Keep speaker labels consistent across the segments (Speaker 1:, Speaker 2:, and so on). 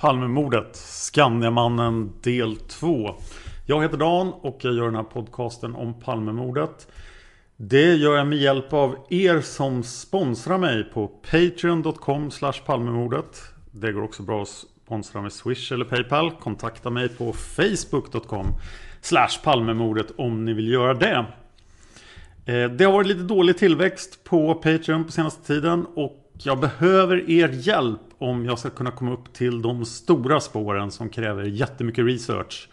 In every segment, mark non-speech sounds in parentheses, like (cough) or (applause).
Speaker 1: Palmemordet, Skandiamannen del 2. Jag heter Dan och jag gör den här podcasten om Palmemordet. Det gör jag med hjälp av er som sponsrar mig på Patreon.com Palmemordet. Det går också bra att sponsra med Swish eller Paypal. Kontakta mig på Facebook.com Palmemordet om ni vill göra det. Eh, det har varit lite dålig tillväxt på Patreon på senaste tiden och jag behöver er hjälp om jag ska kunna komma upp till de stora spåren som kräver jättemycket research.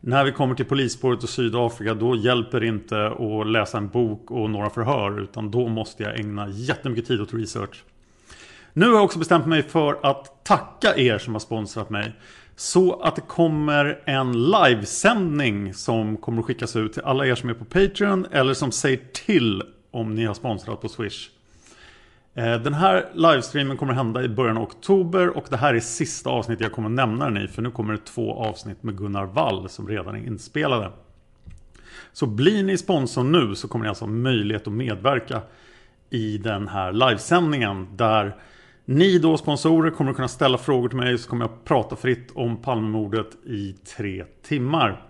Speaker 1: När vi kommer till polisspåret och Sydafrika då hjälper det inte att läsa en bok och några förhör utan då måste jag ägna jättemycket tid åt research. Nu har jag också bestämt mig för att tacka er som har sponsrat mig. Så att det kommer en livesändning som kommer att skickas ut till alla er som är på Patreon eller som säger till om ni har sponsrat på Swish. Eh, den här livestreamen kommer hända i början av oktober och det här är sista avsnittet jag kommer nämna den i för nu kommer det två avsnitt med Gunnar Wall som redan är inspelade. Så blir ni sponsor nu så kommer ni alltså ha möjlighet att medverka i den här livesändningen där ni då sponsorer kommer att kunna ställa frågor till mig så kommer jag prata fritt om Palmemordet i tre timmar.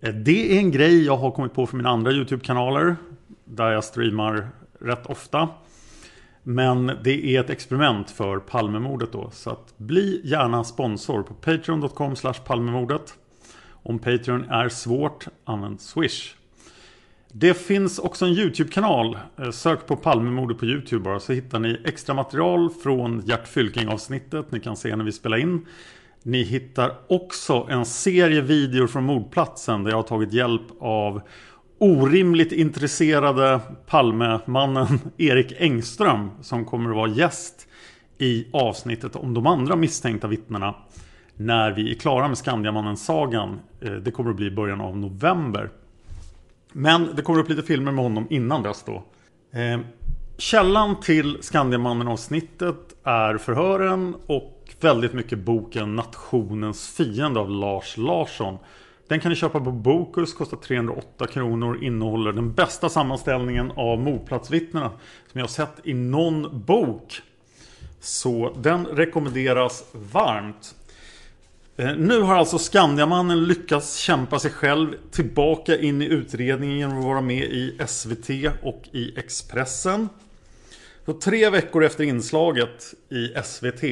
Speaker 1: Eh, det är en grej jag har kommit på för mina andra YouTube-kanaler där jag streamar rätt ofta. Men det är ett experiment för Palmemordet då. Så att bli gärna sponsor på patreon.com palmemordet. Om Patreon är svårt, använd Swish. Det finns också en YouTube-kanal. Eh, sök på Palmemordet på YouTube bara så hittar ni extra material från Gert Fylking avsnittet. Ni kan se när vi spelar in. Ni hittar också en serie videor från mordplatsen där jag har tagit hjälp av orimligt intresserade Palmemannen Erik Engström som kommer att vara gäst i avsnittet om de andra misstänkta vittnena när vi är klara med Skandiamannen-sagan. Eh, det kommer att bli i början av november. Men det kommer upp lite filmer med honom innan dess då. Eh, källan till Skandiamannen-avsnittet är förhören och väldigt mycket boken Nationens fiende av Lars Larsson. Den kan ni köpa på Bokus, kostar 308 kronor, innehåller den bästa sammanställningen av mordplatsvittnena som jag har sett i någon bok. Så den rekommenderas varmt. Eh, nu har alltså Skandiamannen lyckats kämpa sig själv tillbaka in i utredningen genom att vara med i SVT och i Expressen. Så tre veckor efter inslaget i SVT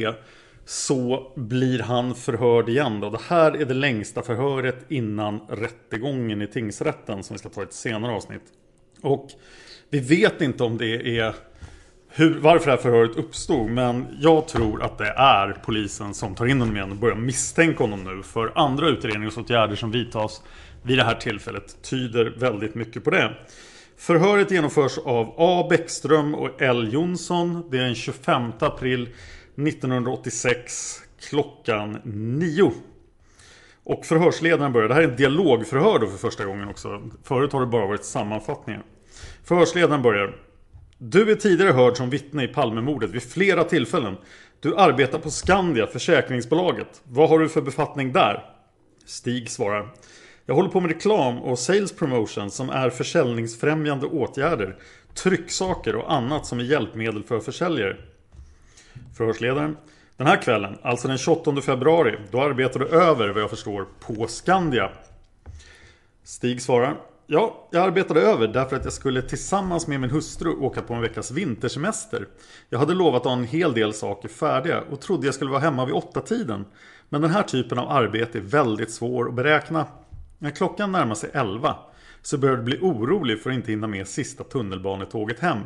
Speaker 1: så blir han förhörd igen. Då. Det här är det längsta förhöret innan rättegången i tingsrätten som vi ska ta i ett senare avsnitt. Och vi vet inte om det är hur, varför det här förhöret uppstod. Men jag tror att det är polisen som tar in honom igen och börjar misstänka honom nu. För andra utredningsåtgärder som vidtas vid det här tillfället tyder väldigt mycket på det. Förhöret genomförs av A. Bäckström och L. Jonsson. Det är den 25 april 1986 klockan 9. Och förhörsledaren börjar. Det här är en dialogförhör då för första gången också. Förut har det bara varit sammanfattningar. Förhörsledaren börjar. Du är tidigare hörd som vittne i Palmemordet vid flera tillfällen. Du arbetar på Skandia, försäkringsbolaget. Vad har du för befattning där? Stig svarar. Jag håller på med reklam och sales promotion som är försäljningsfrämjande åtgärder, trycksaker och annat som är hjälpmedel för försäljare. Förhörsledaren. Den här kvällen, alltså den 28 februari, då arbetar du över vad jag förstår på Skandia. Stig svarar. Ja, jag arbetade över därför att jag skulle tillsammans med min hustru åka på en veckas vintersemester. Jag hade lovat att ha en hel del saker färdiga och trodde jag skulle vara hemma vid åtta tiden. Men den här typen av arbete är väldigt svår att beräkna. När klockan närmar sig elva så började jag bli orolig för att inte hinna med sista tunnelbanetåget hem.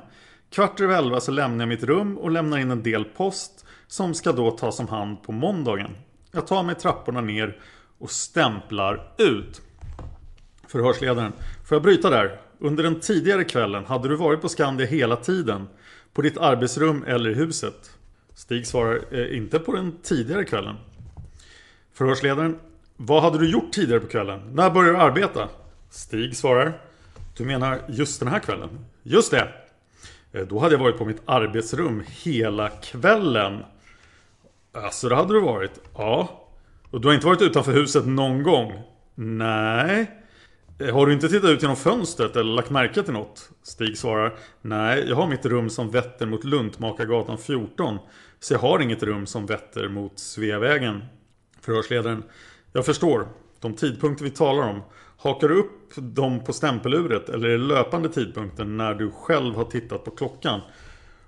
Speaker 1: Kvart över elva så lämnar jag mitt rum och lämnar in en del post som ska då tas om hand på måndagen. Jag tar mig trapporna ner och stämplar ut. Förhörsledaren. Får jag bryta där? Under den tidigare kvällen hade du varit på Skandia hela tiden? På ditt arbetsrum eller i huset? Stig svarar. Eh, inte på den tidigare kvällen. Förhörsledaren. Vad hade du gjort tidigare på kvällen? När började du arbeta? Stig svarar. Du menar just den här kvällen? Just det. Eh, då hade jag varit på mitt arbetsrum hela kvällen. Alltså det hade du varit? Ja. Och du har inte varit utanför huset någon gång? Nej. Eh, har du inte tittat ut genom fönstret eller lagt märke till något? Stig svarar Nej, jag har mitt rum som vetter mot Luntmakargatan 14 Så jag har inget rum som vetter mot Sveavägen Förhörsledaren Jag förstår De tidpunkter vi talar om Hakar du upp dem på stämpeluret eller är det löpande tidpunkten när du själv har tittat på klockan?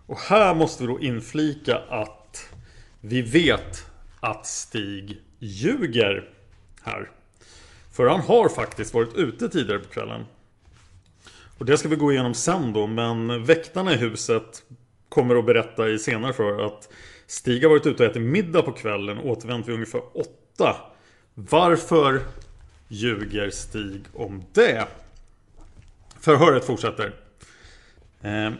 Speaker 1: Och här måste vi då inflika att vi vet att Stig ljuger här. För han har faktiskt varit ute tidigare på kvällen. Och det ska vi gå igenom sen då, men väktarna i huset kommer att berätta i senare för att Stig har varit ute och ätit middag på kvällen och återvänt vid ungefär åtta. Varför ljuger Stig om det? Förhöret fortsätter. Eh,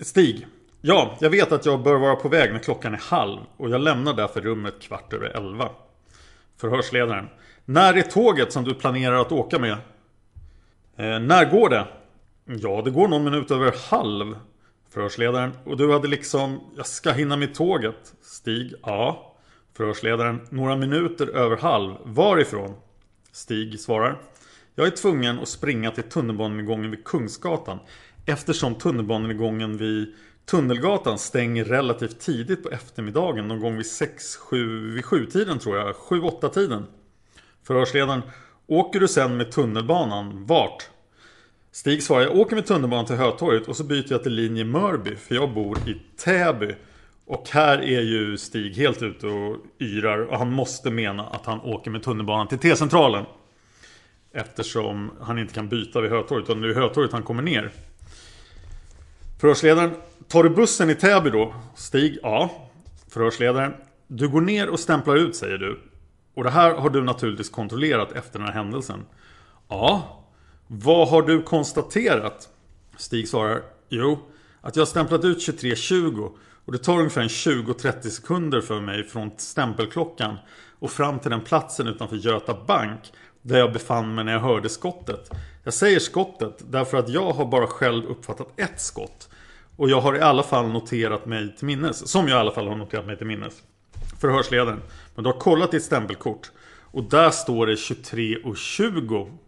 Speaker 1: Stig. Ja, jag vet att jag bör vara på väg när klockan är halv och jag lämnar därför rummet kvart över elva. Förhörsledaren. När är tåget som du planerar att åka med? Eh, när går det? Ja, det går någon minut över halv. Förhörsledaren. Och du hade liksom, jag ska hinna med tåget. Stig. Ja. Förhörsledaren. Några minuter över halv. Varifrån? Stig svarar. Jag är tvungen att springa till tunnelbanegången vid Kungsgatan. Eftersom tunnelbanegången vid Tunnelgatan stänger relativt tidigt på eftermiddagen. Någon gång vid 6-7 vid 7-tiden tror jag. 7-8 tiden. Förhörsledaren. Åker du sen med tunnelbanan? Vart? Stig svarar. Jag åker med tunnelbanan till Hötorget och så byter jag till linje Mörby. För jag bor i Täby. Och här är ju Stig helt ute och yrar. Och han måste mena att han åker med tunnelbanan till T-centralen. Eftersom han inte kan byta vid Hötorget. Utan det är Hötorget han kommer ner. Förhörsledaren. Tar du bussen i Täby då? Stig. Ja. Förhörsledaren. Du går ner och stämplar ut säger du. Och det här har du naturligtvis kontrollerat efter den här händelsen. Ja. Vad har du konstaterat? Stig svarar. Jo, att jag har stämplat ut 23.20 och det tar ungefär 20-30 sekunder för mig från stämpelklockan och fram till den platsen utanför Göta Bank där jag befann mig när jag hörde skottet. Jag säger skottet därför att jag har bara själv uppfattat ett skott. Och jag har i alla fall noterat mig till minnes. Som jag i alla fall har noterat mig till minnes. Förhörsledaren. Men du har kollat ditt stämpelkort. Och där står det 23.20.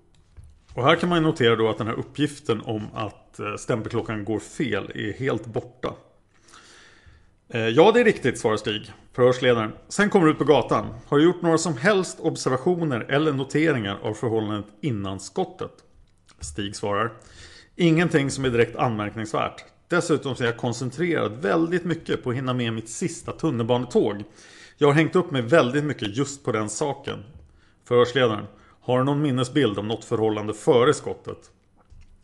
Speaker 1: Och här kan man notera då att den här uppgiften om att eh, stämpelklockan går fel är helt borta. Eh, ja, det är riktigt, svarar Stig. Förhörsledaren. Sen kommer du ut på gatan. Har du gjort några som helst observationer eller noteringar av förhållandet innan skottet? Stig svarar. Ingenting som är direkt anmärkningsvärt. Dessutom så är jag koncentrerad väldigt mycket på att hinna med mitt sista tunnelbanetåg. Jag har hängt upp mig väldigt mycket just på den saken. Förhörsledaren. Har du någon minnesbild om något förhållande före skottet?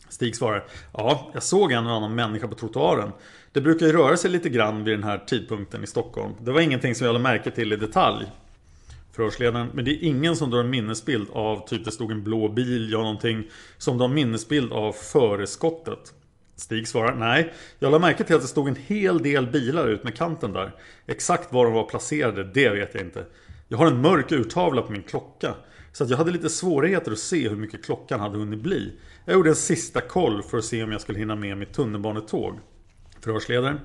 Speaker 1: Stig svarar. Ja, jag såg en och annan människa på trottoaren. Det brukar ju röra sig lite grann vid den här tidpunkten i Stockholm. Det var ingenting som jag lade märke till i detalj. Förhörsledaren. Men det är ingen som drar en minnesbild av typ det stod en blå bil, ja någonting som drar en minnesbild av före skottet. Stig svarar nej. Jag lade märke till att det stod en hel del bilar ut med kanten där. Exakt var de var placerade, det vet jag inte. Jag har en mörk urtavla på min klocka. Så att jag hade lite svårigheter att se hur mycket klockan hade hunnit bli. Jag gjorde en sista koll för att se om jag skulle hinna med mitt tunnelbanetåg. Förhörsledaren.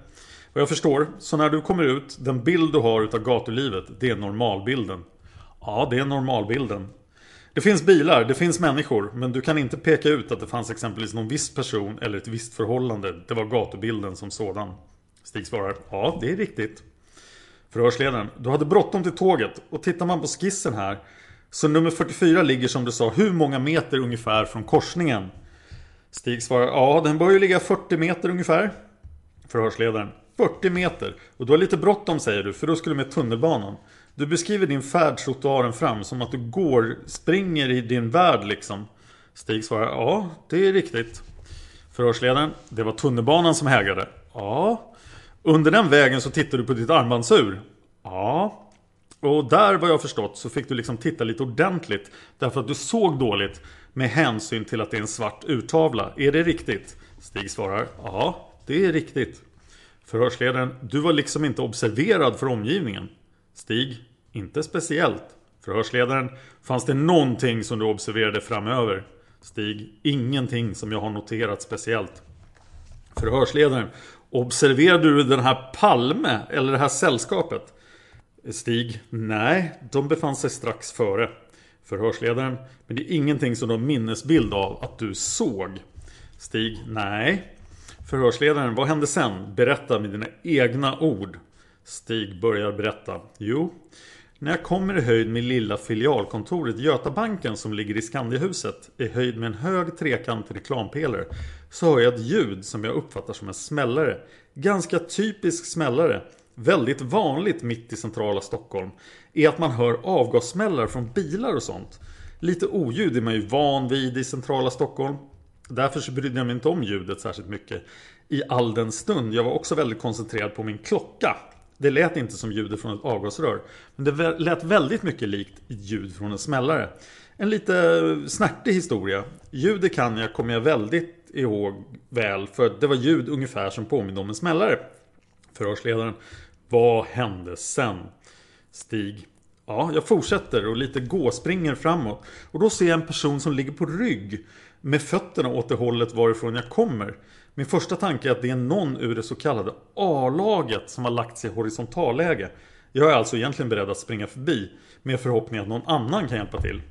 Speaker 1: Vad jag förstår, så när du kommer ut, den bild du har utav gatulivet, det är normalbilden. Ja, det är normalbilden. Det finns bilar, det finns människor, men du kan inte peka ut att det fanns exempelvis någon viss person eller ett visst förhållande. Det var gatubilden som sådan. Stig svarar Ja, det är riktigt. Förhörsledaren Du hade bråttom till tåget och tittar man på skissen här så nummer 44 ligger som du sa hur många meter ungefär från korsningen? Stig svarar Ja, den bör ju ligga 40 meter ungefär. Förhörsledaren 40 meter. Och du har lite bråttom säger du, för då skulle du med tunnelbanan. Du beskriver din färd trottoaren fram som att du går, springer i din värld liksom. Stig svarar Ja, det är riktigt. Förhörsledaren Det var tunnelbanan som hägrade. Ja. Under den vägen så tittar du på ditt armbandsur. Ja. Och där vad jag förstått så fick du liksom titta lite ordentligt. Därför att du såg dåligt med hänsyn till att det är en svart urtavla. Är det riktigt? Stig svarar Ja, det är riktigt. Förhörsledaren Du var liksom inte observerad för omgivningen. Stig Inte speciellt. Förhörsledaren Fanns det någonting som du observerade framöver? Stig Ingenting som jag har noterat speciellt. Förhörsledaren Observerade du den här Palme eller det här sällskapet? Stig Nej, de befann sig strax före. Förhörsledaren Men det är ingenting som du har minnesbild av att du såg. Stig Nej. Förhörsledaren Vad hände sen? Berätta med dina egna ord. Stig börjar berätta. Jo, när jag kommer i höjd med lilla filialkontoret Götabanken som ligger i Skandiahuset i höjd med en hög trekantig reklampelare så hör jag ett ljud som jag uppfattar som en smällare. Ganska typisk smällare. Väldigt vanligt mitt i centrala Stockholm är att man hör avgassmällar från bilar och sånt. Lite oljud är man ju van vid i centrala Stockholm. Därför så brydde jag mig inte om ljudet särskilt mycket i all den stund. Jag var också väldigt koncentrerad på min klocka. Det lät inte som ljudet från ett avgasrör. Men det lät väldigt mycket likt ljud från en smällare. En lite snärtig historia. Ljudet kan jag, kommer jag väldigt ihåg väl. För det var ljud ungefär som påminner om en smällare. Förhörsledaren. Vad hände sen? Stig. Ja, jag fortsätter och lite gåspringer framåt. Och då ser jag en person som ligger på rygg. Med fötterna åt det hållet varifrån jag kommer. Min första tanke är att det är någon ur det så kallade A-laget som har lagt sig i horisontalläge. Jag är alltså egentligen beredd att springa förbi med förhoppning att någon annan kan hjälpa till.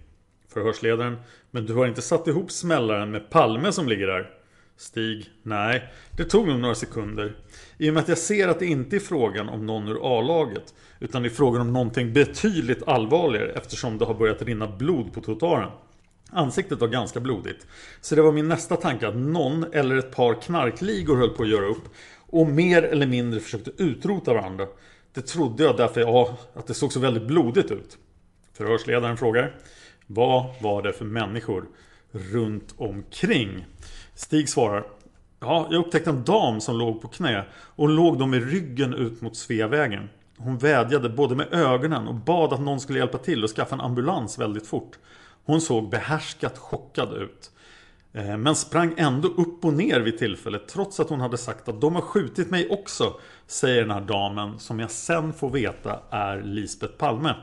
Speaker 1: Förhörsledaren Men du har inte satt ihop smällaren med Palme som ligger där? Stig Nej, det tog nog några sekunder. I och med att jag ser att det inte är frågan om någon ur A-laget utan det är frågan om någonting betydligt allvarligare eftersom det har börjat rinna blod på trottoaren. Ansiktet var ganska blodigt. Så det var min nästa tanke att någon eller ett par knarkligor höll på att göra upp och mer eller mindre försökte utrota varandra. Det trodde jag därför ja, att det såg så väldigt blodigt ut. Förhörsledaren frågar Vad var det för människor runt omkring? Stig svarar Ja, jag upptäckte en dam som låg på knä och hon låg då med ryggen ut mot Sveavägen. Hon vädjade både med ögonen och bad att någon skulle hjälpa till och skaffa en ambulans väldigt fort. Hon såg behärskat chockad ut. Eh, men sprang ändå upp och ner vid tillfället trots att hon hade sagt att de har skjutit mig också. Säger den här damen som jag sen får veta är Lisbeth Palme.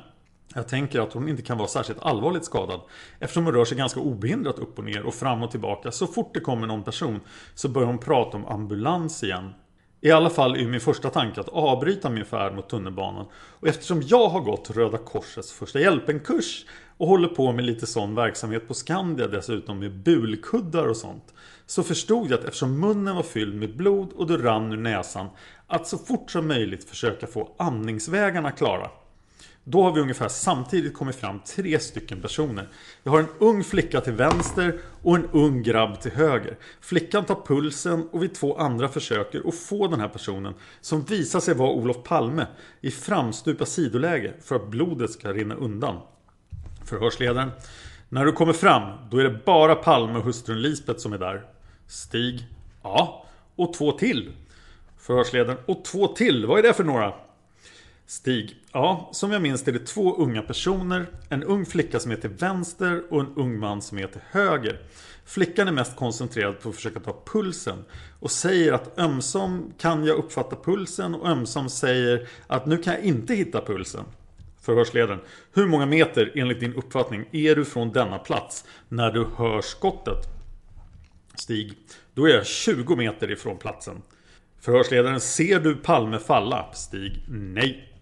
Speaker 1: Jag tänker att hon inte kan vara särskilt allvarligt skadad eftersom hon rör sig ganska obehindrat upp och ner och fram och tillbaka. Så fort det kommer någon person så börjar hon prata om ambulans igen. I alla fall är min första tanke att avbryta min färd mot tunnelbanan. Och eftersom jag har gått Röda Korsets första hjälpen-kurs och håller på med lite sån verksamhet på Skandia dessutom med bulkuddar och sånt. Så förstod jag att eftersom munnen var fylld med blod och det rann ur näsan att så fort som möjligt försöka få andningsvägarna klara. Då har vi ungefär samtidigt kommit fram tre stycken personer. Jag har en ung flicka till vänster och en ung grabb till höger. Flickan tar pulsen och vi två andra försöker att få den här personen som visar sig vara Olof Palme i framstupa sidoläge för att blodet ska rinna undan. Förhörsledaren. När du kommer fram, då är det bara Palme och hustrun Lisbeth som är där. Stig. Ja, och två till. Förhörsledaren. Och två till, vad är det för några? Stig. Ja, som jag minns det är det två unga personer. En ung flicka som är till vänster och en ung man som är till höger. Flickan är mest koncentrerad på att försöka ta pulsen och säger att ömsom kan jag uppfatta pulsen och ömsom säger att nu kan jag inte hitta pulsen. Förhörsledaren. Hur många meter enligt din uppfattning är du från denna plats när du hör skottet? Stig. Då är jag 20 meter ifrån platsen. Förhörsledaren. Ser du Palme falla? Stig. Nej.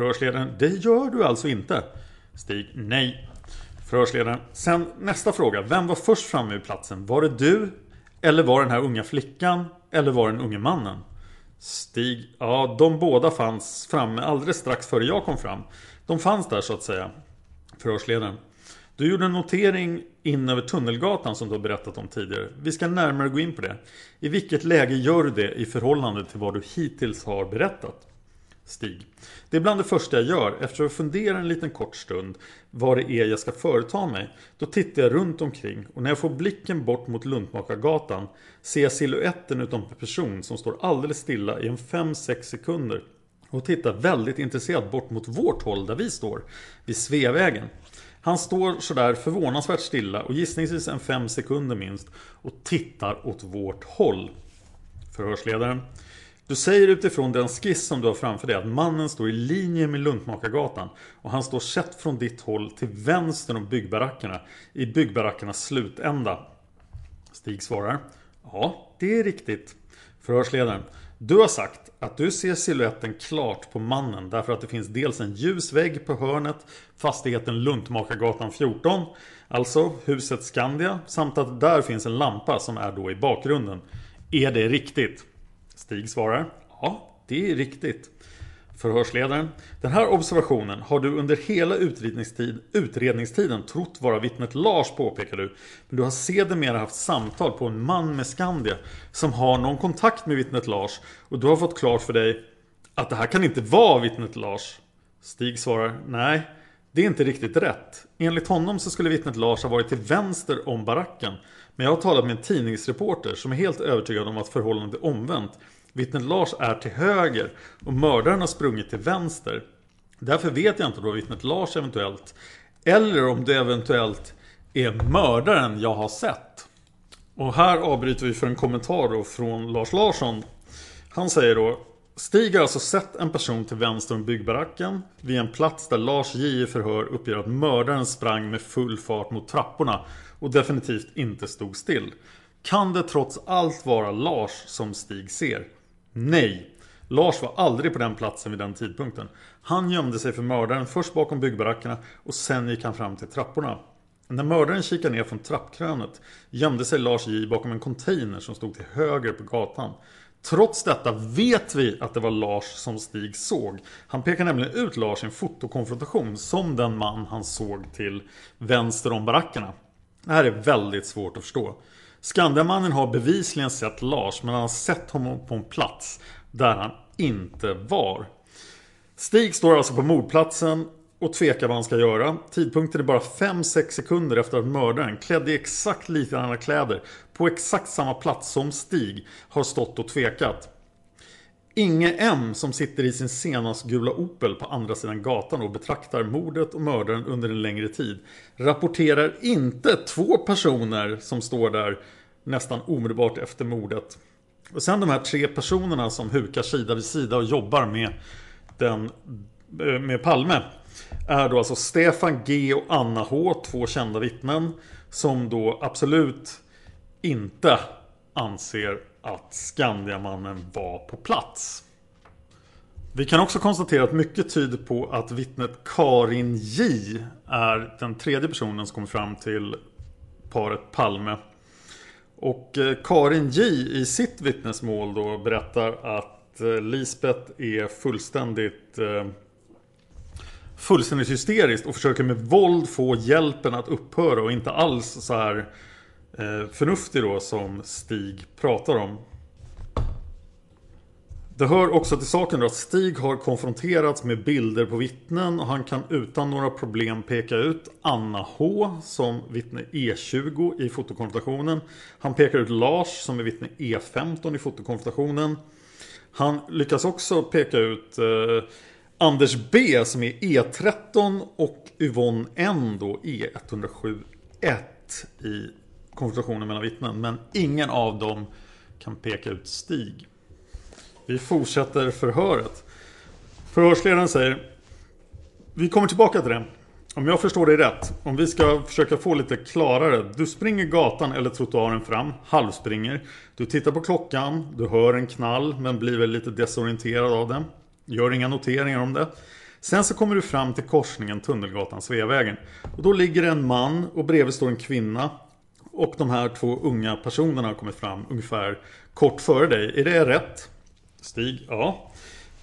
Speaker 1: Förhörsledaren. Det gör du alltså inte? Stig. Nej. Förhörsledaren. Sen nästa fråga. Vem var först framme vid platsen? Var det du? Eller var den här unga flickan? Eller var det den unge mannen? Stig, ja de båda fanns framme alldeles strax före jag kom fram. De fanns där så att säga. Förhörsledaren. Du gjorde en notering in över Tunnelgatan som du har berättat om tidigare. Vi ska närmare gå in på det. I vilket läge gör du det i förhållande till vad du hittills har berättat? Stig. Det är bland det första jag gör efter att fundera en liten kort stund vad det är jag ska företa mig. Då tittar jag runt omkring och när jag får blicken bort mot Luntmakargatan ser jag siluetten utav en person som står alldeles stilla i en 5-6 sekunder och tittar väldigt intresserat bort mot vårt håll där vi står, vid Sveavägen. Han står sådär förvånansvärt stilla och gissningsvis en 5 sekunder minst och tittar åt vårt håll. Förhörsledaren. Du säger utifrån den skiss som du har framför dig att mannen står i linje med Luntmakargatan och han står sett från ditt håll till vänster om byggbarackerna i byggbarackernas slutända. Stig svarar. Ja, det är riktigt. Förhörsledaren. Du har sagt att du ser siluetten klart på mannen därför att det finns dels en ljus vägg på hörnet fastigheten Luntmakargatan 14 Alltså huset Skandia samt att där finns en lampa som är då i bakgrunden. Är det riktigt? Stig svarar Ja, det är riktigt. Förhörsledaren. Den här observationen har du under hela utredningstid, utredningstiden trott vara vittnet Lars påpekar du. Men du har sedermera haft samtal på en man med Skandia som har någon kontakt med vittnet Lars och du har fått klart för dig att det här kan inte vara vittnet Lars. Stig svarar Nej, det är inte riktigt rätt. Enligt honom så skulle vittnet Lars ha varit till vänster om baracken. Men jag har talat med en tidningsreporter som är helt övertygad om att förhållandet är omvänt. Vittnet Lars är till höger och mördaren har sprungit till vänster. Därför vet jag inte då vittnet Lars eventuellt eller om det eventuellt är mördaren jag har sett. Och här avbryter vi för en kommentar då från Lars Larsson. Han säger då Stig har alltså sett en person till vänster om byggbaracken vid en plats där Lars J i förhör uppger att mördaren sprang med full fart mot trapporna och definitivt inte stod still. Kan det trots allt vara Lars som Stig ser? Nej. Lars var aldrig på den platsen vid den tidpunkten. Han gömde sig för mördaren först bakom byggbarackerna och sen gick han fram till trapporna. När mördaren kikade ner från trappkrönet gömde sig Lars J bakom en container som stod till höger på gatan. Trots detta vet vi att det var Lars som Stig såg. Han pekar nämligen ut Lars i en fotokonfrontation som den man han såg till vänster om barackerna. Det här är väldigt svårt att förstå. Skandiamannen har bevisligen sett Lars men han har sett honom på en plats där han inte var. Stig står alltså på mordplatsen och tvekar vad han ska göra. Tidpunkten är bara 5-6 sekunder efter att mördaren, klädd i exakt likadana kläder, på exakt samma plats som Stig, har stått och tvekat. Inge M som sitter i sin senast gula Opel på andra sidan gatan och betraktar mordet och mördaren under en längre tid rapporterar inte två personer som står där nästan omedelbart efter mordet. Och sen de här tre personerna som hukar sida vid sida och jobbar med, den, eh, med Palme är då alltså Stefan G och Anna H, två kända vittnen som då absolut inte anser att Skandiamannen var på plats. Vi kan också konstatera att mycket tyder på att vittnet Karin J är den tredje personen som kommer fram till paret Palme. Och eh, Karin J i sitt vittnesmål då berättar att eh, Lisbeth är fullständigt eh, fullständigt hysteriskt och försöker med våld få hjälpen att upphöra och inte alls så här eh, förnuftig då som Stig pratar om. Det hör också till saken då att Stig har konfronterats med bilder på vittnen och han kan utan några problem peka ut Anna H som vittne E20 i fotokonfrontationen. Han pekar ut Lars som är vittne E15 i fotokonfrontationen. Han lyckas också peka ut eh, Anders B som är E13 och Yvonne N då E107 1 i konfrontationen mellan vittnen. Men ingen av dem kan peka ut Stig. Vi fortsätter förhöret. Förhörsledaren säger Vi kommer tillbaka till det. Om jag förstår dig rätt, om vi ska försöka få lite klarare. Du springer gatan eller trottoaren fram, halvspringer. Du tittar på klockan, du hör en knall men blir väl lite desorienterad av den. Gör inga noteringar om det. Sen så kommer du fram till korsningen Tunnelgatan Sveavägen. Och då ligger en man och bredvid står en kvinna. Och de här två unga personerna har kommit fram ungefär kort före dig. Är det rätt? Stig, ja.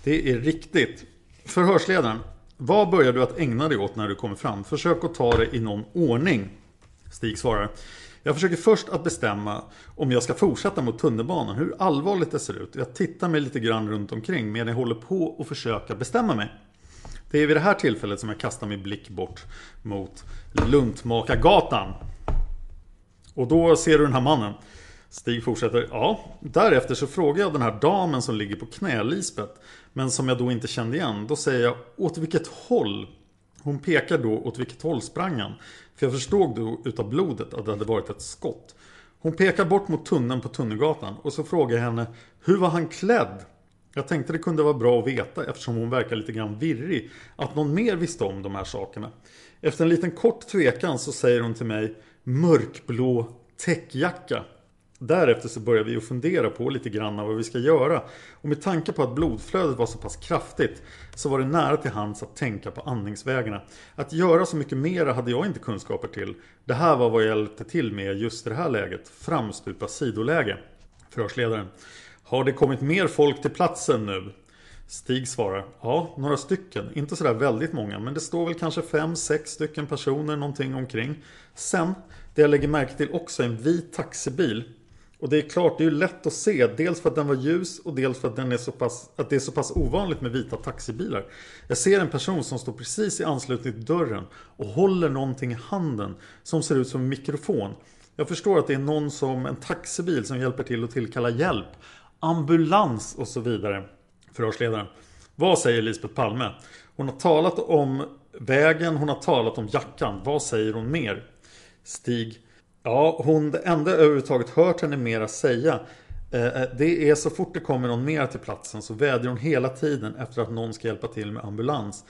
Speaker 1: Det är riktigt. Förhörsledaren, vad börjar du att ägna dig åt när du kommer fram? Försök att ta det i någon ordning. Stig svarar. Jag försöker först att bestämma om jag ska fortsätta mot tunnelbanan, hur allvarligt det ser ut. Jag tittar mig lite grann runt omkring medan jag håller på att försöka bestämma mig. Det är vid det här tillfället som jag kastar min blick bort mot Luntmakargatan. Och då ser du den här mannen. Stig fortsätter. Ja, därefter så frågar jag den här damen som ligger på knä, Lisbeth. Men som jag då inte kände igen. Då säger jag åt vilket håll? Hon pekar då åt vilket håll sprang han. För jag förstod då utav blodet att det hade varit ett skott. Hon pekar bort mot tunneln på Tunnelgatan och så frågar jag henne Hur var han klädd? Jag tänkte det kunde vara bra att veta eftersom hon verkar lite grann virrig att någon mer visste om de här sakerna. Efter en liten kort tvekan så säger hon till mig Mörkblå täckjacka. Därefter så börjar vi att fundera på lite grann vad vi ska göra. Och med tanke på att blodflödet var så pass kraftigt så var det nära till hands att tänka på andningsvägarna. Att göra så mycket mera hade jag inte kunskaper till. Det här var vad jag hjälpte till med just i det här läget. Framstupa sidoläge. Förhörsledaren. Har det kommit mer folk till platsen nu? Stig svarar. Ja, några stycken. Inte sådär väldigt många. Men det står väl kanske fem, sex stycken personer någonting omkring. Sen, det jag lägger märke till också är en vit taxibil. Och det är klart, det är ju lätt att se. Dels för att den var ljus och dels för att, den är så pass, att det är så pass ovanligt med vita taxibilar. Jag ser en person som står precis i anslutning till dörren och håller någonting i handen som ser ut som en mikrofon. Jag förstår att det är någon som, en taxibil som hjälper till att tillkalla hjälp. Ambulans och så vidare. Förhörsledaren. Vad säger Lisbeth Palme? Hon har talat om vägen, hon har talat om jackan. Vad säger hon mer? Stig. Ja, hon, det enda jag överhuvudtaget hört henne mera säga eh, eh, det är så fort det kommer någon mer till platsen så vädjar hon hela tiden efter att någon ska hjälpa till med ambulans.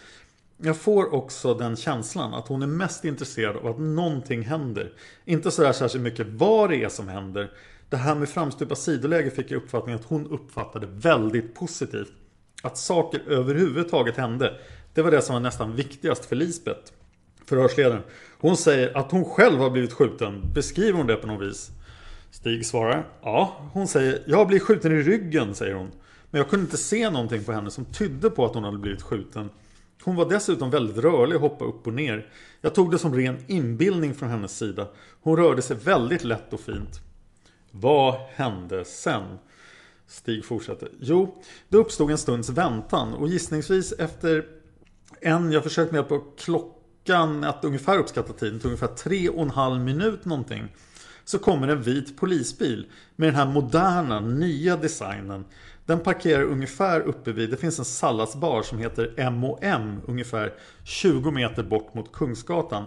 Speaker 1: Jag får också den känslan att hon är mest intresserad av att någonting händer. Inte sådär särskilt mycket vad det är som händer. Det här med framstupa sidoläge fick jag uppfattningen att hon uppfattade väldigt positivt. Att saker överhuvudtaget hände. Det var det som var nästan viktigast för Lisbeth. Förhörsledaren. Hon säger att hon själv har blivit skjuten. Beskriver hon det på något vis? Stig svarar. Ja, hon säger jag har blivit skjuten i ryggen, säger hon. Men jag kunde inte se någonting på henne som tydde på att hon hade blivit skjuten. Hon var dessutom väldigt rörlig och hoppade upp och ner. Jag tog det som ren inbildning från hennes sida. Hon rörde sig väldigt lätt och fint. Vad hände sen? Stig fortsätter. Jo, det uppstod en stunds väntan och gissningsvis efter en, jag försökt med hjälp av klockan att ungefär uppskatta tiden till ungefär tre och en halv minut någonting. Så kommer en vit polisbil med den här moderna, nya designen. Den parkerar ungefär uppe vid, det finns en salladsbar som heter M&M ungefär 20 meter bort mot Kungsgatan.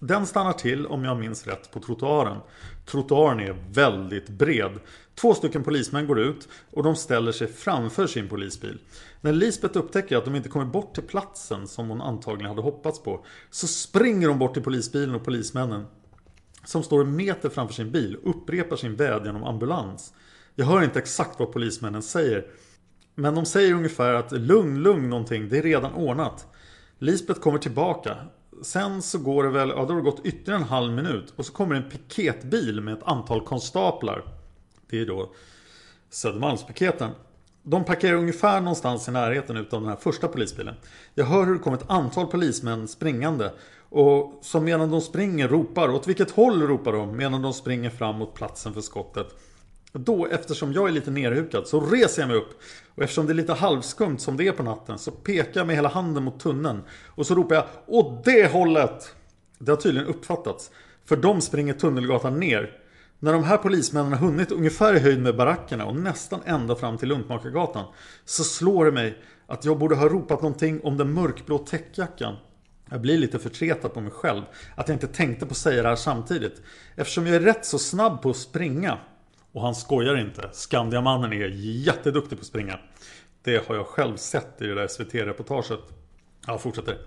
Speaker 1: Den stannar till, om jag minns rätt, på trottoaren. Trottoaren är väldigt bred. Två stycken polismän går ut och de ställer sig framför sin polisbil. När Lisbeth upptäcker att de inte kommer bort till platsen som hon antagligen hade hoppats på så springer hon bort till polisbilen och polismännen som står en meter framför sin bil upprepar sin vädjan om ambulans. Jag hör inte exakt vad polismännen säger. Men de säger ungefär att lugn, lugn någonting, det är redan ordnat. Lisbeth kommer tillbaka. Sen så går det väl, ja då har det gått ytterligare en halv minut och så kommer en piketbil med ett antal konstaplar. Det är då Södermalmspiketen. De parkerar ungefär någonstans i närheten utav den här första polisbilen. Jag hör hur det kommer ett antal polismän springande. Och som medan de springer ropar, åt vilket håll ropar de? Medan de springer fram mot platsen för skottet. Då, eftersom jag är lite nerhukad, så reser jag mig upp. Och eftersom det är lite halvskumt som det är på natten, så pekar jag med hela handen mot tunneln. Och så ropar jag, åt det hållet! Det har tydligen uppfattats. För de springer Tunnelgatan ner. När de här polismännen har hunnit ungefär i höjd med barackerna och nästan ända fram till Luntmakargatan så slår det mig att jag borde ha ropat någonting om den mörkblå täckjackan. Jag blir lite förtretad på mig själv att jag inte tänkte på att säga det här samtidigt. Eftersom jag är rätt så snabb på att springa. Och han skojar inte. Skandiamannen är jätteduktig på att springa. Det har jag själv sett i det där SVT-reportaget. Ja, fortsätter.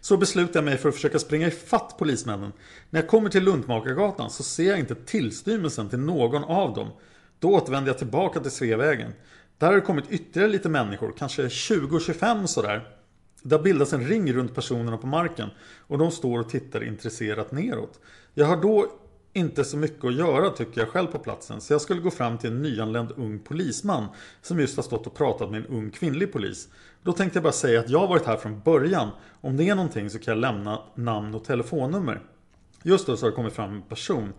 Speaker 1: Så beslutar jag mig för att försöka springa ifatt polismännen. När jag kommer till Luntmakargatan så ser jag inte tillstymmelsen till någon av dem. Då återvänder jag tillbaka till Sveavägen. Där har det kommit ytterligare lite människor, kanske 20-25 sådär. Det har bildats en ring runt personerna på marken och de står och tittar intresserat neråt. Jag har då inte så mycket att göra tycker jag själv på platsen så jag skulle gå fram till en nyanländ ung polisman som just har stått och pratat med en ung kvinnlig polis. Då tänkte jag bara säga att jag har varit här från början. Om det är någonting så kan jag lämna namn och telefonnummer. Just då så har det kommit fram en person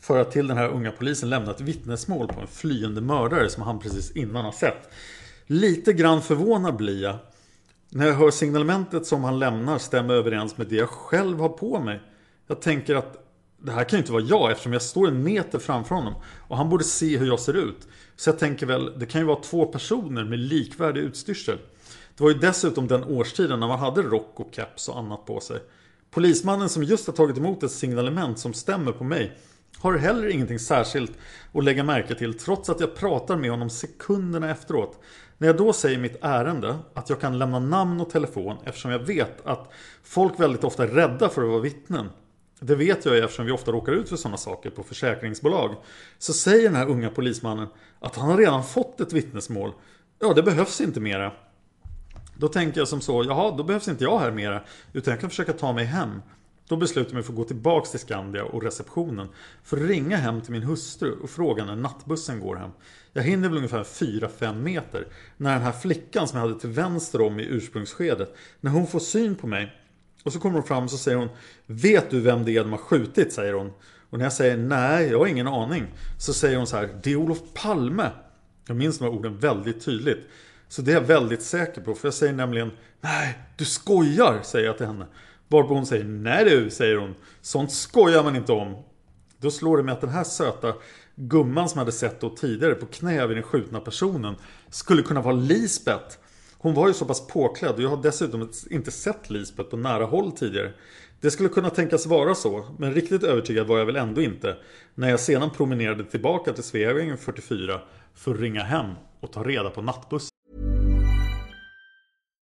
Speaker 1: för att till den här unga polisen lämna ett vittnesmål på en flyende mördare som han precis innan har sett. Lite grann förvånad blir jag när jag hör signalementet som han lämnar stämmer överens med det jag själv har på mig. Jag tänker att det här kan ju inte vara jag eftersom jag står en meter framför honom. Och han borde se hur jag ser ut. Så jag tänker väl, det kan ju vara två personer med likvärdig utstyrsel. Det var ju dessutom den årstiden när man hade rock och keps och annat på sig. Polismannen som just har tagit emot ett signalement som stämmer på mig har heller ingenting särskilt att lägga märke till trots att jag pratar med honom sekunderna efteråt. När jag då säger mitt ärende, att jag kan lämna namn och telefon eftersom jag vet att folk väldigt ofta är rädda för att vara vittnen. Det vet jag eftersom vi ofta råkar ut för sådana saker på försäkringsbolag. Så säger den här unga polismannen att han har redan fått ett vittnesmål. Ja, det behövs inte mera. Då tänker jag som så, jaha, då behövs inte jag här mera, utan jag kan försöka ta mig hem. Då beslutar jag mig för att gå tillbaks till Skandia och receptionen för att ringa hem till min hustru och fråga när nattbussen går hem. Jag hinner väl ungefär 4-5 meter när den här flickan som jag hade till vänster om i ursprungsskedet, när hon får syn på mig och så kommer hon fram och så säger hon Vet du vem det är de har skjutit? säger hon. Och när jag säger nej, jag har ingen aning. Så säger hon så här, det är Olof Palme. Jag minns de här orden väldigt tydligt. Så det är jag väldigt säker på. För jag säger nämligen Nej, du skojar, säger jag till henne. Varpå hon säger Nej du, säger hon. Sånt skojar man inte om. Då slår det mig att den här söta gumman som jag hade sett då tidigare på knä vid den skjutna personen skulle kunna vara Lisbeth. Hon var ju så pass påklädd och jag har dessutom inte sett Lisbeth på nära håll tidigare. Det skulle kunna tänkas vara så, men riktigt övertygad var jag väl ändå inte när jag sedan promenerade tillbaka till Sveavägen 44 för att ringa hem och ta reda på nattbussen.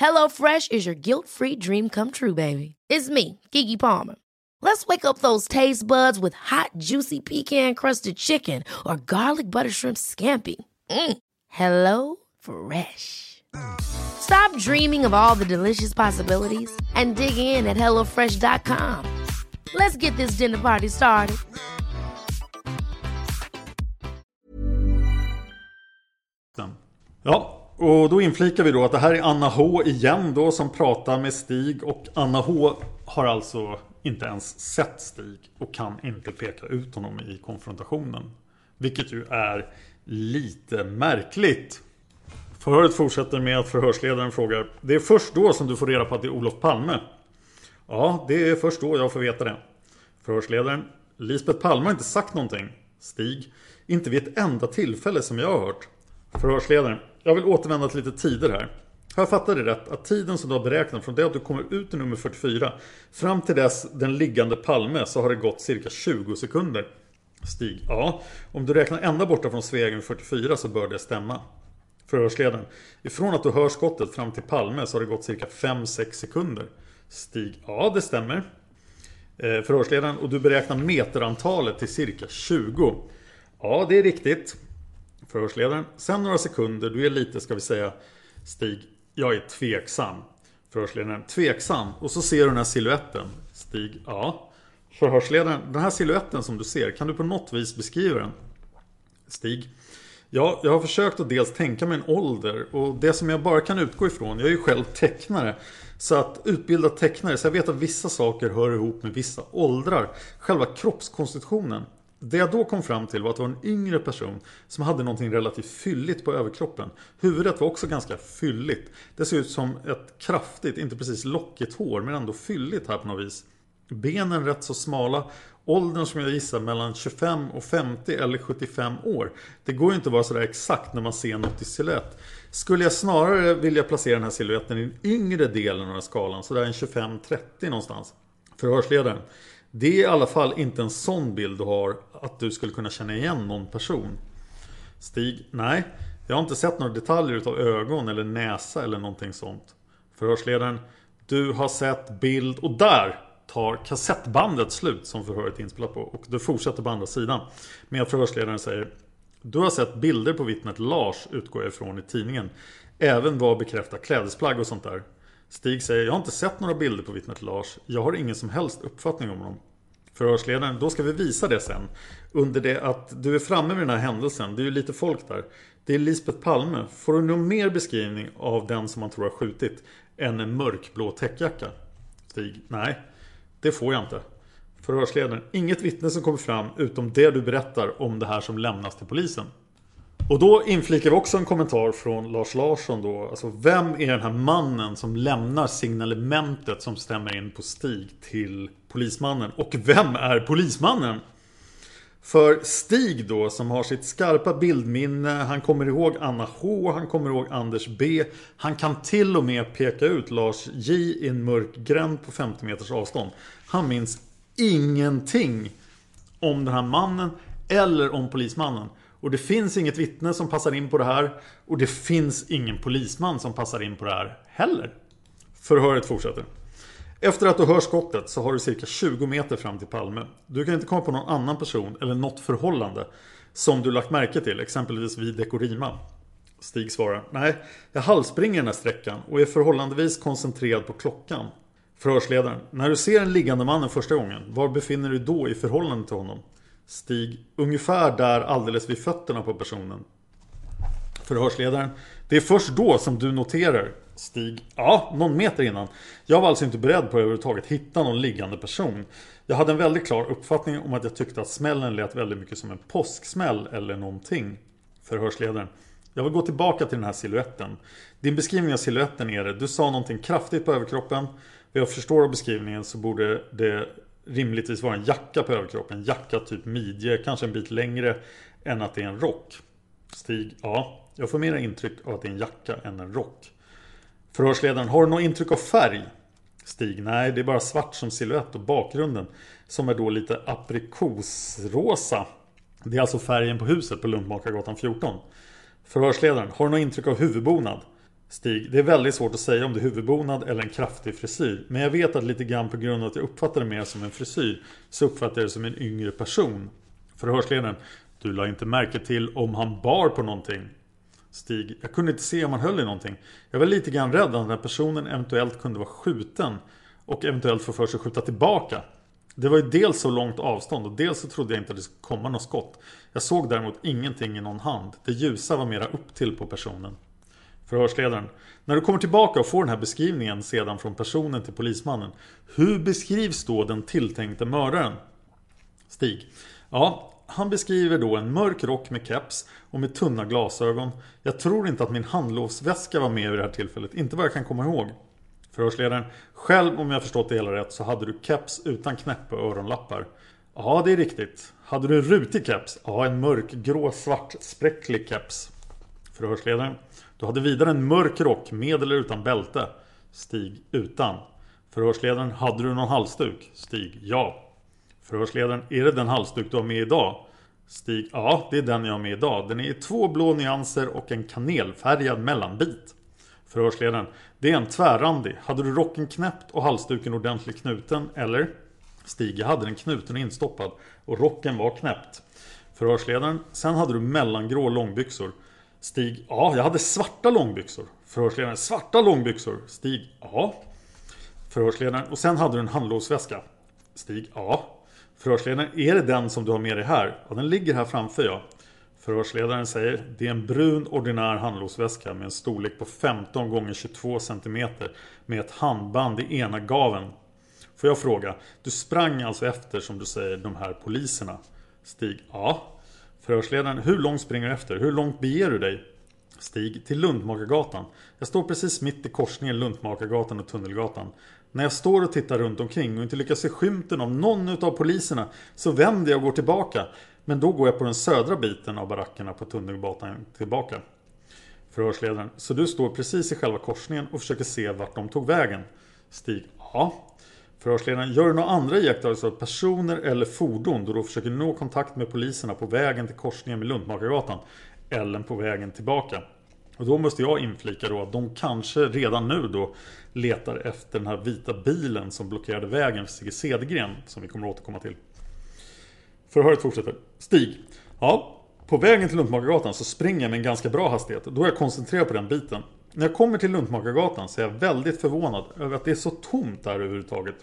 Speaker 2: HelloFresh is your guilt-free dream come true, baby. It's me, Kiki Palmer. Let's wake up those taste buds with hot, juicy pecan-crusted chicken or garlic butter shrimp scampi. Mm. Hello Fresh. Stop dreaming of all the delicious possibilities and dig in at HelloFresh.com. Let's get this dinner party started.
Speaker 1: Ja, och då inflikar vi då att det här är Anna H igen då som pratar med Stig och Anna H har alltså inte ens sett Stig och kan inte peka ut honom i konfrontationen. Vilket ju är lite märkligt. Förhöret fortsätter med att förhörsledaren frågar Det är först då som du får reda på att det är Olof Palme? Ja, det är först då jag får veta det. Förhörsledaren Lisbeth Palme har inte sagt någonting. Stig Inte vid ett enda tillfälle som jag har hört. Förhörsledaren jag vill återvända till lite tider här. Har jag fattat det rätt att tiden som du har beräknat från det att du kommer ut i nummer 44 fram till dess den liggande Palme så har det gått cirka 20 sekunder? Stig. Ja, om du räknar ända borta från Sveavägen 44 så bör det stämma. Förhörsledaren. Ifrån att du hör skottet fram till Palme så har det gått cirka 5-6 sekunder. Stig. Ja, det stämmer. Eh, förhörsledaren. Och du beräknar meterantalet till cirka 20. Ja, det är riktigt. Förhörsledaren. Sen några sekunder, du är lite, ska vi säga, Stig. Jag är tveksam. Förhörsledaren. Tveksam. Och så ser du den här siluetten. Stig. Ja. Förhörsledaren. Den här siluetten som du ser, kan du på något vis beskriva den? Stig. Ja, jag har försökt att dels tänka mig en ålder och det som jag bara kan utgå ifrån, jag är ju själv tecknare. Så att utbilda tecknare, så jag vet att vissa saker hör ihop med vissa åldrar. Själva kroppskonstitutionen. Det jag då kom fram till var att det var en yngre person som hade någonting relativt fylligt på överkroppen. Huvudet var också ganska fylligt. Det ser ut som ett kraftigt, inte precis lockigt hår, men ändå fylligt här på något vis. Benen rätt så smala. Åldern som jag gissar mellan 25 och 50 eller 75 år. Det går ju inte att vara sådär exakt när man ser något i silhuett. Skulle jag snarare vilja placera den här siluetten i den yngre delen av skalan, sådär en 25-30 någonstans. Förhörsledaren. Det är i alla fall inte en sån bild du har att du skulle kunna känna igen någon person. Stig. Nej, jag har inte sett några detaljer utav ögon eller näsa eller någonting sånt. Förhörsledaren. Du har sett bild och där tar kassettbandet slut som förhöret är inspelat på. Och du fortsätter på andra sidan. Med att förhörsledaren säger Du har sett bilder på vittnet Lars utgår jag ifrån i tidningen. Även vad bekräftar klädesplagg och sånt där. Stig säger Jag har inte sett några bilder på vittnet Lars. Jag har ingen som helst uppfattning om honom. Förhörsledaren, då ska vi visa det sen. Under det att du är framme vid den här händelsen. Det är ju lite folk där. Det är Lisbeth Palme. Får du någon mer beskrivning av den som man tror har skjutit än en mörkblå täckjacka? Stig, nej. Det får jag inte. Förhörsledaren. Inget vittne som kommer fram utom det du berättar om det här som lämnas till polisen. Och då inflikar vi också en kommentar från Lars Larsson då. Alltså vem är den här mannen som lämnar signalementet som stämmer in på Stig till polismannen? Och vem är polismannen? För Stig då som har sitt skarpa bildminne, han kommer ihåg Anna H, han kommer ihåg Anders B. Han kan till och med peka ut Lars J i en mörk gränd på 50 meters avstånd. Han minns ingenting om den här mannen eller om polismannen. Och det finns inget vittne som passar in på det här. Och det finns ingen polisman som passar in på det här heller. Förhöret fortsätter. Efter att du hör skottet så har du cirka 20 meter fram till Palme. Du kan inte komma på någon annan person eller något förhållande som du lagt märke till, exempelvis vid Dekorima. Stig svarar, nej, jag halvspringer den här sträckan och är förhållandevis koncentrerad på klockan. Förhörsledaren, när du ser den liggande mannen första gången, var befinner du då i förhållande till honom? Stig, ungefär där alldeles vid fötterna på personen. Förhörsledaren, det är först då som du noterar Stig, ja, någon meter innan. Jag var alltså inte beredd på att överhuvudtaget hitta någon liggande person. Jag hade en väldigt klar uppfattning om att jag tyckte att smällen lät väldigt mycket som en påsksmäll eller någonting. Förhörsledaren. Jag vill gå tillbaka till den här siluetten. Din beskrivning av siluetten är det. Du sa någonting kraftigt på överkroppen. Vad jag förstår av beskrivningen så borde det rimligtvis vara en jacka på överkroppen. Jacka typ midje, kanske en bit längre än att det är en rock. Stig, ja. Jag får mera intryck av att det är en jacka än en rock. Förhörsledaren, har du något intryck av färg? Stig, nej det är bara svart som siluett och bakgrunden som är då lite aprikosrosa. Det är alltså färgen på huset på Luntmakargatan 14. Förhörsledaren, har du något intryck av huvudbonad? Stig, det är väldigt svårt att säga om det är huvudbonad eller en kraftig frisyr. Men jag vet att lite grann på grund av att jag uppfattar det mer som en frisyr så uppfattar jag det som en yngre person. Förhörsledaren, du la inte märke till om han bar på någonting. Stig, jag kunde inte se om han höll i någonting. Jag var lite grann rädd att den här personen eventuellt kunde vara skjuten och eventuellt få för sig att skjuta tillbaka. Det var ju dels så långt avstånd och dels så trodde jag inte att det skulle komma något skott. Jag såg däremot ingenting i någon hand. Det ljusa var mera upp till på personen. Förhörsledaren. När du kommer tillbaka och får den här beskrivningen sedan från personen till polismannen. Hur beskrivs då den tilltänkte mördaren? Stig. Ja, han beskriver då en mörk rock med keps och med tunna glasögon. Jag tror inte att min handlovsväska var med vid det här tillfället, inte vad jag kan komma ihåg. Förhörsledaren. Själv om jag förstått det hela rätt så hade du keps utan knäpp och öronlappar. Ja, det är riktigt. Hade du en rutig keps? Ja, en mörk grå svart spräcklig keps. Förhörsledaren. Du hade vidare en mörk rock med eller utan bälte. Stig utan. Förhörsledaren, hade du någon halsduk? Stig, ja. Förhörsledaren, är det den halsduk du har med idag? Stig, ja det är den jag har med idag. Den är i två blå nyanser och en kanelfärgad mellanbit. Förhörsledaren, det är en tvärrandig. Hade du rocken knäppt och halsduken ordentligt knuten, eller? Stig, jag hade den knuten och instoppad och rocken var knäppt. Förhörsledaren, sen hade du mellangrå långbyxor. Stig, ja jag hade svarta långbyxor. Förhörsledaren, svarta långbyxor. Stig, ja. Förhörsledaren, och sen hade du en handlåsväska. Stig, ja. Förhörsledaren, är det den som du har med dig här? Ja, den ligger här framför ja. Förhörsledaren säger, det är en brun ordinär handlåsväska med en storlek på 15 x 22 cm med ett handband i ena gaven. Får jag fråga, du sprang alltså efter som du säger de här poliserna? Stig, ja. Förhörsledaren, hur långt springer du efter? Hur långt beger du dig? Stig, till Lundmakargatan. Jag står precis mitt i korsningen Lundmakargatan och Tunnelgatan. När jag står och tittar runt omkring och inte lyckas se skymten av någon utav poliserna så vänder jag och går tillbaka. Men då går jag på den södra biten av barackerna på Tunnelgatan tillbaka. Förhörsledaren, så du står precis i själva korsningen och försöker se vart de tog vägen? Stig, ja. Förhörsledaren, gör du några andra iakttagelser av personer eller fordon då du försöker nå kontakt med poliserna på vägen till korsningen med Luntmakargatan Eller på vägen tillbaka? Och då måste jag inflika då att de kanske redan nu då letar efter den här vita bilen som blockerade vägen för Sigge Cedergren som vi kommer att återkomma till. Förhöret fortsätter. Stig. Ja, på vägen till Luntmakargatan så springer jag med en ganska bra hastighet. Då är jag koncentrerad på den biten. När jag kommer till Luntmakargatan så är jag väldigt förvånad över att det är så tomt där överhuvudtaget.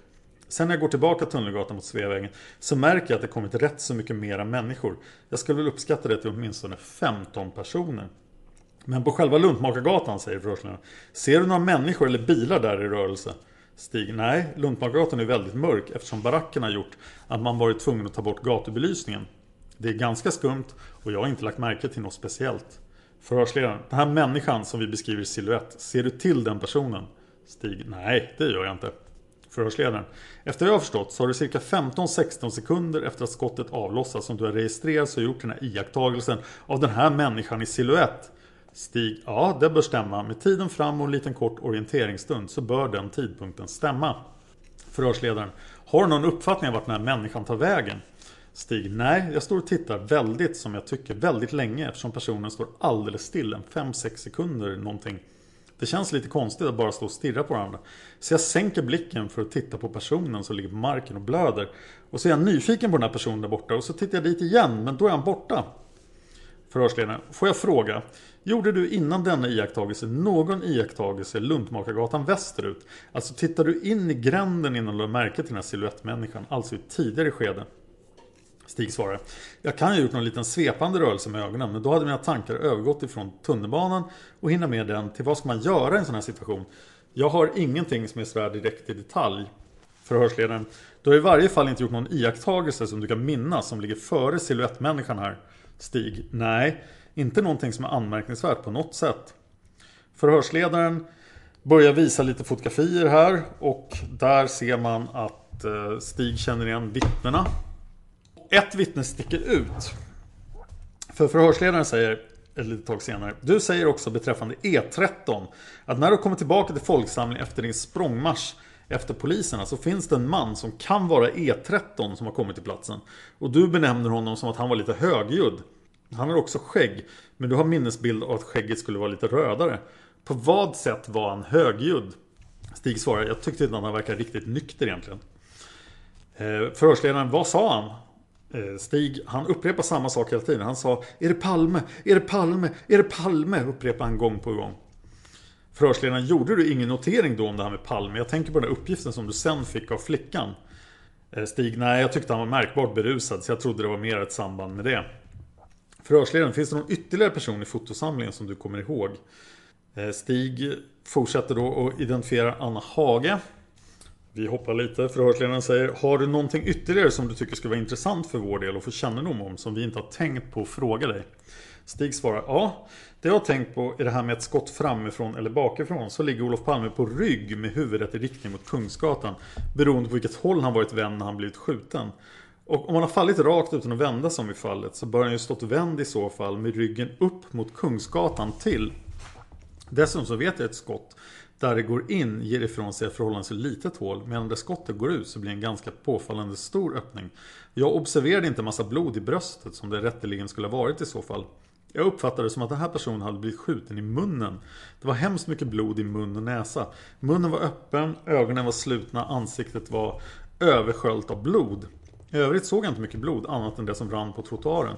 Speaker 1: Sen när jag går tillbaka Tunnelgatan mot Sveavägen så märker jag att det kommit rätt så mycket mera människor. Jag skulle väl uppskatta det till åtminstone 15 personer. Men på själva Luntmakargatan, säger förhörsledaren, ser du några människor eller bilar där i rörelse? Stig, nej, Luntmakargatan är väldigt mörk eftersom barackerna gjort att man varit tvungen att ta bort gatubelysningen. Det är ganska skumt och jag har inte lagt märke till något speciellt. Förhörsledaren, den här människan som vi beskriver i silhuett, ser du till den personen? Stig, nej, det gör jag inte. Förhörsledaren, efter vad jag har förstått så har du cirka 15-16 sekunder efter att skottet avlossats som du har registrerat och gjort den här iakttagelsen av den här människan i siluett. Stig, ja det bör stämma. Med tiden fram och en liten kort orienteringsstund så bör den tidpunkten stämma. Förhörsledaren, har du någon uppfattning om vart den här människan tar vägen? Stig, nej, jag står och tittar väldigt, som jag tycker, väldigt länge eftersom personen står alldeles still, en 5-6 sekunder någonting. Det känns lite konstigt att bara stå och stirra på varandra. Så jag sänker blicken för att titta på personen som ligger på marken och blöder. Och så är jag nyfiken på den här personen där borta och så tittar jag dit igen, men då är han borta. Förhörsledaren, får jag fråga? Gjorde du innan denna iakttagelse någon iakttagelse Luntmakargatan västerut? Alltså tittar du in i gränden innan du märke till den här siluettmänniskan, alltså i ett tidigare skede? Stig svarar. Jag kan ha gjort någon liten svepande rörelse med ögonen men då hade mina tankar övergått ifrån tunnelbanan och hinna med den till vad ska man göra i en sån här situation? Jag har ingenting som är sådär direkt i detalj. Förhörsledaren. Du har i varje fall inte gjort någon iakttagelse som du kan minnas som ligger före siluettmänniskan här. Stig. Nej, inte någonting som är anmärkningsvärt på något sätt. Förhörsledaren börjar visa lite fotografier här och där ser man att eh, Stig känner igen vittnena. Ett vittne sticker ut. För förhörsledaren säger ett litet tag senare. Du säger också beträffande E13 att när du kommer tillbaka till folksamling efter din språngmarsch efter poliserna så alltså, finns det en man som kan vara E13 som har kommit till platsen. Och du benämner honom som att han var lite högljudd. Han har också skägg, men du har minnesbild av att skägget skulle vara lite rödare. På vad sätt var han högljudd? Stig svarar, jag tyckte inte han verkade riktigt nykter egentligen. Eh, förhörsledaren, vad sa han? Eh, Stig, han upprepar samma sak hela tiden. Han sa Är det Palme? Är det Palme? Är det Palme? Upprepar han gång på gång. Förhörsledaren, gjorde du ingen notering då om det här med Palme? Jag tänker på den uppgiften som du sen fick av flickan. Eh, Stig, nej jag tyckte han var märkbart berusad så jag trodde det var mer ett samband med det. Förhörsledaren, finns det någon ytterligare person i fotosamlingen som du kommer ihåg? Eh, Stig fortsätter då att identifiera Anna Hage. Vi hoppar lite. Förhörsledaren säger Har du någonting ytterligare som du tycker skulle vara intressant för vår del och få kännedom om som vi inte har tänkt på att fråga dig? Stig svarar Ja, det jag har tänkt på är det här med ett skott framifrån eller bakifrån så ligger Olof Palme på rygg med huvudet i riktning mot Kungsgatan beroende på vilket håll han varit vänd när han blivit skjuten. Och om han har fallit rakt utan att vända som i fallet så bör han ju stått vänd i så fall med ryggen upp mot Kungsgatan till Dessutom så vet jag ett skott där det går in ger ifrån sig ett förhållandevis litet hål medan där skottet går ut så blir det en ganska påfallande stor öppning. Jag observerade inte massa blod i bröstet som det rätteligen skulle ha varit i så fall. Jag uppfattade det som att den här personen hade blivit skjuten i munnen. Det var hemskt mycket blod i mun och näsa. Munnen var öppen, ögonen var slutna, ansiktet var översköljt av blod. I övrigt såg jag inte mycket blod annat än det som rann på trottoaren.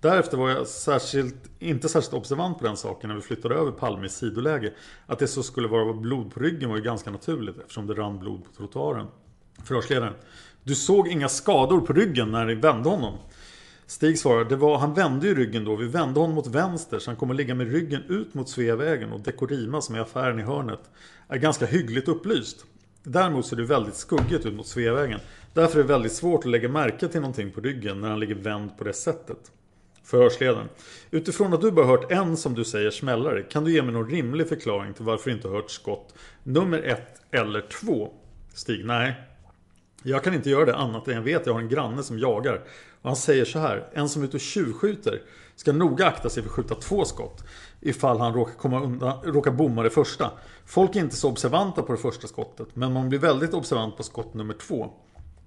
Speaker 1: Därefter var jag särskilt, inte särskilt observant på den saken när vi flyttade över Palme i sidoläge. Att det så skulle vara blod på ryggen var ju ganska naturligt eftersom det rann blod på trottoaren. Förhörsledaren. Du såg inga skador på ryggen när ni vände honom? Stig svarar, det var, han vände ju ryggen då. Vi vände honom mot vänster så han kommer ligga med ryggen ut mot Sveavägen och Dekorima som är affären i hörnet är ganska hyggligt upplyst. Däremot ser det väldigt skuggigt ut mot Sveavägen. Därför är det väldigt svårt att lägga märke till någonting på ryggen när han ligger vänd på det sättet. Förhörsledaren. Utifrån att du bara hört en som du säger smällare, kan du ge mig någon rimlig förklaring till varför du inte hört skott nummer ett eller två? Stig. Nej. Jag kan inte göra det annat än jag vet jag har en granne som jagar. Och han säger så här. En som är ute och tjuvskjuter ska noga akta sig för att skjuta två skott. Ifall han råkar, komma undan, råkar bomma det första. Folk är inte så observanta på det första skottet. Men man blir väldigt observant på skott nummer två.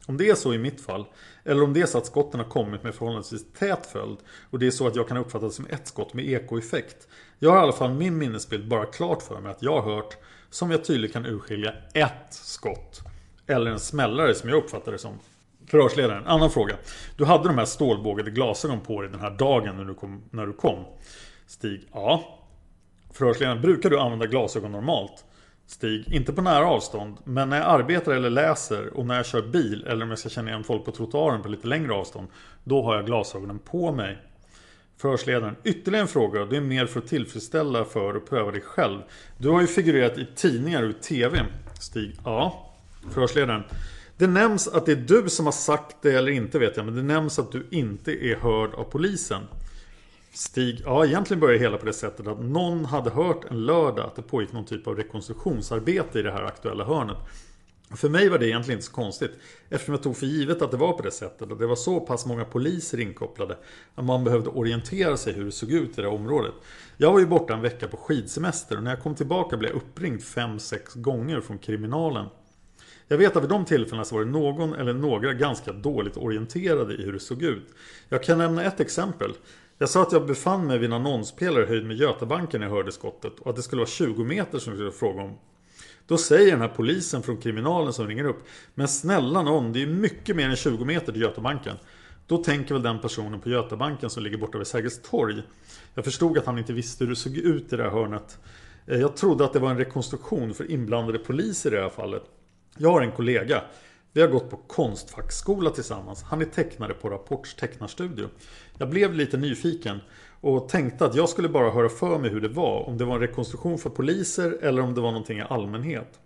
Speaker 1: Om det är så i mitt fall, eller om det är så att skotten har kommit med förhållandevis tät följd och det är så att jag kan uppfatta det som ett skott med ekoeffekt. Jag har i alla fall min minnesbild bara klart för mig att jag har hört, som jag tydligt kan urskilja, ett skott. Eller en smällare som jag uppfattar det som. Förhörsledaren, annan fråga. Du hade de här stålbågade glasögon på dig den här dagen när du kom. När du kom. Stig, ja. Förhörsledaren, brukar du använda glasögon normalt? Stig, inte på nära avstånd, men när jag arbetar eller läser och när jag kör bil eller om jag ska känna igen folk på trottoaren på lite längre avstånd, då har jag glasögonen på mig. Förhörsledaren, ytterligare en fråga, det är mer för att tillfredsställa för och pröva dig själv. Du har ju figurerat i tidningar och i TV. Stig, ja. Förhörsledaren, det nämns att det är du som har sagt det eller inte vet jag, men det nämns att du inte är hörd av polisen. Stig, ja egentligen började hela på det sättet att någon hade hört en lördag att det pågick någon typ av rekonstruktionsarbete i det här aktuella hörnet. För mig var det egentligen inte så konstigt eftersom jag tog för givet att det var på det sättet och det var så pass många poliser inkopplade att man behövde orientera sig hur det såg ut i det området. Jag var ju borta en vecka på skidsemester och när jag kom tillbaka blev jag uppringd 5-6 gånger från kriminalen. Jag vet att vid de tillfällena så var det någon eller några ganska dåligt orienterade i hur det såg ut. Jag kan nämna ett exempel. Jag sa att jag befann mig vid en annonspelare höjd med Götabanken när jag hörde skottet och att det skulle vara 20 meter som vi skulle fråga om. Då säger den här polisen från kriminalen som ringer upp Men snälla någon, det är mycket mer än 20 meter till Götabanken. Då tänker väl den personen på Götabanken som ligger borta vid Sergels torg. Jag förstod att han inte visste hur det såg ut i det här hörnet. Eh, jag trodde att det var en rekonstruktion för inblandade poliser i det här fallet. Jag har en kollega vi har gått på konstfackskola tillsammans. Han är tecknare på Rapports tecknarstudio. Jag blev lite nyfiken och tänkte att jag skulle bara höra för mig hur det var. Om det var en rekonstruktion för poliser eller om det var någonting i allmänhet.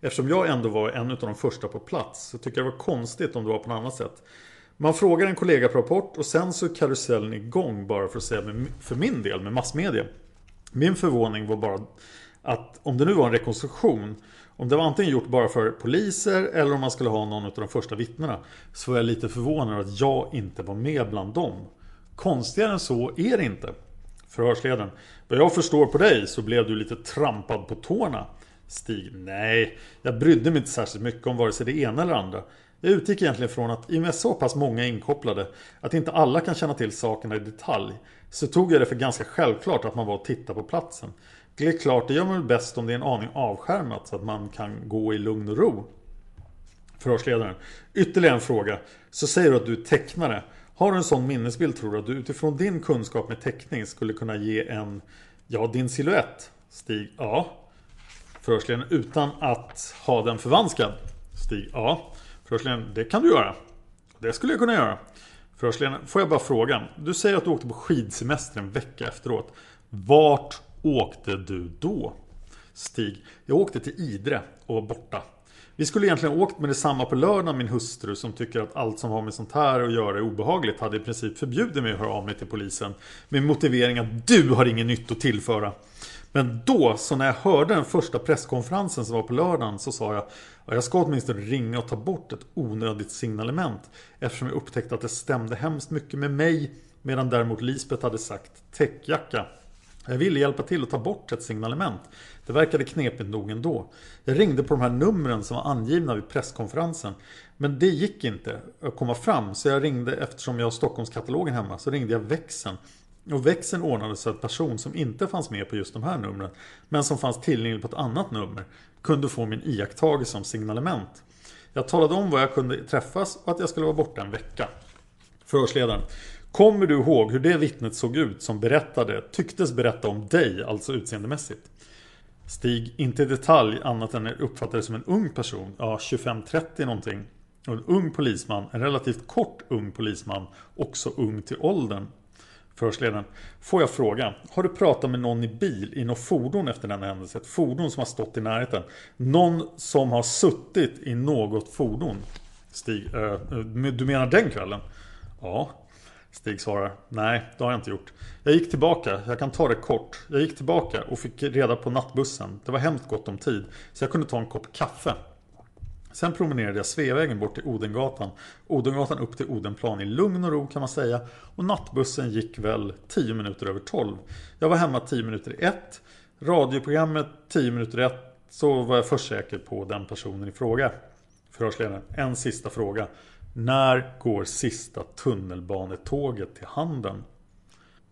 Speaker 1: Eftersom jag ändå var en av de första på plats så tycker jag det var konstigt om det var på något annat sätt. Man frågar en kollega på Rapport och sen så är karusellen igång bara för att säga för min del med massmedia. Min förvåning var bara att om det nu var en rekonstruktion om det var antingen gjort bara för poliser eller om man skulle ha någon av de första vittnena Så var jag lite förvånad att jag inte var med bland dem. Konstigare än så är det inte. Förhörsledaren. Vad jag förstår på dig så blev du lite trampad på tårna. Stig. Nej, jag brydde mig inte särskilt mycket om vare sig det ena eller andra. Jag utgick egentligen från att i och med så pass många inkopplade att inte alla kan känna till sakerna i detalj så tog jag det för ganska självklart att man var och tittade på platsen. Det är klart, det gör man väl bäst om det är en aning avskärmat så att man kan gå i lugn och ro. Förhörsledaren. Ytterligare en fråga. Så säger du att du är tecknare. Har du en sån minnesbild tror du att du utifrån din kunskap med teckning skulle kunna ge en, ja din siluett? Stig, ja. Förhörsledaren. Utan att ha den förvanskad? Stig, ja. Förhörsledaren. Det kan du göra. Det skulle jag kunna göra. Förhörsledaren. Får jag bara fråga. Du säger att du åkte på skidsemester en vecka efteråt. Vart åkte du då? Stig. Jag åkte till Idre och var borta. Vi skulle egentligen åkt med detsamma på lördagen min hustru som tycker att allt som har med sånt här att göra är obehagligt hade i princip förbjudit mig att höra av mig till polisen med motivering att du har inget nytt att tillföra. Men då, så när jag hörde den första presskonferensen som var på lördagen så sa jag att jag ska åtminstone ringa och ta bort ett onödigt signalement eftersom jag upptäckte att det stämde hemskt mycket med mig medan däremot Lisbeth hade sagt täckjacka. Jag ville hjälpa till att ta bort ett signalement. Det verkade knepigt nog ändå. Jag ringde på de här numren som var angivna vid presskonferensen. Men det gick inte att komma fram så jag ringde eftersom jag har Stockholmskatalogen hemma så ringde jag växeln. Och växeln ordnade så att person som inte fanns med på just de här numren men som fanns tillgänglig på ett annat nummer kunde få min iakttagelse som signalement. Jag talade om var jag kunde träffas och att jag skulle vara borta en vecka. Förhörsledaren. Kommer du ihåg hur det vittnet såg ut som berättade, tycktes berätta om dig, alltså utseendemässigt? Stig, inte i detalj annat än uppfattade som en ung person, ja 25-30 någonting. Och en ung polisman, en relativt kort ung polisman, också ung till åldern. Förhörsledaren. Får jag fråga, har du pratat med någon i bil i något fordon efter denna händelse? Ett fordon som har stått i närheten? Någon som har suttit i något fordon? Stig, äh, du menar den kvällen? Ja. Stig svarar, nej det har jag inte gjort. Jag gick tillbaka, jag kan ta det kort. Jag gick tillbaka och fick reda på nattbussen. Det var hemskt gott om tid, så jag kunde ta en kopp kaffe. Sen promenerade jag Sveavägen bort till Odengatan. Odengatan upp till Odenplan i lugn och ro kan man säga. Och nattbussen gick väl 10 minuter över 12. Jag var hemma 10 minuter i 1. Radioprogrammet 10 minuter i 1. Så var jag först säker på den personen i fråga. Förhörsledaren, en sista fråga. När går sista tunnelbanetåget till Handen?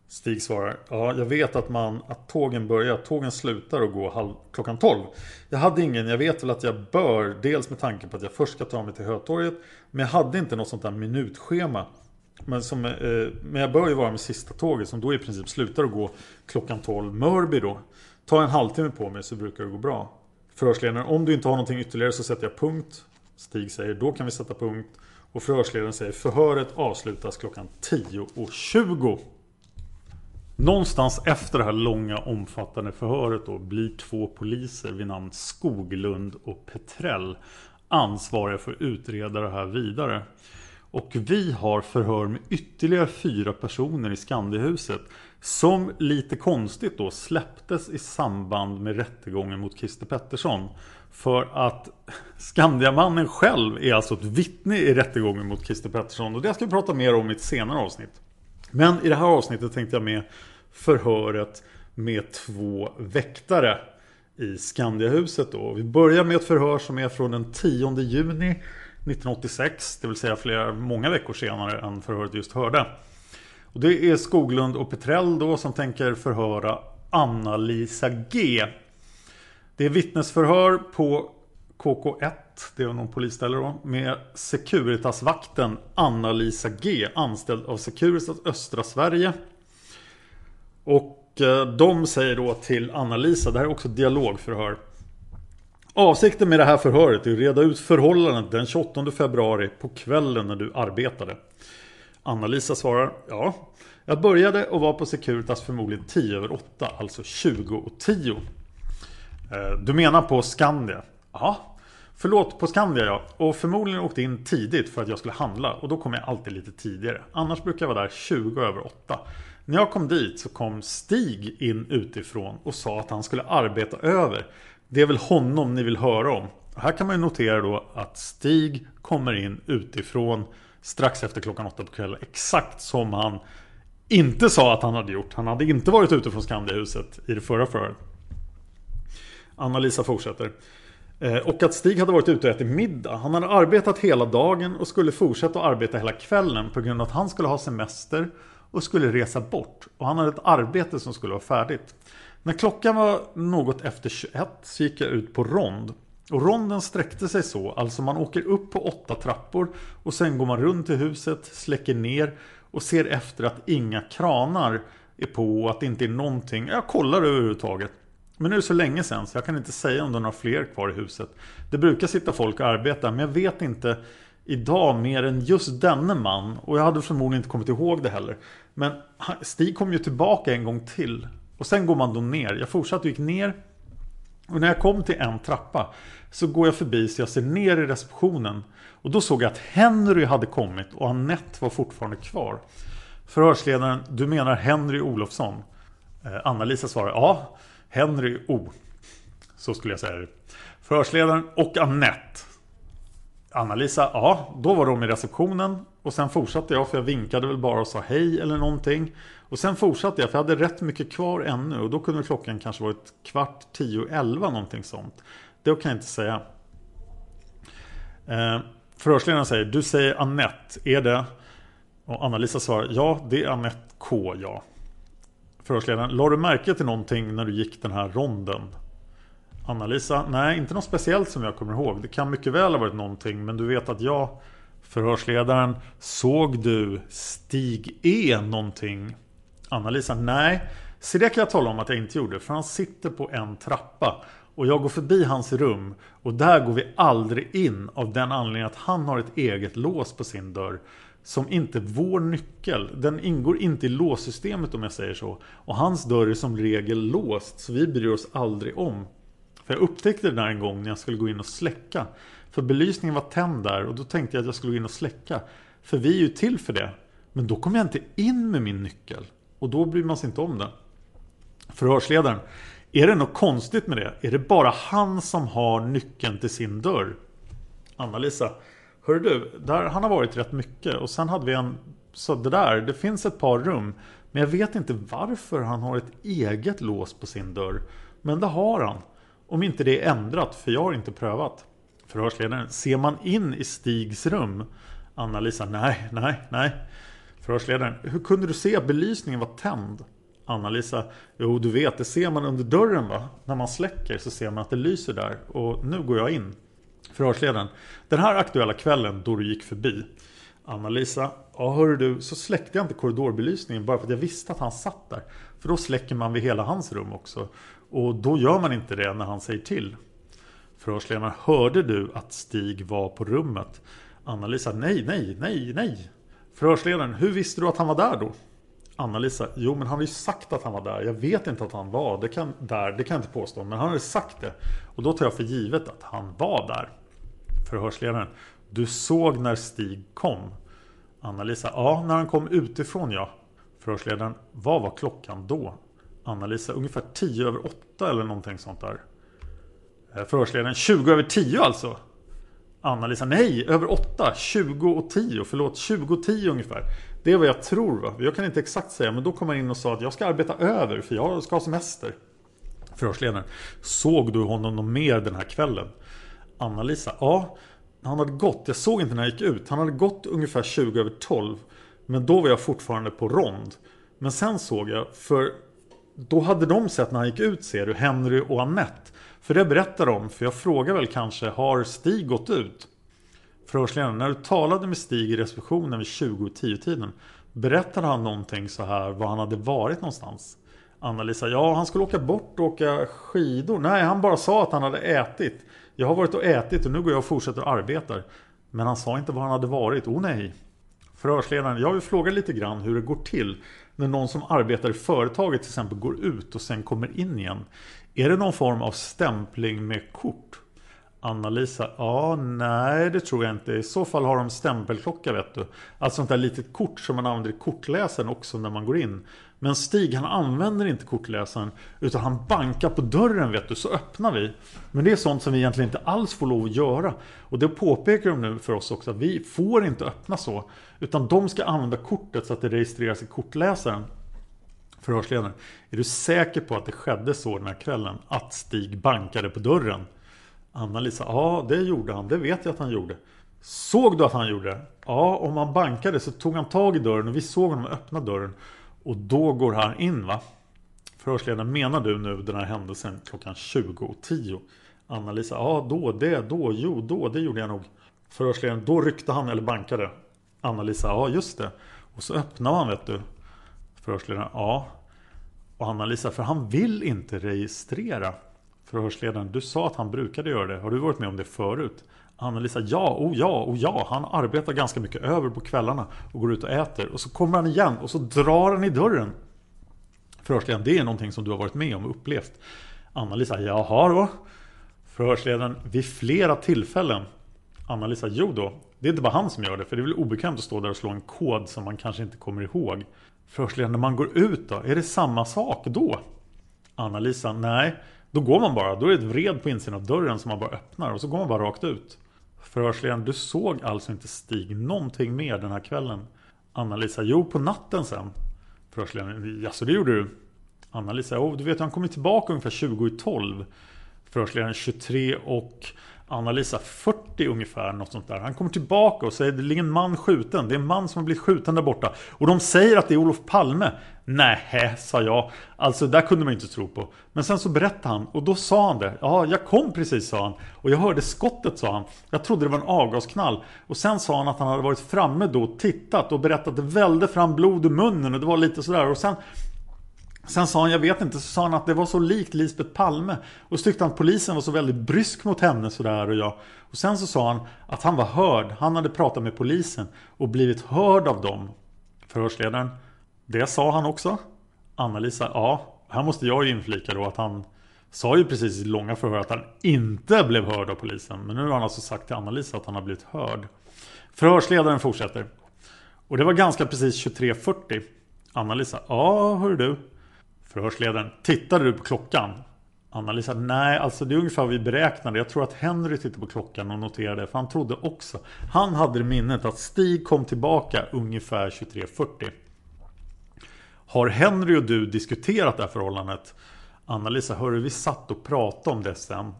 Speaker 1: Stig svarar, ja jag vet att, man, att tågen börjar, tågen slutar att gå halv, klockan 12. Jag hade ingen, jag vet väl att jag bör, dels med tanke på att jag först ska ta mig till Hötorget. Men jag hade inte något sånt där minutschema. Men, som, eh, men jag bör ju vara med sista tåget som då i princip slutar att gå klockan 12 Mörby då. Ta en halvtimme på mig så brukar det gå bra. Förhörsledaren, om du inte har någonting ytterligare så sätter jag punkt. Stig säger, då kan vi sätta punkt. Och förhörsledaren säger, förhöret avslutas klockan 10.20. Någonstans efter det här långa omfattande förhöret då blir två poliser vid namn Skoglund och Petrell ansvariga för att utreda det här vidare. Och vi har förhör med ytterligare fyra personer i Skandiahuset som lite konstigt då släpptes i samband med rättegången mot Christer Pettersson. För att Skandiamannen själv är alltså ett vittne i rättegången mot Christer Pettersson och det ska vi prata mer om i ett senare avsnitt. Men i det här avsnittet tänkte jag med förhöret med två väktare i Skandiahuset då. Vi börjar med ett förhör som är från den 10 juni 1986, det vill säga flera, många veckor senare än förhöret just hörde. Och det är Skoglund och Petrell då som tänker förhöra Anna-Lisa G. Det är vittnesförhör på KK1, det är någon polisställe då, med Securitasvakten Anna-Lisa G, anställd av Securitas Östra Sverige. Och eh, de säger då till Anna-Lisa, det här är också dialogförhör. Avsikten med det här förhöret är att reda ut förhållandet den 28 februari på kvällen när du arbetade. Anna-Lisa svarar, ja. Jag började och var på Securitas förmodligen 10 över 8, alltså 20 och 10. Eh, du menar på Skandia? Ja. Förlåt, på Skandia ja. Och förmodligen åkte in tidigt för att jag skulle handla. Och då kom jag alltid lite tidigare. Annars brukar jag vara där 20 över 8. När jag kom dit så kom Stig in utifrån och sa att han skulle arbeta över. Det är väl honom ni vill höra om. Här kan man ju notera då att Stig kommer in utifrån strax efter klockan 8 på kvällen. Exakt som han inte sa att han hade gjort. Han hade inte varit ute från Skandiahuset i det förra förhöret. Anna-Lisa fortsätter. Eh, och att Stig hade varit ute och ätit middag. Han hade arbetat hela dagen och skulle fortsätta att arbeta hela kvällen på grund av att han skulle ha semester och skulle resa bort. Och han hade ett arbete som skulle vara färdigt. När klockan var något efter 21 så gick jag ut på rond. Och ronden sträckte sig så, alltså man åker upp på åtta trappor och sen går man runt i huset, släcker ner och ser efter att inga kranar är på och att det inte är någonting. Jag kollar överhuvudtaget. Men nu är det så länge sedan så jag kan inte säga om det är några fler kvar i huset. Det brukar sitta folk och arbeta men jag vet inte idag mer än just denne man. Och jag hade förmodligen inte kommit ihåg det heller. Men Stig kom ju tillbaka en gång till. Och sen går man då ner. Jag fortsatte och gick ner. Och när jag kom till en trappa så går jag förbi så jag ser ner i receptionen. Och då såg jag att Henry hade kommit och Annette var fortfarande kvar. Förhörsledaren, du menar Henry Olofsson? Eh, Anna-Lisa svarar, ja, Henry O. Så skulle jag säga det. Förhörsledaren och Annette. Anna-Lisa, ja, då var de i receptionen och sen fortsatte jag för jag vinkade väl bara och sa hej eller någonting. Och sen fortsatte jag för jag hade rätt mycket kvar ännu och då kunde klockan kanske varit kvart, tio, elva någonting sånt. Det kan jag inte säga. Eh, förhörsledaren säger, du säger Annette, är det? Och Anna-Lisa svarar, ja det är Annette K, ja. Förhörsledaren, la du märke till någonting när du gick den här ronden? Anna-Lisa, nej inte något speciellt som jag kommer ihåg. Det kan mycket väl ha varit någonting men du vet att jag Förhörsledaren, såg du Stig E någonting? Anna-Lisa, nej. Se det kan jag tala om att jag inte gjorde för han sitter på en trappa och jag går förbi hans rum och där går vi aldrig in av den anledningen att han har ett eget lås på sin dörr som inte vår nyckel. Den ingår inte i låssystemet om jag säger så. Och hans dörr är som regel låst så vi bryr oss aldrig om. För jag upptäckte det där en gång när jag skulle gå in och släcka. För belysningen var tänd där och då tänkte jag att jag skulle gå in och släcka. För vi är ju till för det. Men då kom jag inte in med min nyckel. Och då bryr man sig inte om det. Förhörsledaren. Är det något konstigt med det? Är det bara han som har nyckeln till sin dörr? Anna-Lisa. Hör du, där, han har varit rätt mycket. Och sen hade vi en... Så det där, det finns ett par rum. Men jag vet inte varför han har ett eget lås på sin dörr. Men det har han. Om inte det är ändrat, för jag har inte prövat. Förhörsledaren. Ser man in i Stigs rum? Anna-Lisa. Nej, nej, nej. Förhörsledaren. Hur kunde du se att belysningen var tänd? Anna-Lisa. Jo, du vet, det ser man under dörren va? När man släcker så ser man att det lyser där. Och nu går jag in. Förhörsledaren. Den här aktuella kvällen då du gick förbi. Anna-Lisa. Ja, hörru du, så släckte jag inte korridorbelysningen bara för att jag visste att han satt där. För då släcker man vid hela hans rum också. Och då gör man inte det när han säger till. Förhörsledaren, hörde du att Stig var på rummet? Anna-Lisa, nej, nej, nej, nej. Förhörsledaren, hur visste du att han var där då? Anna-Lisa, jo men han har ju sagt att han var där. Jag vet inte att han var det kan, där, det kan jag inte påstå. Men han har sagt det. Och då tar jag för givet att han var där. Förhörsledaren, du såg när Stig kom? Anna-Lisa, ja när han kom utifrån ja. Förhörsledaren, vad var klockan då? Anna-Lisa, ungefär 10 över 8 eller någonting sånt där. Eh, Förhörsledaren 20 över 10 alltså. Anna-Lisa, nej, över 8. 20 och 10, förlåt, 20 och 10 ungefär. Det är vad jag tror va. Jag kan inte exakt säga, men då kom han in och sa att jag ska arbeta över för jag ska ha semester. Förhörsledaren, såg du honom någon mer den här kvällen? Anna-Lisa, ja. Han hade gått, jag såg inte när han gick ut. Han hade gått ungefär 20 över 12. Men då var jag fortfarande på rond. Men sen såg jag, för då hade de sett när han gick ut ser du, Henry och Annette. För det berättar de, för jag frågar väl kanske, har Stig gått ut? Förhörsledaren, när du talade med Stig i receptionen vid 20-10-tiden Berättade han någonting så här var han hade varit någonstans? Anna-Lisa, ja han skulle åka bort och åka skidor. Nej, han bara sa att han hade ätit. Jag har varit och ätit och nu går jag och fortsätter och arbetar. Men han sa inte var han hade varit. Oh nej. Förhörsledaren, jag vill fråga lite grann hur det går till när någon som arbetar i företaget till exempel går ut och sen kommer in igen. Är det någon form av stämpling med kort? Anna-Lisa, ja, nej det tror jag inte. I så fall har de stämpelklocka vet du. Alltså sånt där litet kort som man använder i kortläsaren också när man går in. Men Stig han använder inte kortläsaren utan han bankar på dörren vet du så öppnar vi. Men det är sånt som vi egentligen inte alls får lov att göra. Och det påpekar de nu för oss också att vi får inte öppna så. Utan de ska använda kortet så att det registreras i kortläsaren. Förhörsledaren, är du säker på att det skedde så den här kvällen? Att Stig bankade på dörren? Anna-Lisa, ja det gjorde han, det vet jag att han gjorde. Såg du att han gjorde det? Ja, om han bankade så tog han tag i dörren och vi såg honom öppna dörren. Och då går han in va? Förhörsledaren, menar du nu den här händelsen klockan 20.10? Anna-Lisa, ja då, det, då, jo, då, det gjorde jag nog. Förhörsledaren, då ryckte han eller bankade. Anna-Lisa, ja just det. Och så öppnade han vet du. Förhörsledaren, ja. Och Anna-Lisa, för han vill inte registrera. Förhörsledaren, du sa att han brukade göra det. Har du varit med om det förut? Anna-Lisa, ja, oh ja, oh ja. Han arbetar ganska mycket över på kvällarna och går ut och äter. Och så kommer han igen och så drar han i dörren. Förhörsledaren, det är någonting som du har varit med om och upplevt. Anna-Lisa, jaha då. Förhörsledaren, vid flera tillfällen. Anna-Lisa, jo då. Det är inte bara han som gör det, för det är väl obekvämt att stå där och slå en kod som man kanske inte kommer ihåg. Förhörsledaren, när man går ut då, är det samma sak då? Anna-Lisa, nej. Då går man bara. Då är det ett vred på insidan av dörren som man bara öppnar och så går man bara rakt ut. Förhörsledaren, du såg alltså inte Stig någonting mer den här kvällen? Anna-Lisa, jo på natten sen. Förhörsledaren, jaså det gjorde du? Anna-Lisa, oh, du vet han kommer tillbaka ungefär 20 i 12. Förhörsledaren 23 och Anna-Lisa 40 ungefär, något sånt där. Han kommer tillbaka och säger det ligger en man skjuten. Det är en man som har blivit skjuten där borta. Och de säger att det är Olof Palme. Nej, sa jag. Alltså, där kunde man inte tro på. Men sen så berättade han och då sa han det. Ja, jag kom precis, sa han. Och jag hörde skottet, sa han. Jag trodde det var en avgasknall. Och sen sa han att han hade varit framme då och tittat och berättat att det välde fram blod ur munnen och det var lite sådär. Och sen Sen sa han, jag vet inte, så sa han att det var så likt Lisbeth Palme. Och så tyckte han att polisen var så väldigt brysk mot henne sådär och jag. Och sen så sa han att han var hörd. Han hade pratat med polisen och blivit hörd av dem. Förhörsledaren. Det sa han också. Anna-Lisa, ja. Här måste jag ju inflika då att han sa ju precis i långa förhör att han inte blev hörd av polisen. Men nu har han alltså sagt till Anna-Lisa att han har blivit hörd. Förhörsledaren fortsätter. Och det var ganska precis 23.40. Anna-Lisa, ja hör du. Förhörsledaren, tittade du på klockan? Anna-Lisa, nej alltså det är ungefär vad vi beräknade. Jag tror att Henry tittade på klockan och noterade för han trodde också. Han hade i minnet att Stig kom tillbaka ungefär 23.40. Har Henry och du diskuterat det här förhållandet? Anna-Lisa, hörru vi satt och pratade om det sen.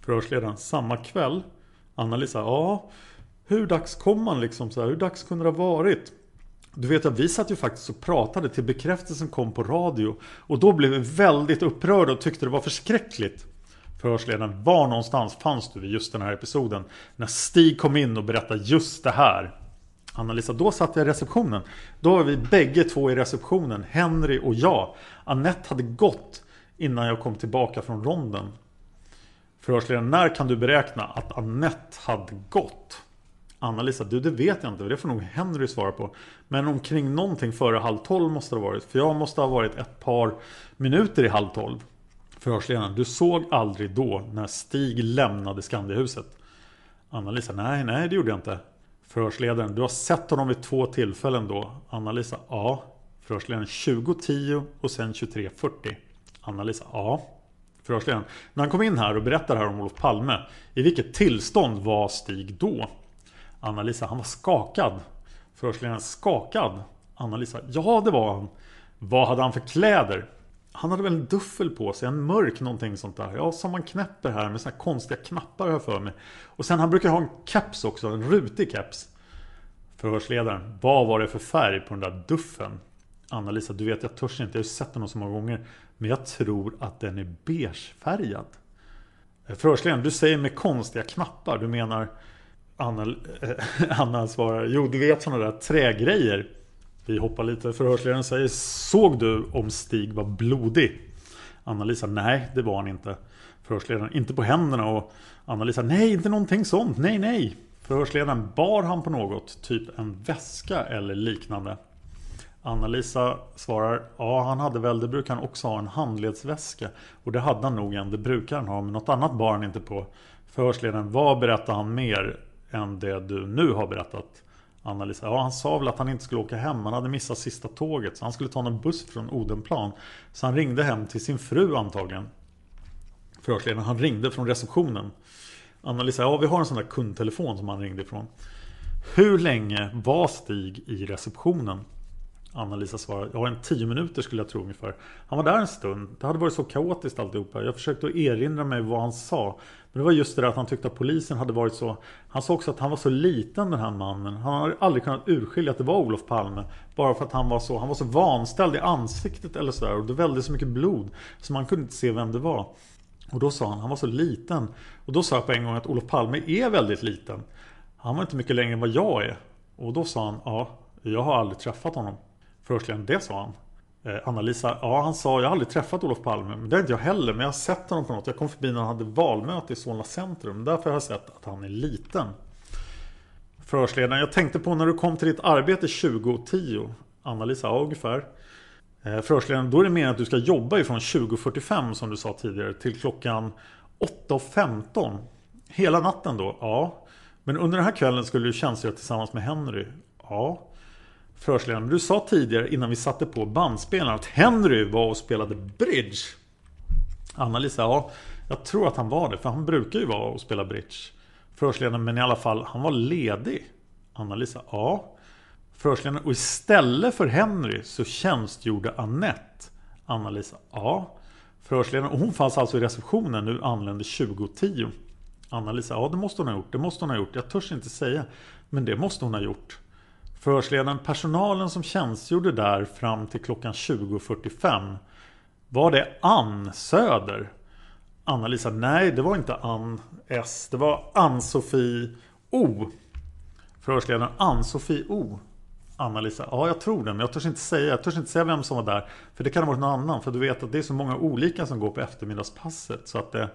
Speaker 1: Förhörsledaren, samma kväll? Anna-Lisa, ja. Hur dags kom man liksom så här? Hur dags kunde det ha varit? Du vet att vi satt ju faktiskt och pratade till bekräftelsen kom på radio. Och då blev vi väldigt upprörda och tyckte det var förskräckligt. Förhörsledaren, var någonstans fanns du vid just den här episoden? När Stig kom in och berättade just det här. Anna-Lisa, då satt jag i receptionen. Då var vi bägge två i receptionen, Henry och jag. Annette hade gått innan jag kom tillbaka från ronden. Förhörsledaren, när kan du beräkna att Annette hade gått? Anna-Lisa, du det vet jag inte. Det får nog Henry svara på. Men omkring någonting före halv tolv måste det ha varit. För jag måste ha varit ett par minuter i halv tolv. Förhörsledaren, du såg aldrig då när Stig lämnade Skandiahuset? Anna-Lisa, nej, nej det gjorde jag inte. Förhörsledaren, du har sett honom vid två tillfällen då? Anna-Lisa, ja. Förhörsledaren, 20.10 och sen 23.40. Anna-Lisa, ja. Förhörsledaren, när han kom in här och berättade här om Olof Palme. I vilket tillstånd var Stig då? Anna-Lisa, han var skakad. Förhörsledaren, skakad? Anna-Lisa, ja det var han. Vad hade han för kläder? Han hade väl en duffel på sig, en mörk någonting sånt där. Ja, som man knäpper här med såna här konstiga knappar här för mig. Och sen han brukar ha en keps också, en rutig keps. Förhörsledaren, vad var det för färg på den där duffen? Anna-Lisa, du vet jag törs inte, jag har ju sett den så många gånger. Men jag tror att den är beigefärgad. Förhörsledaren, du säger med konstiga knappar, du menar Anna, eh, (laughs) Anna svarar Jo du vet sådana där trägrejer. Vi hoppar lite Förhörsledaren säger Såg du om Stig var blodig? Anna-Lisa Nej det var han inte. Förhörsledaren Inte på händerna. Och Anna-Lisa Nej inte någonting sånt. Nej nej. Förhörsledaren Bar han på något? Typ en väska eller liknande? Anna-Lisa svarar Ja han hade väl Det brukar han också ha en handledsväska. Och det hade han nog en Det brukar han ha Men något annat bar han inte på. Förhörsledaren Vad berättar han mer? Än det du nu har berättat Anna-Lisa. Ja, han sa väl att han inte skulle åka hem. Han hade missat sista tåget. Så han skulle ta en buss från Odenplan. Så han ringde hem till sin fru antagligen. Förhörsledaren. Han ringde från receptionen. Anna-Lisa. Ja, vi har en sån där kundtelefon som han ringde ifrån. Hur länge var Stig i receptionen? Anna-Lisa svarar, ja en tio minuter skulle jag tro ungefär. Han var där en stund. Det hade varit så kaotiskt alltihopa. Jag försökte att erinra mig vad han sa. Men det var just det där att han tyckte att polisen hade varit så... Han sa också att han var så liten den här mannen. Han hade aldrig kunnat urskilja att det var Olof Palme. Bara för att han var så, han var så vanställd i ansiktet eller sådär. Och det vällde så mycket blod. Så man kunde inte se vem det var. Och då sa han, han var så liten. Och då sa jag på en gång att Olof Palme är väldigt liten. Han var inte mycket längre än vad jag är. Och då sa han, ja, jag har aldrig träffat honom. Förhörsledaren, det sa han. Eh, Anna-Lisa, ja han sa jag har aldrig träffat Olof Palme. Men det har inte jag heller. Men jag har sett honom på något. Jag kom förbi när han hade valmöte i Solna centrum. Därför har jag sett att han är liten. Förhörsledaren, jag tänkte på när du kom till ditt arbete 2010. Anna-Lisa, ja ungefär. Eh, Förhörsledaren, då är det meningen att du ska jobba ifrån 20.45 som du sa tidigare till klockan 8.15. Hela natten då? Ja. Men under den här kvällen skulle du tjänstgöra tillsammans med Henry? Ja förhörsledaren. Du sa tidigare innan vi satte på bandspelaren att Henry var och spelade bridge. Anna-Lisa, ja, jag tror att han var det. För han brukar ju vara och spela bridge. Förhörsledaren, men i alla fall, han var ledig. Anna-Lisa, ja. Förhörsledaren, och istället för Henry så tjänstgjorde Annette. Anna-Lisa, ja. Förhörsledaren, och hon fanns alltså i receptionen nu anlände 2010. Anna-Lisa, ja det måste hon ha gjort, det måste hon ha gjort. Jag törs inte säga, men det måste hon ha gjort. Förhörsledaren, personalen som tjänstgjorde där fram till klockan 20.45 Var det Ann Söder? Anna-Lisa, nej det var inte Ann S. Det var Ann-Sofie O. Förhörsledaren, Ann-Sofie O. Anna-Lisa, ja jag tror det men jag törs inte säga. Jag törs inte säga vem som var där. För det kan ha varit någon annan. För du vet att det är så många olika som går på eftermiddagspasset. Så att det,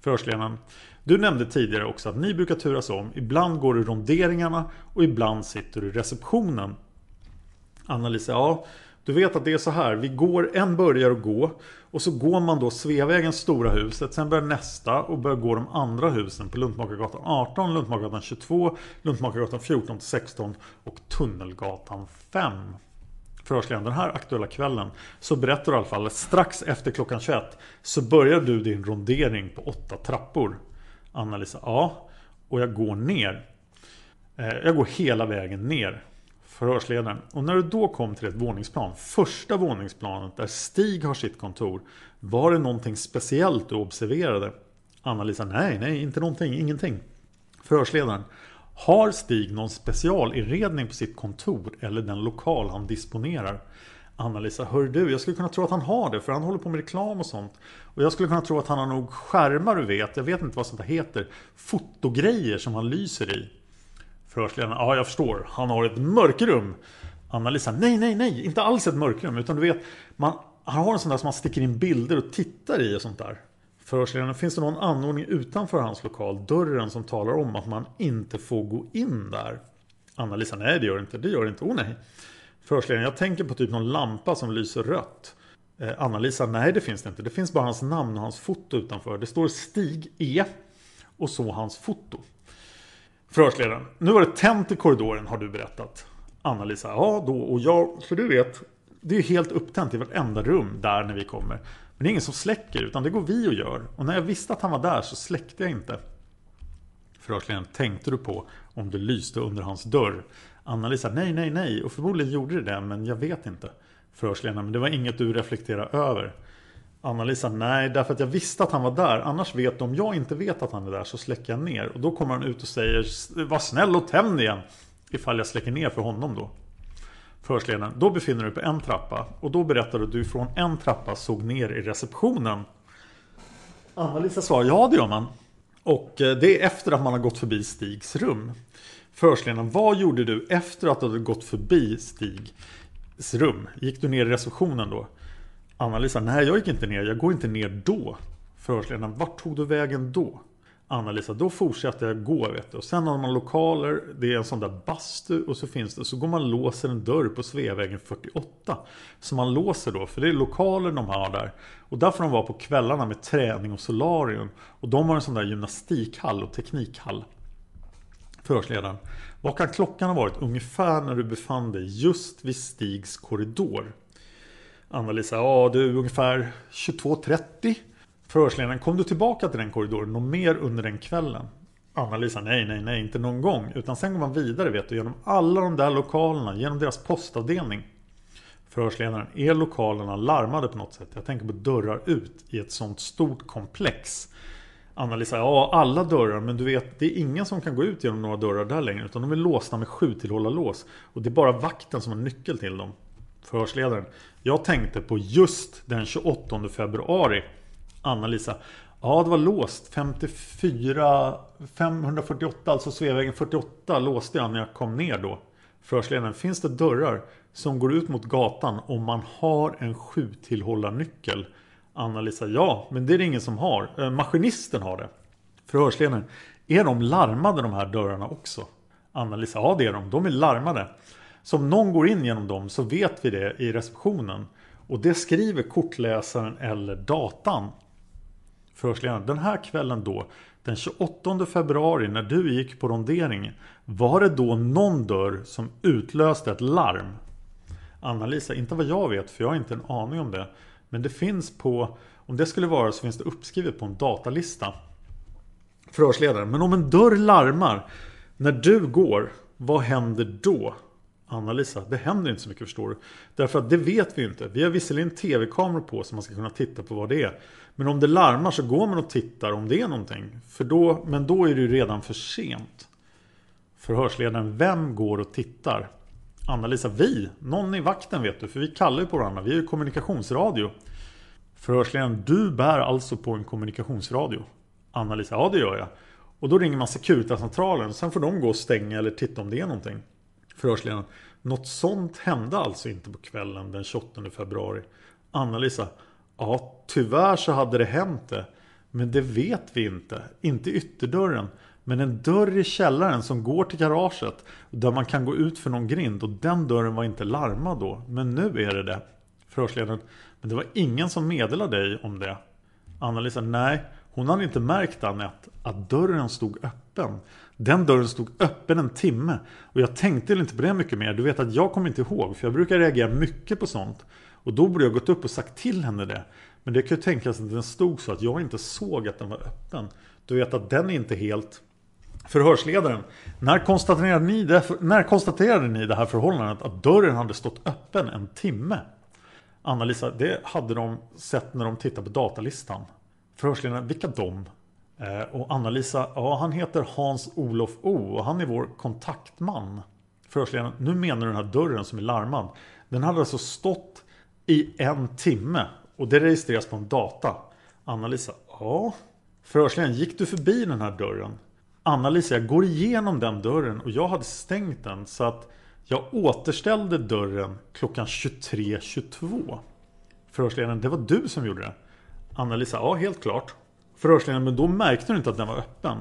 Speaker 1: förhörsledaren. Du nämnde tidigare också att ni brukar turas om. Ibland går du ronderingarna och ibland sitter du i receptionen. Anna-Lisa, ja du vet att det är så här. Vi går, en börjar att gå och så går man då Sveavägens stora huset. Sen börjar nästa och börjar gå de andra husen på Luntmakargatan 18, Luntmakargatan 22, Luntmakargatan 14 16 och Tunnelgatan 5. Förhörsledaren den här aktuella kvällen så berättar du i alla fall att strax efter klockan 21 så börjar du din rondering på åtta trappor. Anna-Lisa, ja. Och jag går ner. Eh, jag går hela vägen ner förhörsledaren. Och när du då kom till ett våningsplan, första våningsplanet där Stig har sitt kontor, var det någonting speciellt du observerade? Anna-Lisa, nej, nej, inte någonting, ingenting. Förhörsledaren, har Stig någon specialinredning på sitt kontor eller den lokal han disponerar? Anna-Lisa, hör du, jag skulle kunna tro att han har det för han håller på med reklam och sånt. Och jag skulle kunna tro att han har nog skärmar du vet, jag vet inte vad sånt där heter, fotogrejer som han lyser i. Förhörsledaren, ja jag förstår. Han har ett mörkrum. Anna-Lisa, nej nej nej, inte alls ett mörkrum. Utan du vet, man, han har en sån där som man sticker in bilder och tittar i och sånt där. Förhörsledaren, finns det någon anordning utanför hans lokal? Dörren som talar om att man inte får gå in där? Anna-Lisa, nej det gör det inte. Det gör det inte. Oh nej. Förhörsledaren, jag tänker på typ någon lampa som lyser rött. Eh, Anna-Lisa, nej det finns det inte. Det finns bara hans namn och hans foto utanför. Det står Stig E. Och så hans foto. Förhörsledaren. Nu har det tänt i korridoren har du berättat. Anna-Lisa. Ja, då och jag. För du vet. Det är helt upptänt i vartenda rum där när vi kommer. Men det är ingen som släcker utan det går vi och gör. Och när jag visste att han var där så släckte jag inte. Förhörsledaren. Tänkte du på om det lyste under hans dörr? Anna-Lisa. Nej, nej, nej. Och förmodligen gjorde det det men jag vet inte. Förhörsledaren. Men det var inget du reflekterade över. Anna-Lisa, nej därför att jag visste att han var där. Annars vet om jag inte vet att han är där så släcker jag ner. Och då kommer han ut och säger Var snäll och tänd igen. Ifall jag släcker ner för honom då. Förhörsledaren, då befinner du dig på en trappa. Och då berättar du att du från en trappa såg ner i receptionen. Anna-Lisa svarar ja det gör man. Och eh, det är efter att man har gått förbi Stigs rum. Förhörsledaren, vad gjorde du efter att du hade gått förbi Stigs rum? Gick du ner i receptionen då? Anna-Lisa, nej jag gick inte ner, jag går inte ner då. Förhörsledaren, vart tog du vägen då? Anna-Lisa, då fortsätter jag gå vet du. Och sen har man lokaler, det är en sån där bastu och så finns det, så går man och låser en dörr på Sveavägen 48. Som man låser då, för det är lokaler de har där. Och där får de vara på kvällarna med träning och solarium. Och de har en sån där gymnastikhall och teknikhall. Förhörsledaren, vad kan klockan ha varit ungefär när du befann dig just vid Stigs korridor? Anna-Lisa, ja du ungefär 22.30 Förhörsledaren, kom du tillbaka till den korridoren något mer under den kvällen? Anna-Lisa, nej, nej, nej, inte någon gång. Utan sen går man vidare vet du, genom alla de där lokalerna, genom deras postavdelning. Förhörsledaren, är lokalerna larmade på något sätt? Jag tänker på dörrar ut i ett sånt stort komplex. Anna-Lisa, ja alla dörrar men du vet det är ingen som kan gå ut genom några dörrar där längre utan de är låsta med sju tillhålla lås. Och det är bara vakten som har nyckel till dem förhörsledaren. Jag tänkte på just den 28 februari. Anna-Lisa. Ja, det var låst. 54... 548, alltså Sveavägen 48 låste jag när jag kom ner då. Förhörsledaren. Finns det dörrar som går ut mot gatan om man har en sjutillhållarnyckel? Anna-Lisa. Ja, men det är det ingen som har. Eh, maskinisten har det. Förhörsledaren. Är de larmade de här dörrarna också? Anna-Lisa. Ja, det är de. De är larmade. Så om någon går in genom dem så vet vi det i receptionen. Och det skriver kortläsaren eller datan. Förhörsledaren, den här kvällen då, den 28 februari när du gick på rondering, var det då någon dörr som utlöste ett larm? Anna-Lisa, inte vad jag vet för jag har inte en aning om det. Men det finns på, om det skulle vara så finns det uppskrivet på en datalista. Förhörsledaren. Men om en dörr larmar när du går, vad händer då? Anna-Lisa, det händer inte så mycket förstår du. Därför att det vet vi inte. Vi har visserligen tv-kameror på så man ska kunna titta på vad det är. Men om det larmar så går man och tittar om det är någonting. För då, men då är det ju redan för sent. Förhörsledaren, vem går och tittar? Anna-Lisa, vi. Någon i vakten vet du. För vi kallar ju på varandra. Vi är ju kommunikationsradio. Förhörsledaren, du bär alltså på en kommunikationsradio? Anna-Lisa, ja det gör jag. Och då ringer man Securitascentralen, Sen får de gå och stänga eller titta om det är någonting. Förhörsledaren, något sånt hände alltså inte på kvällen den 28 februari. Anna-Lisa, ja tyvärr så hade det hänt det. Men det vet vi inte. Inte ytterdörren. Men en dörr i källaren som går till garaget. Där man kan gå ut för någon grind. Och den dörren var inte larmad då. Men nu är det det. Förhörsledaren. Men det var ingen som meddelade dig om det. Anna-Lisa. Nej. Hon hade inte märkt Anette att dörren stod öppen. Den dörren stod öppen en timme. Och jag tänkte inte på det mycket mer. Du vet att jag kommer inte ihåg. För jag brukar reagera mycket på sånt. Och då borde jag gått upp och sagt till henne det. Men det kan ju tänkas att den stod så att jag inte såg att den var öppen. Du vet att den är inte helt Förhörsledaren. När konstaterade, ni det, när konstaterade ni det här förhållandet att dörren hade stått öppen en timme? Anna-Lisa, det hade de sett när de tittade på datalistan. Förhörsledaren, vilka de? Eh, och Anna-Lisa, ja han heter Hans-Olof O och han är vår kontaktman. Förhörsledaren, nu menar du den här dörren som är larmad. Den hade alltså stått i en timme och det registreras på en data. Anna-Lisa, ja. Förhörsledaren, gick du förbi den här dörren? Anna-Lisa, jag går igenom den dörren och jag hade stängt den så att jag återställde dörren klockan 23.22. Förhörsledaren, det var du som gjorde det? Anna-Lisa, ja helt klart. Förhörsledaren, men då märkte du inte att den var öppen.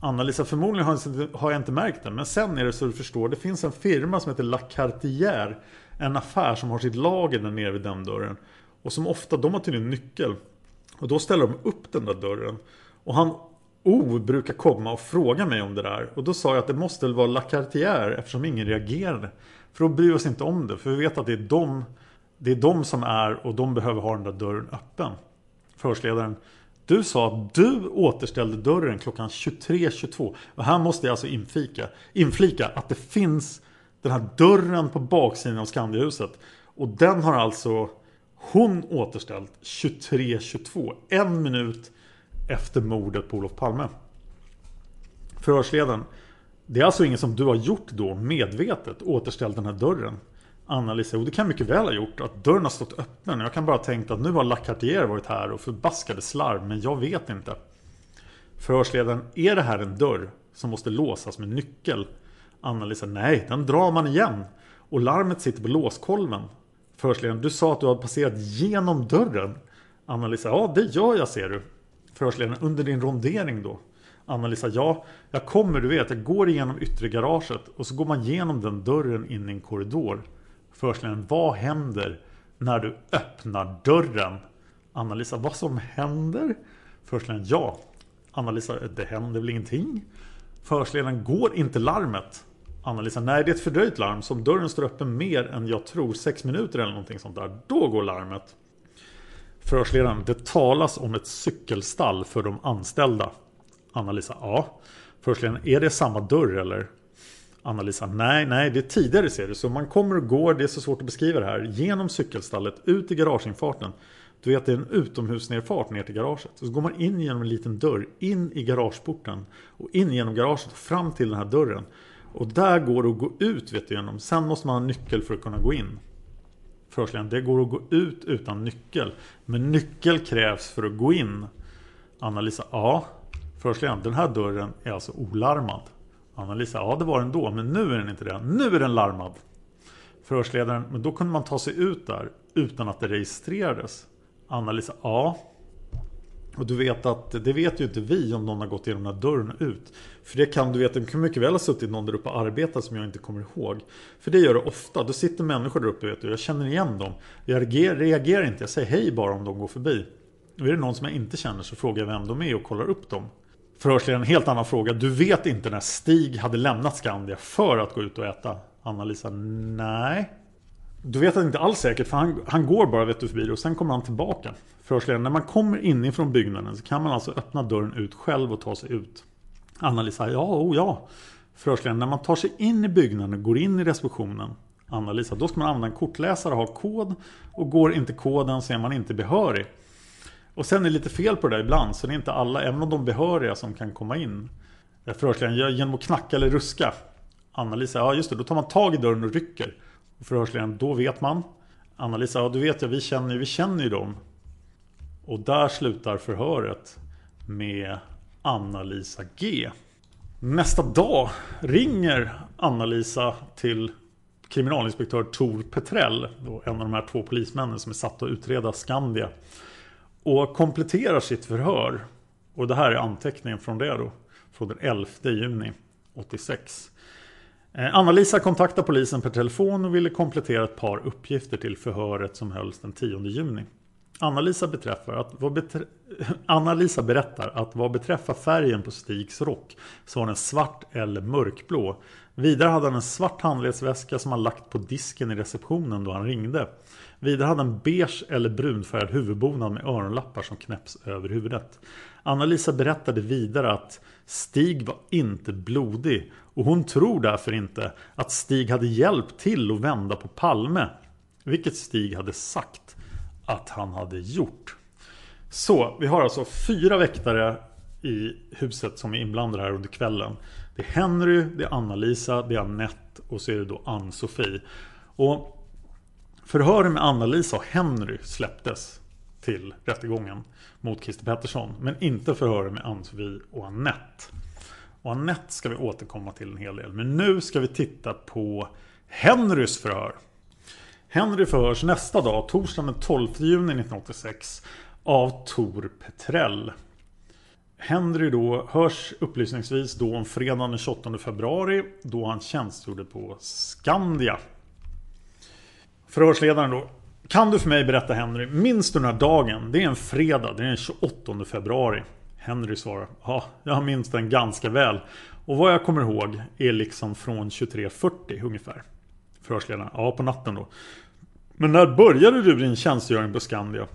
Speaker 1: Anna-Lisa, förmodligen har jag inte märkt den. Men sen är det så du förstår, det finns en firma som heter La Cartier. En affär som har sitt lager där nere vid den dörren. Och som ofta, de har tydligen nyckel. Och då ställer de upp den där dörren. Och han O brukar komma och fråga mig om det där. Och då sa jag att det måste väl vara La Cartier eftersom ingen reagerade. För då bryr vi oss inte om det. För vi vet att det är de, det är de som är och de behöver ha den där dörren öppen. Förhörsledaren. Du sa att du återställde dörren klockan 23.22. Och här måste jag alltså inflika, inflika att det finns den här dörren på baksidan av Skandiahuset. Och den har alltså hon återställt 23.22. En minut efter mordet på Olof Palme. Förhörsledaren. Det är alltså inget som du har gjort då medvetet återställt den här dörren? Anna-Lisa, och det kan mycket väl ha gjort att dörren har stått öppen. Jag kan bara tänkt att nu har Lacartier varit här och förbaskade slarv, men jag vet inte. Förhörsledaren, är det här en dörr som måste låsas med nyckel? Anna-Lisa, nej, den drar man igen. Och larmet sitter på låskolven. Förhörsledaren, du sa att du hade passerat genom dörren. Anna-Lisa, ja det gör jag ser du förhörsledaren under din rondering då? Anna-Lisa, ja, jag kommer, du vet, jag går igenom yttre garaget och så går man igenom den dörren in i en korridor. Förhörsledaren, vad händer när du öppnar dörren? Anna-Lisa, vad som händer? Förhörsledaren, ja. Anna-Lisa, det händer väl ingenting? Förhörsledaren, går inte larmet? Anna-Lisa, nej det är ett fördröjt larm. Så om dörren står öppen mer än jag tror, sex minuter eller någonting sånt där, då går larmet. Förhörsledaren, det talas om ett cykelstall för de anställda. Anna-Lisa, ja. Förhörsledaren, är det samma dörr eller? Anna-Lisa, nej, nej, det är tidigare ser du. Så man kommer och går, det är så svårt att beskriva det här, genom cykelstallet, ut i garageinfarten. Du vet, det är en utomhusnerfart ner till garaget. Så går man in genom en liten dörr, in i garageporten. Och in genom garaget och fram till den här dörren. Och där går det att gå ut vet du genom. Sen måste man ha nyckel för att kunna gå in. Förhörsledaren, det går att gå ut utan nyckel. Men nyckel krävs för att gå in. Anna-Lisa, ja. Förhörsledaren, den här dörren är alltså olarmad. Anna-Lisa, ja det var den då, men nu är den inte det. Nu är den larmad. Förhörsledaren, men då kunde man ta sig ut där utan att det registrerades. Anna-Lisa, ja. Och du vet att det vet ju inte vi om någon har gått igenom den här dörren ut. För det kan du veta, det kan mycket väl ha suttit någon där uppe och arbetat som jag inte kommer ihåg. För det gör det ofta. Då sitter människor där uppe vet du. Jag känner igen dem. Jag reagerar inte. Jag säger hej bara om de går förbi. Och är det någon som jag inte känner så frågar jag vem de är och kollar upp dem. Förhörsledaren, en helt annan fråga. Du vet inte när Stig hade lämnat Skandia för att gå ut och äta? Anna-Lisa, nej. Du vet att det inte alls säkert för han, han går bara vet du förbi och sen kommer han tillbaka. Förhörsledaren, när man kommer inifrån byggnaden så kan man alltså öppna dörren ut själv och ta sig ut. Anna-Lisa, ja, oh ja. Förhörsledaren, när man tar sig in i byggnaden och går in i receptionen. Anna-Lisa, då ska man använda en kortläsare och ha kod. Och går inte koden så är man inte behörig. Och sen är det lite fel på det där ibland, så det är inte alla, även om de behöriga, som kan komma in. Förhörsledaren, genom att knacka eller ruska. Anna-Lisa, ja just det, då tar man tag i dörren och rycker. Och förhörsledaren, då vet man. Anna-Lisa, ja du vet jag, vi känner, vi känner ju dem. Och där slutar förhöret med Anna-Lisa G. Nästa dag ringer Anna-Lisa till kriminalinspektör Tor Petrell, en av de här två polismännen som är satt att utreda Skandia. Och kompletterar sitt förhör. Och det här är anteckningen från det då. Från den 11 juni 86. Eh, Anna-Lisa kontaktade polisen per telefon och ville komplettera ett par uppgifter till förhöret som hölls den 10 juni. Anna-Lisa, beträ (laughs) Anna-Lisa berättar att vad beträffar färgen på Stigs rock så var den svart eller mörkblå. Vidare hade han en svart handledsväska som han lagt på disken i receptionen då han ringde. Vidare hade han beige eller brunfärgad huvudbonad med öronlappar som knäpps över huvudet. Anna-Lisa berättade vidare att Stig var inte blodig och hon tror därför inte att Stig hade hjälpt till att vända på Palme. Vilket Stig hade sagt att han hade gjort. Så, vi har alltså fyra väktare i huset som är inblandade här under kvällen. Det är Henry, det är Anna-Lisa, det är Annette och så är det då Ann-Sofie. Och förhören med Anna-Lisa och Henry släpptes till rättegången mot Christer Pettersson. Men inte förhören med Ann-Sofie och Annette. Och Anette ska vi återkomma till en hel del. Men nu ska vi titta på Henrys förhör. Henry förhörs nästa dag, torsdagen den 12 juni 1986 av Tor Petrell. Henry då hörs upplysningsvis då om fredagen den 28 februari då han tjänstgjorde på Skandia. Förhörsledaren då. Kan du för mig berätta Henry, minns du den här dagen? Det är en fredag, det är den 28 februari. Henry svarar. Ja, jag minns den ganska väl. Och vad jag kommer ihåg är liksom från 23.40 ungefär. Förhörsledaren. Ja, på natten då. Men när började du din tjänstgöring på Skandia?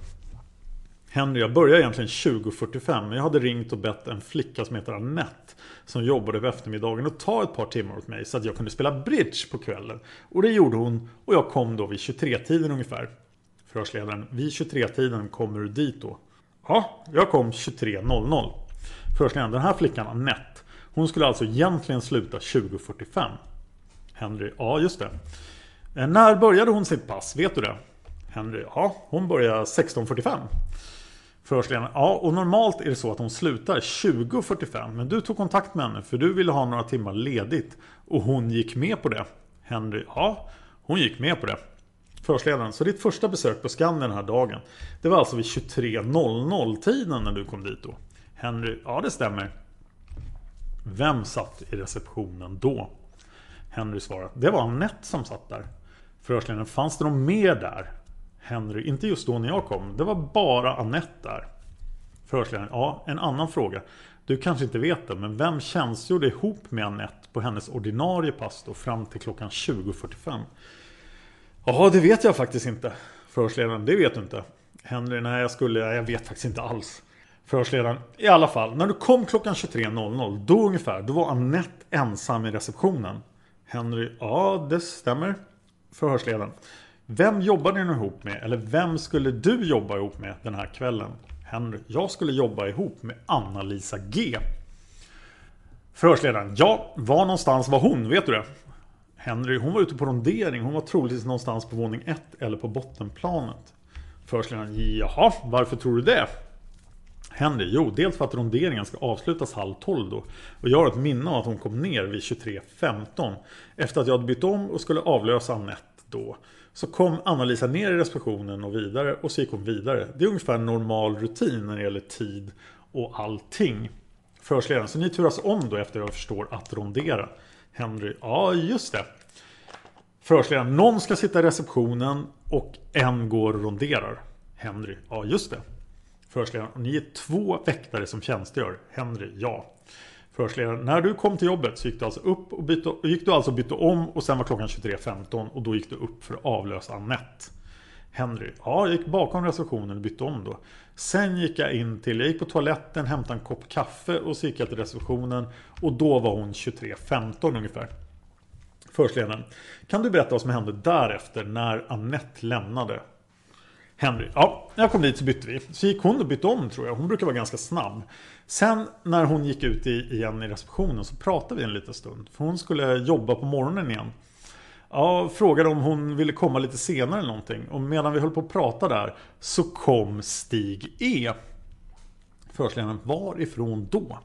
Speaker 1: Henry, jag började egentligen 20.45 men jag hade ringt och bett en flicka som heter Annette Som jobbade på eftermiddagen att ta ett par timmar åt mig så att jag kunde spela bridge på kvällen Och det gjorde hon och jag kom då vid 23-tiden ungefär Förhörsledaren, vid 23-tiden kommer du dit då? Ja, jag kom 23.00 Förhörsledaren, den här flickan Annette Hon skulle alltså egentligen sluta 20.45 Henry, ja just det eh, när började hon sitt pass? Vet du det? Henry, ja, hon började 16.45. Förhörsledaren, ja, och normalt är det så att hon slutar 20.45. Men du tog kontakt med henne för du ville ha några timmar ledigt. Och hon gick med på det. Henry, ja, hon gick med på det. Förhörsledaren, så ditt första besök på Skandia den här dagen. Det var alltså vid 23.00 tiden när du kom dit då? Henry, ja det stämmer. Vem satt i receptionen då? Henry svarar, det var Annette som satt där. Förhörsledaren, fanns det någon mer där? Henry, inte just då när jag kom. Det var bara Annette där. Förhörsledaren, ja, en annan fråga. Du kanske inte vet det, men vem tjänstgjorde ihop med Annette på hennes ordinarie pass då fram till klockan 20.45? Ja, det vet jag faktiskt inte. Förhörsledaren, det vet du inte. Henry, nej jag skulle, jag vet faktiskt inte alls. Förhörsledaren, i alla fall, när du kom klockan 23.00, då ungefär, då var Annette ensam i receptionen. Henry, ja det stämmer förhörsledaren. Vem jobbar ni ihop med? Eller vem skulle du jobba ihop med den här kvällen? Henry. Jag skulle jobba ihop med Anna-Lisa G. Förhörsledaren. Ja, var någonstans var hon? Vet du det? Henry. Hon var ute på rondering. Hon var troligtvis någonstans på våning 1 eller på bottenplanet. Förhörsledaren. Jaha, varför tror du det? Henry? Jo, dels för att ronderingen ska avslutas halv tolv då. Och jag har ett minne av att hon kom ner vid 23.15. Efter att jag hade bytt om och skulle avlösa Annette då. Så kom Anna-Lisa ner i receptionen och vidare och så gick hon vidare. Det är ungefär normal rutin när det gäller tid och allting. Förhörsledaren, så ni turas om då efter att jag förstår att rondera. Henry, ja just det. Förhörsledaren, någon ska sitta i receptionen och en går och ronderar. Henry, ja just det. Förhörsledaren, ni är två väktare som tjänstgör. Henry, ja. Förhörsledaren, när du kom till jobbet så gick du alltså upp och bytte, gick du alltså bytte om och sen var klockan 23.15 och då gick du upp för att avlösa Annette. Henry, ja jag gick bakom receptionen och bytte om då. Sen gick jag in till, jag gick på toaletten, hämtade en kopp kaffe och så gick jag till receptionen och då var hon 23.15 ungefär. Förhörsledaren, kan du berätta vad som hände därefter när Annette lämnade? Henry, ja, när jag kom dit så bytte vi. Så gick hon och bytte om tror jag. Hon brukar vara ganska snabb. Sen när hon gick ut igen i receptionen så pratade vi en liten stund. För hon skulle jobba på morgonen igen. Ja, frågade om hon ville komma lite senare eller någonting. Och medan vi höll på att prata där så kom Stig E. Förhörsledaren, varifrån då?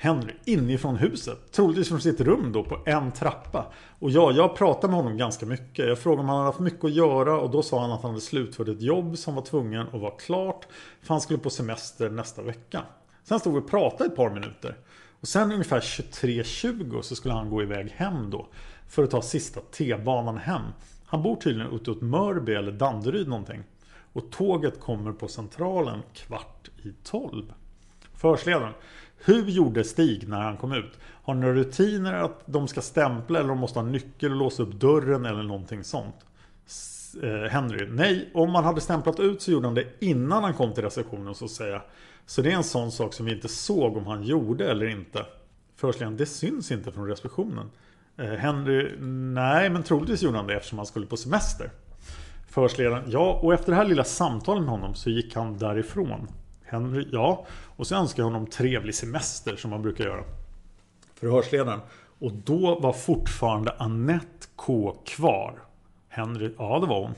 Speaker 1: Henry inifrån huset. Troligtvis från sitt rum då på en trappa. Och ja, jag pratade med honom ganska mycket. Jag frågade om han hade haft mycket att göra och då sa han att han hade slutfört ett jobb som var tvungen att vara klart. För han skulle på semester nästa vecka. Sen stod vi och pratade ett par minuter. Och sen ungefär 23.20 så skulle han gå iväg hem då. För att ta sista T-banan hem. Han bor tydligen ute åt Mörby eller Danderyd någonting. Och tåget kommer på Centralen kvart i tolv. Förhörsledaren. Hur gjorde Stig när han kom ut? Har ni några rutiner att de ska stämpla eller de måste ha nyckel och låsa upp dörren eller någonting sånt? Eh, Henry. Nej, om man hade stämplat ut så gjorde han det innan han kom till receptionen så att säga. Så det är en sån sak som vi inte såg om han gjorde eller inte. Förhörsledaren. Det syns inte från receptionen. Eh, Henry. Nej, men troligtvis gjorde han det eftersom han skulle på semester. Förhörsledaren. Ja, och efter det här lilla samtalet med honom så gick han därifrån. Henry, ja. Och så önskar jag honom trevlig semester som man brukar göra. Förhörsledaren. Och då var fortfarande Annette K kvar. Henry, ja det var hon.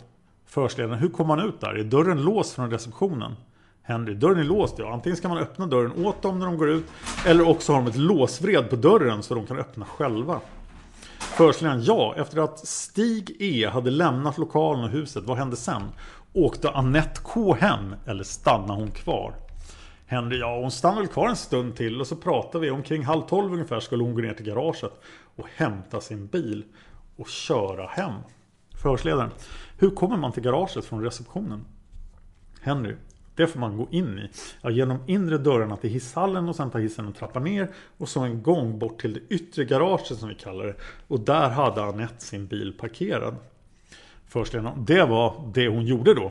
Speaker 1: Förhörsledaren, hur kom han ut där? Är dörren låst från receptionen? Henry, dörren är låst ja. Antingen ska man öppna dörren åt dem när de går ut. Eller också har de ett låsvred på dörren så de kan öppna själva. Förhörsledaren, ja. Efter att Stig E hade lämnat lokalen och huset, vad hände sen? Åkte Annette K hem eller stannade hon kvar? Henry, ja hon stannade väl kvar en stund till och så pratade vi. Omkring halv tolv ungefär skulle hon gå ner till garaget och hämta sin bil och köra hem. Förhörsledaren, hur kommer man till garaget från receptionen? Henry, det får man gå in i. Ja, genom inre dörrarna till hisshallen och sen ta hissen och trappa ner. Och så en gång bort till det yttre garaget som vi kallar det. Och där hade Anette sin bil parkerad förstledaren. det var det hon gjorde då.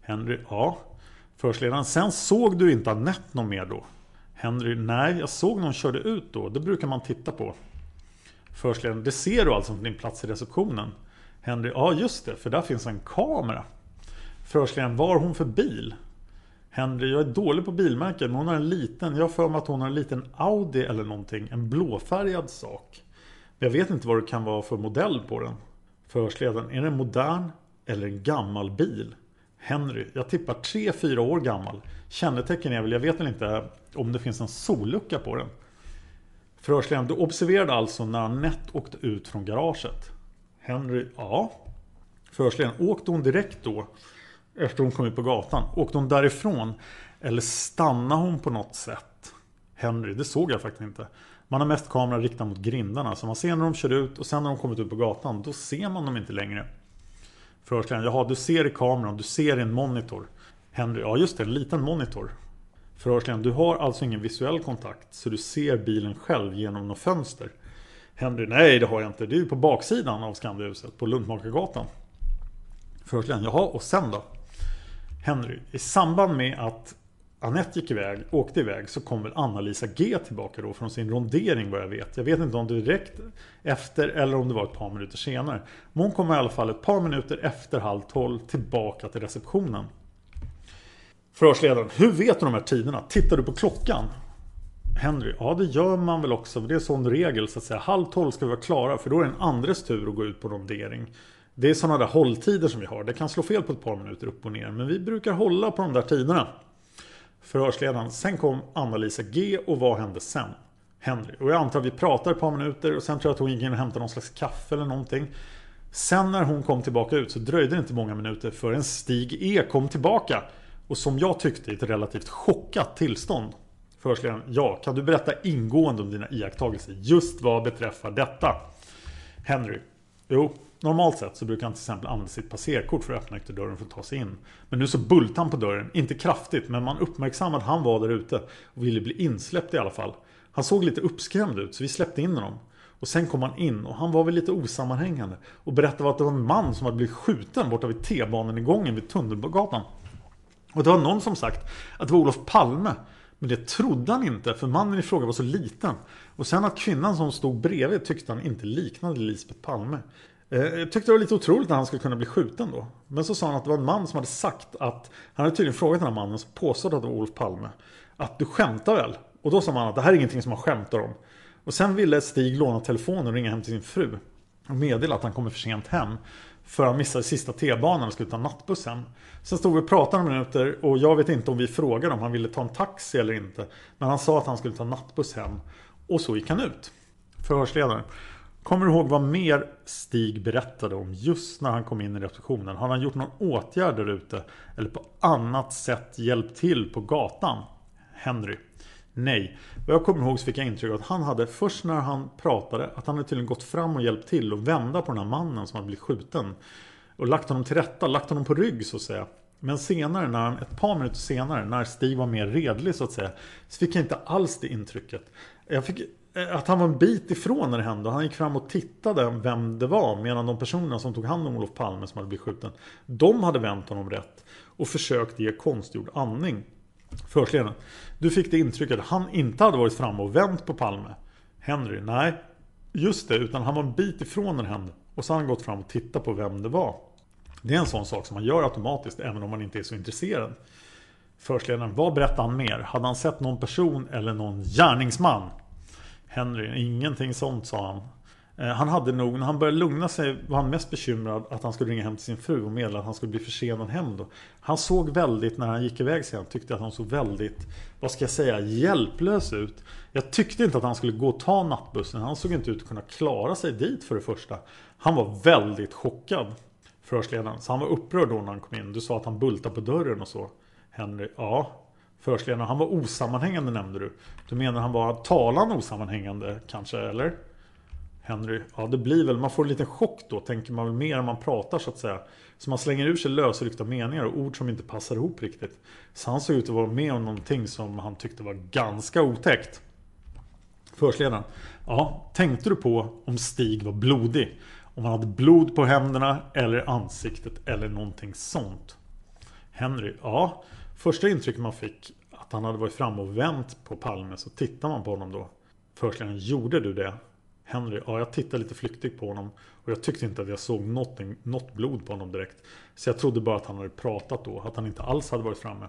Speaker 1: Henry, ja. Förstledaren, sen såg du inte Anette någon mer då? Henry, nej, jag såg någon körde ut då. Det brukar man titta på. Förstledaren, det ser du alltså från din plats i receptionen? Henry, ja just det, för där finns en kamera. Förstledaren, vad har hon för bil? Henry, jag är dålig på bilmärken, men hon har en liten, jag har för mig att hon har en liten Audi eller någonting, en blåfärgad sak. Men jag vet inte vad det kan vara för modell på den. Förhörsledaren, är det en modern eller en gammal bil? Henry, jag tippar 3-4 år gammal. Kännetecken är väl, jag vet väl inte om det finns en sollucka på den. Förhörsledaren, du observerade alltså när Anette åkte ut från garaget? Henry, ja. Förhörsledaren, åkte hon direkt då? Efter hon kom ut på gatan? Åkte hon därifrån? Eller stannade hon på något sätt? Henry, det såg jag faktiskt inte. Man har mest kameran riktad mot grindarna. Så man ser när de kör ut och sen när de kommit ut på gatan. Då ser man dem inte längre. Förhörsledaren, jaha du ser i kameran, du ser i en monitor. Henry, ja just det, en liten monitor. Förhörsledaren, du har alltså ingen visuell kontakt. Så du ser bilen själv genom något fönster. Henry, nej det har jag inte. Det är ju på baksidan av Skandiahuset på Lundmakargatan. Förhörsledaren, jaha och sen då? Henry, i samband med att Annette gick iväg, åkte iväg, så kom väl Anna-Lisa G tillbaka då från sin rondering vad jag vet. Jag vet inte om det var direkt efter eller om det var ett par minuter senare. Men hon kom i alla fall ett par minuter efter halv tolv tillbaka till receptionen. Förhörsledaren, hur vet du de här tiderna? Tittar du på klockan? Henry, ja det gör man väl också. Det är sån regel så att säga. Halv tolv ska vi vara klara för då är det en andres tur att gå ut på rondering. Det är sådana där hålltider som vi har. Det kan slå fel på ett par minuter upp och ner. Men vi brukar hålla på de där tiderna. Förhörsledaren. Sen kom Anna-Lisa G och vad hände sen? Henry. Och jag antar att vi pratar ett par minuter och sen tror jag att hon gick in och hämtade någon slags kaffe eller någonting. Sen när hon kom tillbaka ut så dröjde det inte många minuter förrän Stig E kom tillbaka. Och som jag tyckte i ett relativt chockat tillstånd. Förhörsledaren. Ja, kan du berätta ingående om dina iakttagelser just vad beträffar detta? Henry. Jo, Normalt sett så brukar han till exempel använda sitt passerkort för att öppna ytterdörren för att ta sig in. Men nu så bultade han på dörren, inte kraftigt men man uppmärksammade att han var där ute och ville bli insläppt i alla fall. Han såg lite uppskrämd ut så vi släppte in honom. Och sen kom han in och han var väl lite osammanhängande. Och berättade att det var en man som hade blivit skjuten borta vid T-banan vid Tunnelgatan. Och det var någon som sagt att det var Olof Palme. Men det trodde han inte för mannen i fråga var så liten. Och sen att kvinnan som stod bredvid tyckte han inte liknade Lisbeth Palme. Eh, jag tyckte det var lite otroligt när han skulle kunna bli skjuten då. Men så sa han att det var en man som hade sagt att Han hade tydligen frågat den här mannen som påstod att det var Olof Palme. Att du skämtar väl? Och då sa man att det här är ingenting som man skämtar om. Och sen ville Stig låna telefonen och ringa hem till sin fru. Och meddela att han kommer för sent hem. För han missade sista T-banan och skulle ta nattbussen. Sen stod vi och pratade några minuter och jag vet inte om vi frågade om han ville ta en taxi eller inte. Men han sa att han skulle ta nattbuss hem. Och så gick han ut. Förhörsledaren. Kommer du ihåg vad mer Stig berättade om just när han kom in i receptionen? Har han gjort någon åtgärd där ute? Eller på annat sätt hjälpt till på gatan? Henry. Nej. Vad jag kommer ihåg så fick jag intryck av att han hade först när han pratade att han hade tydligen gått fram och hjälpt till och vända på den här mannen som hade blivit skjuten. Och lagt honom till rätta, lagt honom på rygg så att säga. Men senare, när han, ett par minuter senare, när Stig var mer redlig så att säga, så fick jag inte alls det intrycket. Jag fick Eh, att han var en bit ifrån när det hände. Han gick fram och tittade vem det var. Medan de personerna som tog hand om Olof Palme som hade blivit skjuten. De hade vänt honom rätt. Och försökt ge konstgjord andning. Förhörsledaren. Du fick det intrycket att han inte hade varit framme och vänt på Palme. Henry. Nej. Just det. Utan han var en bit ifrån när det hände. Och så har han gått fram och tittat på vem det var. Det är en sån sak som man gör automatiskt även om man inte är så intresserad. Förhörsledaren. vad berättade han mer? Hade han sett någon person eller någon gärningsman? Henry, ingenting sånt sa han. Eh, han hade nog, när han började lugna sig var han mest bekymrad att han skulle ringa hem till sin fru och meddela att han skulle bli försenad hem då. Han såg väldigt, när han gick iväg sen, tyckte att han såg väldigt, vad ska jag säga, hjälplös ut. Jag tyckte inte att han skulle gå och ta nattbussen. Han såg inte ut att kunna klara sig dit för det första. Han var väldigt chockad förhörsledaren. Så han var upprörd då när han kom in. Du sa att han bultade på dörren och så. Henry, ja. Förhörsledaren, han var osammanhängande nämnde du. Du menar han var talande osammanhängande kanske, eller? Henry, ja det blir väl, man får en liten chock då, tänker man väl mer än man pratar så att säga. Så man slänger ur sig lösryckta meningar och ord som inte passar ihop riktigt. Så han såg ut att vara med om någonting som han tyckte var ganska otäckt. Förhörsledaren, ja, tänkte du på om Stig var blodig? Om han hade blod på händerna eller ansiktet eller någonting sånt. Henry, ja. Första intrycket man fick att han hade varit framme och vänt på Palme så tittar man på honom då. Förhörsledaren, gjorde du det? Henry, ja jag tittade lite flyktigt på honom och jag tyckte inte att jag såg något, något blod på honom direkt. Så jag trodde bara att han hade pratat då, att han inte alls hade varit framme.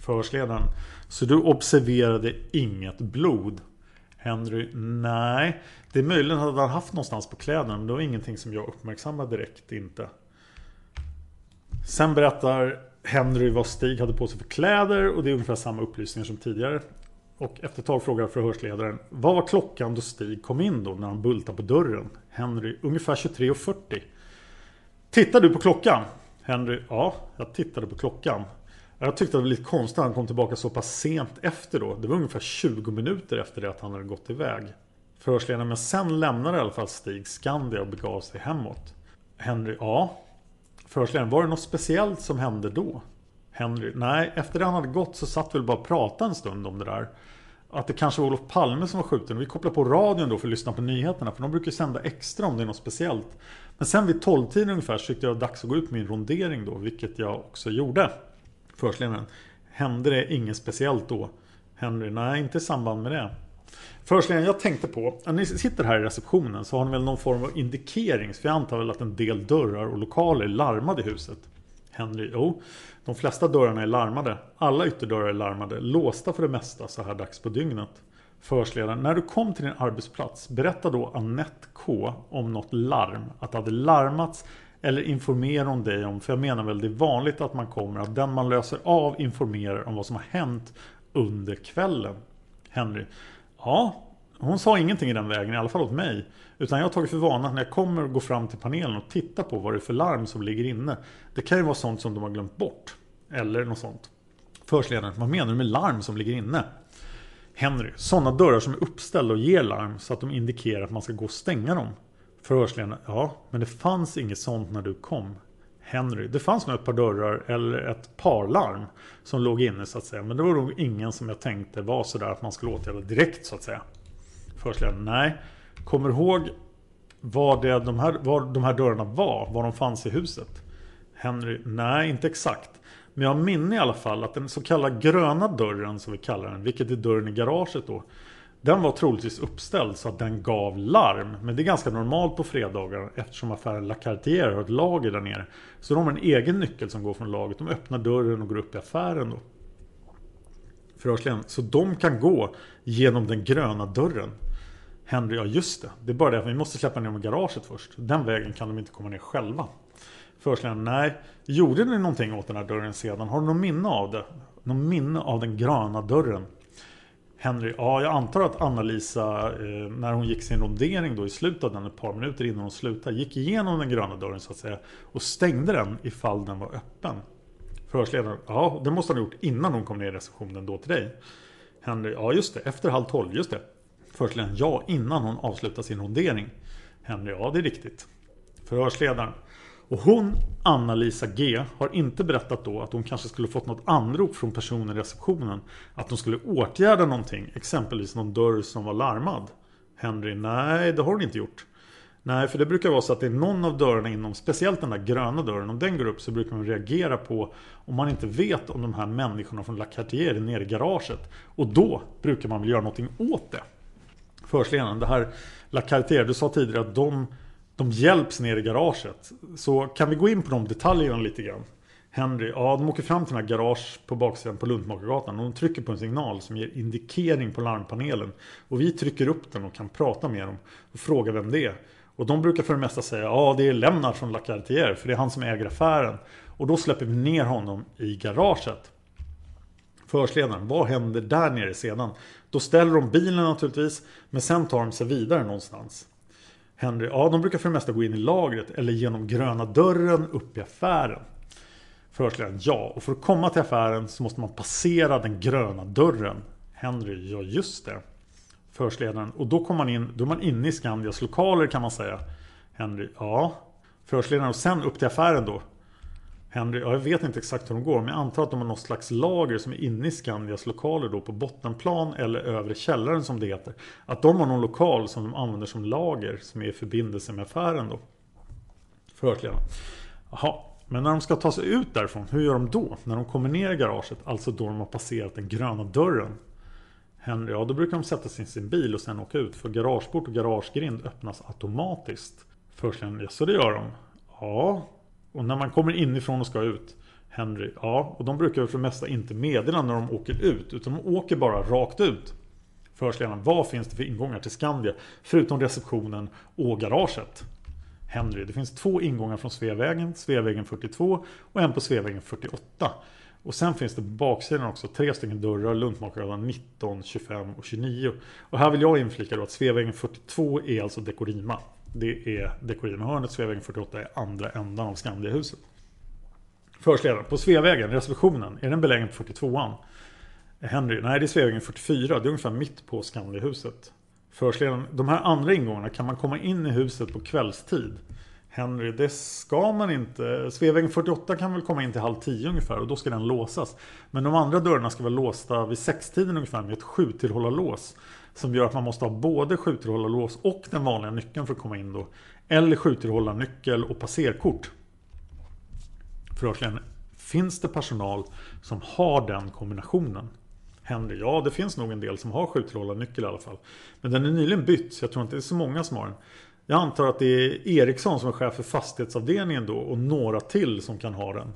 Speaker 1: Förhörsledaren, så du observerade inget blod? Henry, nej. Det är möjligen att han haft någonstans på kläderna men det var ingenting som jag uppmärksammade direkt inte. Sen berättar Henry vad Stig hade på sig för kläder och det är ungefär samma upplysningar som tidigare. Och efter ett tag frågar förhörsledaren Vad var klockan då Stig kom in då när han bultade på dörren? Henry, ungefär 23.40. Tittar du på klockan? Henry, ja, jag tittade på klockan. Jag tyckte det var lite konstigt att han kom tillbaka så pass sent efter då. Det var ungefär 20 minuter efter det att han hade gått iväg. Förhörsledaren, men sen lämnade i alla fall Stig Skandia och begav sig hemåt. Henry, ja. Förhörsledaren, var det något speciellt som hände då? Henry, nej, efter det han hade gått så satt vi väl bara och pratade en stund om det där. Att det kanske var Olof Palme som var skjuten. Vi kopplade på radion då för att lyssna på nyheterna. För de brukar ju sända extra om det är något speciellt. Men sen vid 12-tiden ungefär så tyckte jag det var dags att gå ut med min rondering då. Vilket jag också gjorde. Förhörsledaren. Hände det inget speciellt då? Henry, nej inte i samband med det. Förhörsledaren, jag tänkte på, när ni sitter här i receptionen så har ni väl någon form av indikering. För jag antar väl att en del dörrar och lokaler är larmade i huset. Henry, jo. De flesta dörrarna är larmade. Alla ytterdörrar är larmade. Låsta för det mesta så här dags på dygnet. Försledaren, när du kom till din arbetsplats, berätta då Annette K om något larm. Att det hade larmats eller informera om dig om, för jag menar väl det är vanligt att man kommer, att den man löser av informerar om vad som har hänt under kvällen. Henry. Ja, hon sa ingenting i den vägen, i alla fall åt mig. Utan jag har tagit för vana att när jag kommer och går fram till panelen och tittar på vad det är för larm som ligger inne. Det kan ju vara sånt som de har glömt bort. Eller något sånt. Förhörsledaren, vad menar du med larm som ligger inne? Henry, sådana dörrar som är uppställda och ger larm så att de indikerar att man ska gå och stänga dem. Förhörsledaren, ja, men det fanns inget sånt när du kom. Henry. Det fanns nog ett par dörrar eller ett par larm som låg inne så att säga. Men det var nog ingen som jag tänkte var sådär att man skulle åtgärda direkt så att säga. Förhörsledaren, nej. Kommer ihåg vad, det, de här, vad de här dörrarna var? Var de fanns i huset? Henry, nej inte exakt. Men jag har minne i alla fall att den så kallade gröna dörren som vi kallar den, vilket är dörren i garaget då. Den var troligtvis uppställd så att den gav larm. Men det är ganska normalt på fredagar eftersom affären La Cartier har ett lager där nere. Så de har en egen nyckel som går från lagret. De öppnar dörren och går upp i affären då. Förhörsledaren. Så de kan gå genom den gröna dörren. Henry, ja just det. Det är bara det att vi måste släppa ner dem i garaget först. Den vägen kan de inte komma ner själva. Förhörsledaren, nej. Gjorde ni någonting åt den här dörren sedan? Har du något minne av det? Något minne av den gröna dörren? Henry, ja jag antar att Anna-Lisa eh, när hon gick sin rondering då i slutet av den ett par minuter innan hon slutade gick igenom den gröna dörren så att säga och stängde den ifall den var öppen. Förhörsledaren, ja det måste han ha gjort innan hon kom ner i receptionen då till dig. Henry, ja just det, efter halv tolv, just det. Förhörsledaren, ja innan hon avslutade sin rondering. Henry, ja det är riktigt. Förhörsledaren, och hon, Anna-Lisa G, har inte berättat då att hon kanske skulle fått något anrop från personen i receptionen. Att de skulle åtgärda någonting, exempelvis någon dörr som var larmad. Henry, nej det har hon inte gjort. Nej, för det brukar vara så att det är någon av dörrarna inom, speciellt den där gröna dörren, om den går upp så brukar man reagera på om man inte vet om de här människorna från La Cartier är nere i garaget. Och då brukar man väl göra någonting åt det. Förhörsledaren, det här La Cartier, du sa tidigare att de de hjälps ner i garaget. Så kan vi gå in på de detaljerna lite grann? Henry, ja de åker fram till den här garage på baksidan på Luntmakargatan och de trycker på en signal som ger indikering på larmpanelen. Och vi trycker upp den och kan prata med dem och fråga vem det är. Och de brukar för det mesta säga ja det är Lennart från La Cartier för det är han som äger affären. Och då släpper vi ner honom i garaget. Förhörsledaren, vad händer där nere sedan? Då ställer de bilen naturligtvis men sen tar de sig vidare någonstans. Henry, ja de brukar för det mesta gå in i lagret eller genom gröna dörren upp i affären. Förhörsledaren, ja. Och för att komma till affären så måste man passera den gröna dörren. Henry, ja just det. Förhörsledaren, och då kommer man in, då är man inne i Skandias lokaler kan man säga. Henry, ja. Förhörsledaren, och sen upp till affären då. Henry, ja, jag vet inte exakt hur de går men jag antar att de har något slags lager som är inne i Skandias lokaler då på bottenplan eller övre källaren som det heter. Att de har någon lokal som de använder som lager som är i förbindelse med affären då. Förhörsledaren. Jaha, men när de ska ta sig ut därifrån, hur gör de då? När de kommer ner i garaget, alltså då de har passerat den gröna dörren. Henry, ja då brukar de sätta sig i sin bil och sen åka ut för garageport och garagegrind öppnas automatiskt. Förhörsledaren, ja så det gör de. Ja, och när man kommer inifrån och ska ut Henry, ja, och de brukar för det mesta inte meddela när de åker ut utan de åker bara rakt ut. Förhörsledaren, vad finns det för ingångar till Skandia förutom receptionen och garaget? Henry, det finns två ingångar från Sveavägen, Sveavägen 42 och en på Sveavägen 48. Och sen finns det på baksidan också tre stycken dörrar, Luntmakargatan 19, 25 och 29. Och här vill jag inflika då att Sveavägen 42 är alltså Dekorima. Det är Dekorima-hörnet, Sveavägen 48 är andra ändan av Skandiahuset. Förhörsledaren, på Sveavägen, receptionen, är den belägen på 42an? Henry, nej det är Sveavägen 44, det är ungefär mitt på Skandiahuset. Förhörsledaren, de här andra ingångarna, kan man komma in i huset på kvällstid? Henry, det ska man inte. Sveavägen 48 kan väl komma in till halv tio ungefär och då ska den låsas. Men de andra dörrarna ska vara låsta vid sextiden ungefär med ett sjutillhållarlås. Som gör att man måste ha både sjutillhållarlås och den vanliga nyckeln för att komma in då. Eller sjutillhållarnyckel och passerkort. Förhörsledaren, finns det personal som har den kombinationen? Henry, ja det finns nog en del som har sjutillhållarnyckel i alla fall. Men den är nyligen bytt så jag tror inte det är så många som har den. Jag antar att det är Eriksson som är chef för fastighetsavdelningen då och några till som kan ha den.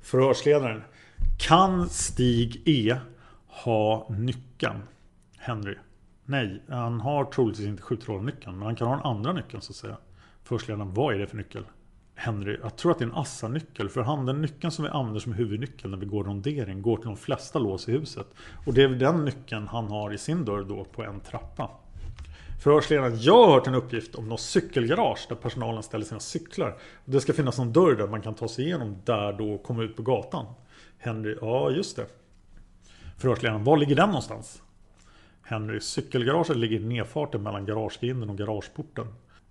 Speaker 1: Förhörsledaren. Kan Stig E ha nyckeln? Henry. Nej, han har troligtvis inte skjuttrådnyckeln men han kan ha den andra nyckeln så att säga. Förhörsledaren. Vad är det för nyckel? Henry, jag tror att det är en Assa-nyckel. För han, den nyckeln som vi använder som huvudnyckel när vi går rondering går till de flesta lås i huset. Och det är den nyckeln han har i sin dörr då på en trappa. Förhörsledaren, jag har hört en uppgift om något cykelgarage där personalen ställer sina cyklar. Det ska finnas någon dörr där man kan ta sig igenom där då och komma ut på gatan. Henry, ja just det. Förhörsledaren, var ligger den någonstans? Henry, cykelgaraget ligger i nedfarten mellan garagegrinden och garageporten.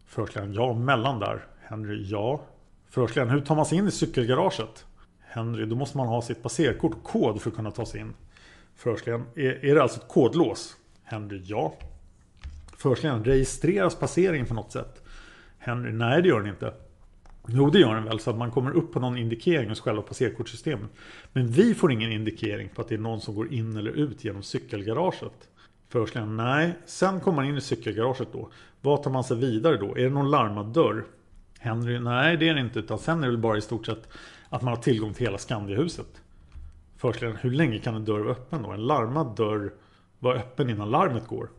Speaker 1: Förhörsledaren, ja mellan där. Henry, ja. Förhörsledaren, hur tar man sig in i cykelgaraget? Henry, då måste man ha sitt passerkort och kod för att kunna ta sig in. Förhörsledaren, är, är det alltså ett kodlås? Henry, ja. Förhörsledaren, registreras passeringen på något sätt? Henry, nej det gör den inte. Jo det gör den väl så att man kommer upp på någon indikering hos själva passerkortssystemet. Men vi får ingen indikering på att det är någon som går in eller ut genom cykelgaraget. Förhörsledaren, nej. Sen kommer man in i cykelgaraget då. Vad tar man sig vidare då? Är det någon larmad dörr? Henry, nej det är det inte. Utan sen är det väl bara i stort sett att man har tillgång till hela Skandiahuset. Förhörsledaren, hur länge kan en dörr vara öppen då? En larmad dörr var öppen innan larmet går.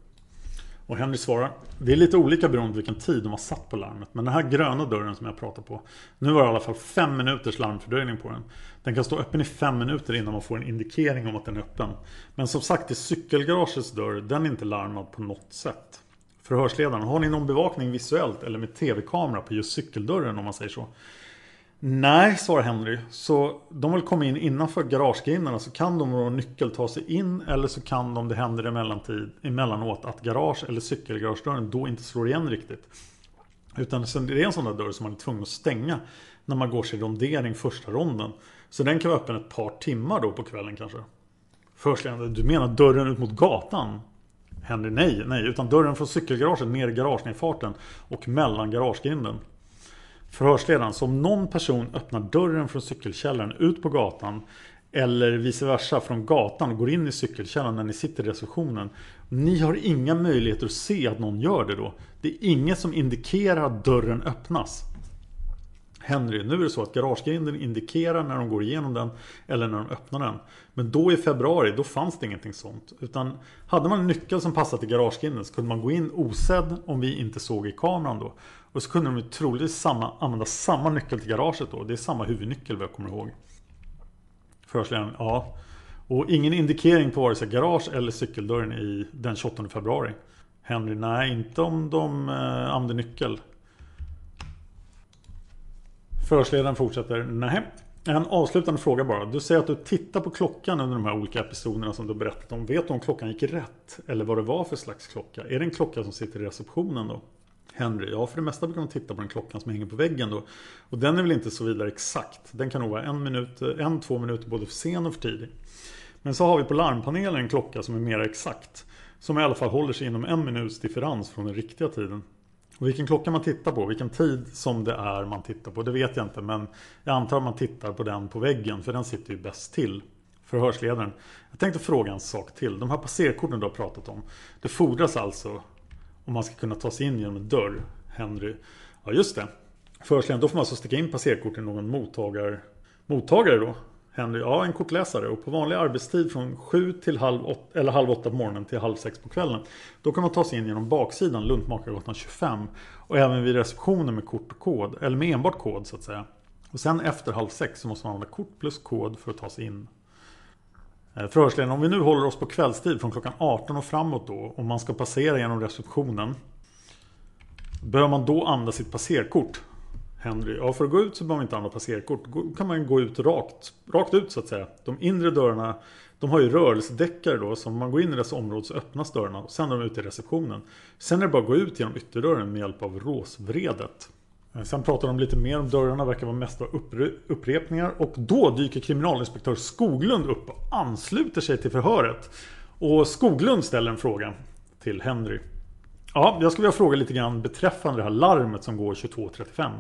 Speaker 1: Och Henry svarar Det är lite olika beroende på vilken tid de har satt på larmet Men den här gröna dörren som jag pratar på Nu var det i alla fall fem minuters larmfördröjning på den. Den kan stå öppen i fem minuter innan man får en indikering om att den är öppen. Men som sagt, i cykelgaragets dörr Den är inte larmad på något sätt. Förhörsledaren, har ni någon bevakning visuellt eller med tv-kamera på just cykeldörren om man säger så? Nej, svarar Henry. Så de vill komma in innanför garagegrindarna så kan de med nyckel ta sig in eller så kan de, det händer emellanåt, emellanåt att garage eller cykelgaragedörren då inte slår igen riktigt. Utan det är en sån där dörr som man är tvungen att stänga när man går sin rondering första ronden. Så den kan vara öppen ett par timmar då på kvällen kanske. Förstledande, du menar dörren ut mot gatan? Henry, nej, nej, utan dörren från cykelgaraget ner i garagenedfarten och mellan garagegrinden. Förhörsledaren, så om någon person öppnar dörren från cykelkällaren ut på gatan eller vice versa från gatan och går in i cykelkällaren när ni sitter i receptionen. Ni har inga möjligheter att se att någon gör det då. Det är inget som indikerar att dörren öppnas. Henry, nu är det så att garagegrinden indikerar när de går igenom den eller när de öppnar den. Men då i februari, då fanns det ingenting sånt. Utan hade man en nyckel som passade till garagegrinden så kunde man gå in osedd om vi inte såg i kameran då. Och så kunde de troligtvis samma, använda samma nyckel till garaget då. Det är samma huvudnyckel vad jag kommer ihåg. Förhörsledaren, ja. Och ingen indikering på vare sig garage eller cykeldörren i den 28 februari. Henry, nej inte om de eh, använde nyckel. Förhörsledaren fortsätter, nej. En avslutande fråga bara. Du säger att du tittar på klockan under de här olika episoderna som du berättat om. Vet du om klockan gick rätt? Eller vad det var för slags klocka? Är det en klocka som sitter i receptionen då? Henry, ja för det mesta brukar man titta på den klockan som hänger på väggen då. Och den är väl inte så vidare exakt. Den kan nog vara en minut, en, två minuter både för sen och för tidig. Men så har vi på larmpanelen en klocka som är mer exakt. Som i alla fall håller sig inom en minuts differens från den riktiga tiden. Och vilken klocka man tittar på, vilken tid som det är man tittar på, det vet jag inte. Men jag antar att man tittar på den på väggen, för den sitter ju bäst till. Förhörsledaren. Jag tänkte fråga en sak till. De här passerkorten du har pratat om. Det fordras alltså om man ska kunna ta sig in genom en dörr. Henry. Ja just det. Förhörsledaren, då får man alltså sticka in passerkort i någon mottagare, mottagare då. Henry, ja en kortläsare och på vanlig arbetstid från 7 till halv 8, eller halv 8 på morgonen till halv 6 på kvällen. Då kan man ta sig in genom baksidan Luntmakargatan 25 och även vid receptionen med kort och kod, eller med enbart kod så att säga. Och sen efter halv 6 så måste man använda kort plus kod för att ta sig in. Eh, Förhörsledaren, om vi nu håller oss på kvällstid från klockan 18 och framåt då, om man ska passera genom receptionen. Bör man då använda sitt passerkort? Henry. Ja, för att gå ut så behöver man inte använda passerkort. Då kan man gå ut rakt, rakt ut så att säga. De inre dörrarna de har ju rörelsedäckare då. Så om man går in i dess område så öppnas dörrarna. Och sen är de ute i receptionen. Sen är det bara att gå ut genom ytterdörren med hjälp av råsvredet. Eh, sen pratar de lite mer om dörrarna, verkar vara mest upprepningar. Och då dyker kriminalinspektör Skoglund upp och ansluter sig till förhöret. Och Skoglund ställer en fråga till Henry. Ja, jag skulle vilja fråga lite grann beträffande det här larmet som går 22.35.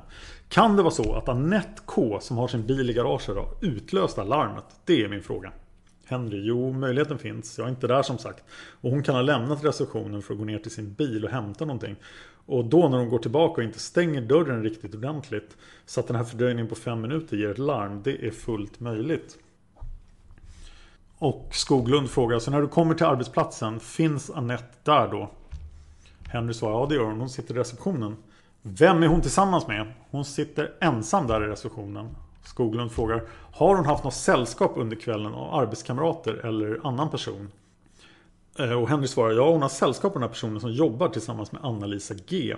Speaker 1: Kan det vara så att Annette K som har sin bil i garaget har utlöst larmet? Det är min fråga. Henry, jo möjligheten finns. Jag är inte där som sagt. Och hon kan ha lämnat receptionen för att gå ner till sin bil och hämta någonting. Och då när hon går tillbaka och inte stänger dörren riktigt ordentligt så att den här fördröjningen på fem minuter ger ett larm. Det är fullt möjligt. Och Skoglund frågar, så när du kommer till arbetsplatsen, finns Annette där då? Henry svarar ja det gör hon. Hon sitter i receptionen. Vem är hon tillsammans med? Hon sitter ensam där i receptionen. Skoglund frågar Har hon haft något sällskap under kvällen av arbetskamrater eller annan person? Eh, och Henry svarar ja hon har sällskap av den här personen som jobbar tillsammans med Anna-Lisa G.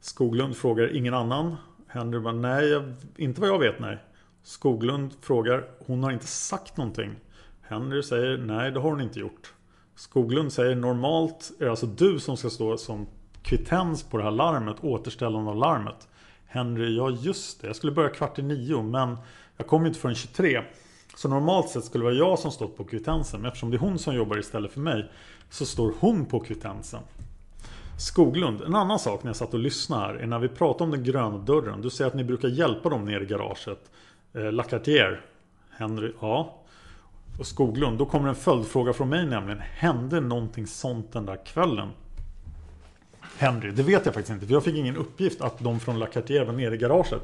Speaker 1: Skoglund frågar ingen annan? Henry bara nej, inte vad jag vet nej. Skoglund frågar hon har inte sagt någonting. Henry säger nej det har hon inte gjort. Skoglund säger normalt är det alltså du som ska stå som kvittens på det här larmet, återställande av larmet. Henry, ja just det. Jag skulle börja kvart i nio men jag kom inte förrän 23. Så normalt sett skulle det vara jag som stått på kvittensen. Men eftersom det är hon som jobbar istället för mig så står hon på kvittensen. Skoglund, en annan sak när jag satt och lyssnade här är när vi pratar om den gröna dörren. Du säger att ni brukar hjälpa dem ner i garaget. Eh, Lacartier. Henry, ja. Och Skoglund, då kommer en följdfråga från mig nämligen. Hände någonting sånt den där kvällen? Henry, det vet jag faktiskt inte. För jag fick ingen uppgift att de från Lacartier var nere i garaget.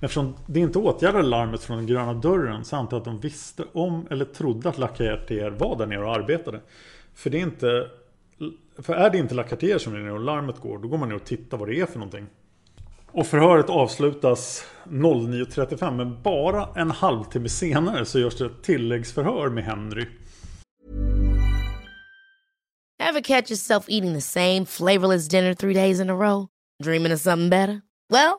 Speaker 1: Eftersom det inte åtgärdade larmet från den gröna dörren så antar jag att de visste om eller trodde att Lacartier var där nere och arbetade. För det är inte för är det inte Lacartier som är nere och larmet går, då går man ner och tittar vad det är för någonting. Och förhöret avslutas 09.35 men bara en halvtimme senare så görs det ett tilläggsförhör med Henry.
Speaker 2: Have catch yourself eating the same flavorless dinner three days in a row? Dreaming of something better? Well,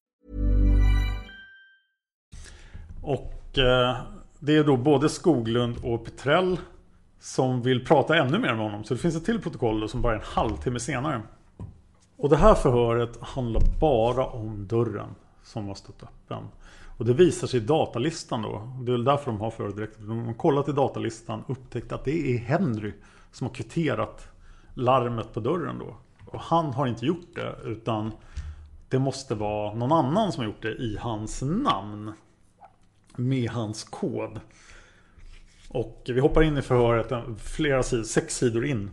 Speaker 1: Och eh, det är då både Skoglund och Petrell som vill prata ännu mer med honom. Så det finns ett till protokoll som bara är en halvtimme senare. Och det här förhöret handlar bara om dörren som har stått öppen. Och det visar sig i datalistan då. Det är väl därför de har förhöret direkt. De har kollat i datalistan och upptäckt att det är Henry som har kvitterat larmet på dörren då. Och han har inte gjort det utan det måste vara någon annan som har gjort det i hans namn. Med hans kod. Och vi hoppar in i förhöret flera sidor, sex sidor in.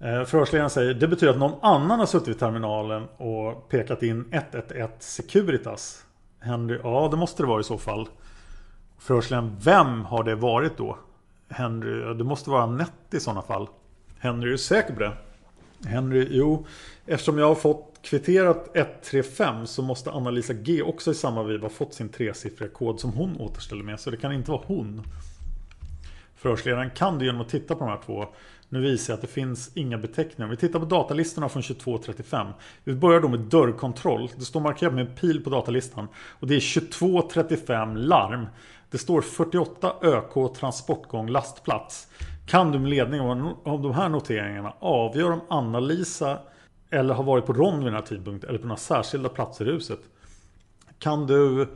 Speaker 1: Eh, förhörsledaren säger det betyder att någon annan har suttit vid terminalen och pekat in 111 Securitas. Henry, ja det måste det vara i så fall. Förhörsledaren, vem har det varit då? Henry, det måste vara Nett i sådana fall. Henry, är du säker på det? Henry, jo, eftersom jag har fått kvitterat 135 så måste Anna-Lisa G också i samma viva fått sin tresiffriga kod som hon återställer med. Så det kan inte vara hon. Förhörsledaren kan du genom att titta på de här två. Nu visar jag att det finns inga beteckningar. Vi tittar på datalistorna från 2235. Vi börjar då med dörrkontroll. Det står markerat med en pil på datalistan. Och det är 2235 larm. Det står 48 ÖK transportgång lastplats. Kan du med ledning av de här noteringarna avgöra om Anna-Lisa eller har varit på rond vid den här tidpunkten eller på några särskilda platser i huset. Kan du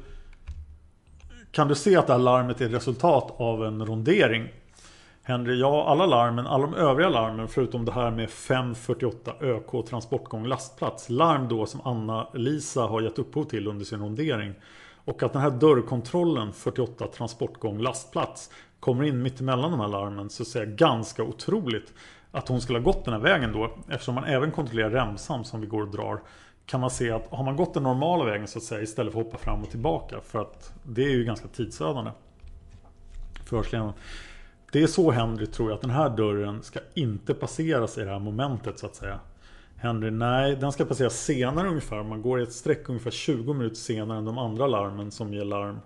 Speaker 1: Kan du se att det här larmet är resultat av en rondering? Henry, ja alla larmen, alla de övriga larmen förutom det här med 548 ÖK transportgång lastplats. Larm då som Anna-Lisa har gett upphov till under sin rondering. Och att den här dörrkontrollen 48 transportgång lastplats kommer in mitt emellan de här larmen så ser jag ganska otroligt att hon skulle ha gått den här vägen då. Eftersom man även kontrollerar remsan som vi går och drar. Kan man se att har man gått den normala vägen så att säga istället för att hoppa fram och tillbaka. För att det är ju ganska tidsödande. Förhörsledaren. Det är så Henry tror jag att den här dörren ska inte passeras i det här momentet så att säga. Henry, nej den ska passeras senare ungefär. Man går i ett streck ungefär 20 minuter senare än de andra larmen som ger larm.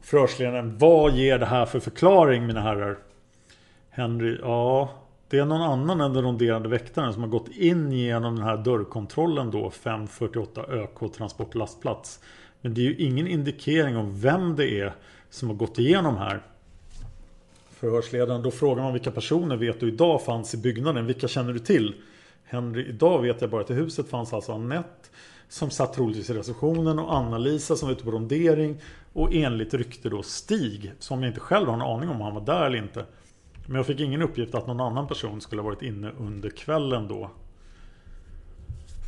Speaker 1: Förhörsledaren, vad ger det här för förklaring mina herrar? Henry, ja det är någon annan än den ronderande väktaren som har gått in genom den här dörrkontrollen då 548 ÖK Transport lastplats. Men det är ju ingen indikering om vem det är som har gått igenom här. Förhörsledaren, då frågar man vilka personer vet du idag fanns i byggnaden? Vilka känner du till? Henry, idag vet jag bara att i huset fanns alltså Annette som satt troligtvis i receptionen och Anna-Lisa som var ute på rondering och enligt rykte då Stig som jag inte själv har en aning om han var där eller inte. Men jag fick ingen uppgift att någon annan person skulle ha varit inne under kvällen då.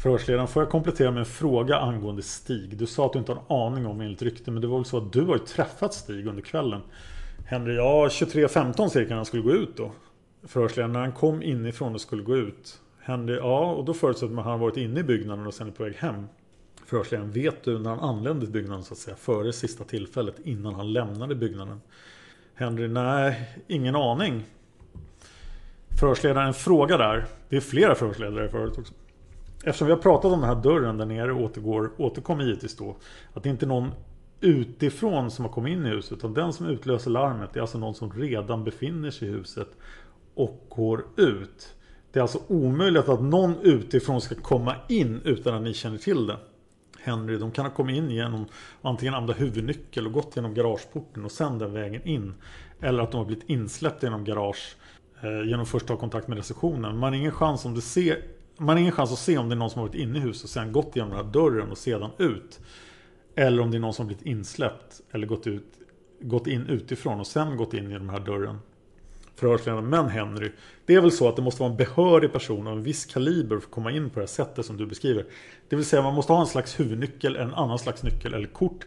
Speaker 1: Förhörsledaren, får jag komplettera med en fråga angående Stig? Du sa att du inte har en aning om enligt rykte, men det var väl så att du har ju träffat Stig under kvällen? Henry, ja 23.15 cirka när han skulle gå ut då. Förhörsledaren, när han kom inifrån och skulle gå ut. Henry, ja och då förutsätter man att han har varit inne i byggnaden och sen är på väg hem. Förhörsledaren, vet du när han anlände till byggnaden så att säga före sista tillfället innan han lämnade byggnaden? Henry, nej, ingen aning. Förhörsledaren, frågar fråga där. Det är flera förhörsledare förut också. Eftersom vi har pratat om den här dörren där nere återgår, återkommer givetvis då att det inte är någon utifrån som har kommit in i huset. Utan den som utlöser larmet är alltså någon som redan befinner sig i huset och går ut. Det är alltså omöjligt att någon utifrån ska komma in utan att ni känner till det. Henry, de kan ha kommit in genom antingen använda huvudnyckel och gått genom garageporten och sen den vägen in. Eller att de har blivit insläppta genom garage eh, genom först ta kontakt med receptionen. Man har ingen chans om det ser man har ingen chans att se om det är någon som har varit inne i huset och sen gått genom den här dörren och sedan ut. Eller om det är någon som blivit insläppt eller gått, ut, gått in utifrån och sen gått in genom den här dörren. Förhörsledaren, men Henry, det är väl så att det måste vara en behörig person av en viss kaliber för att komma in på det här sättet som du beskriver. Det vill säga man måste ha en slags huvudnyckel, en annan slags nyckel eller kort.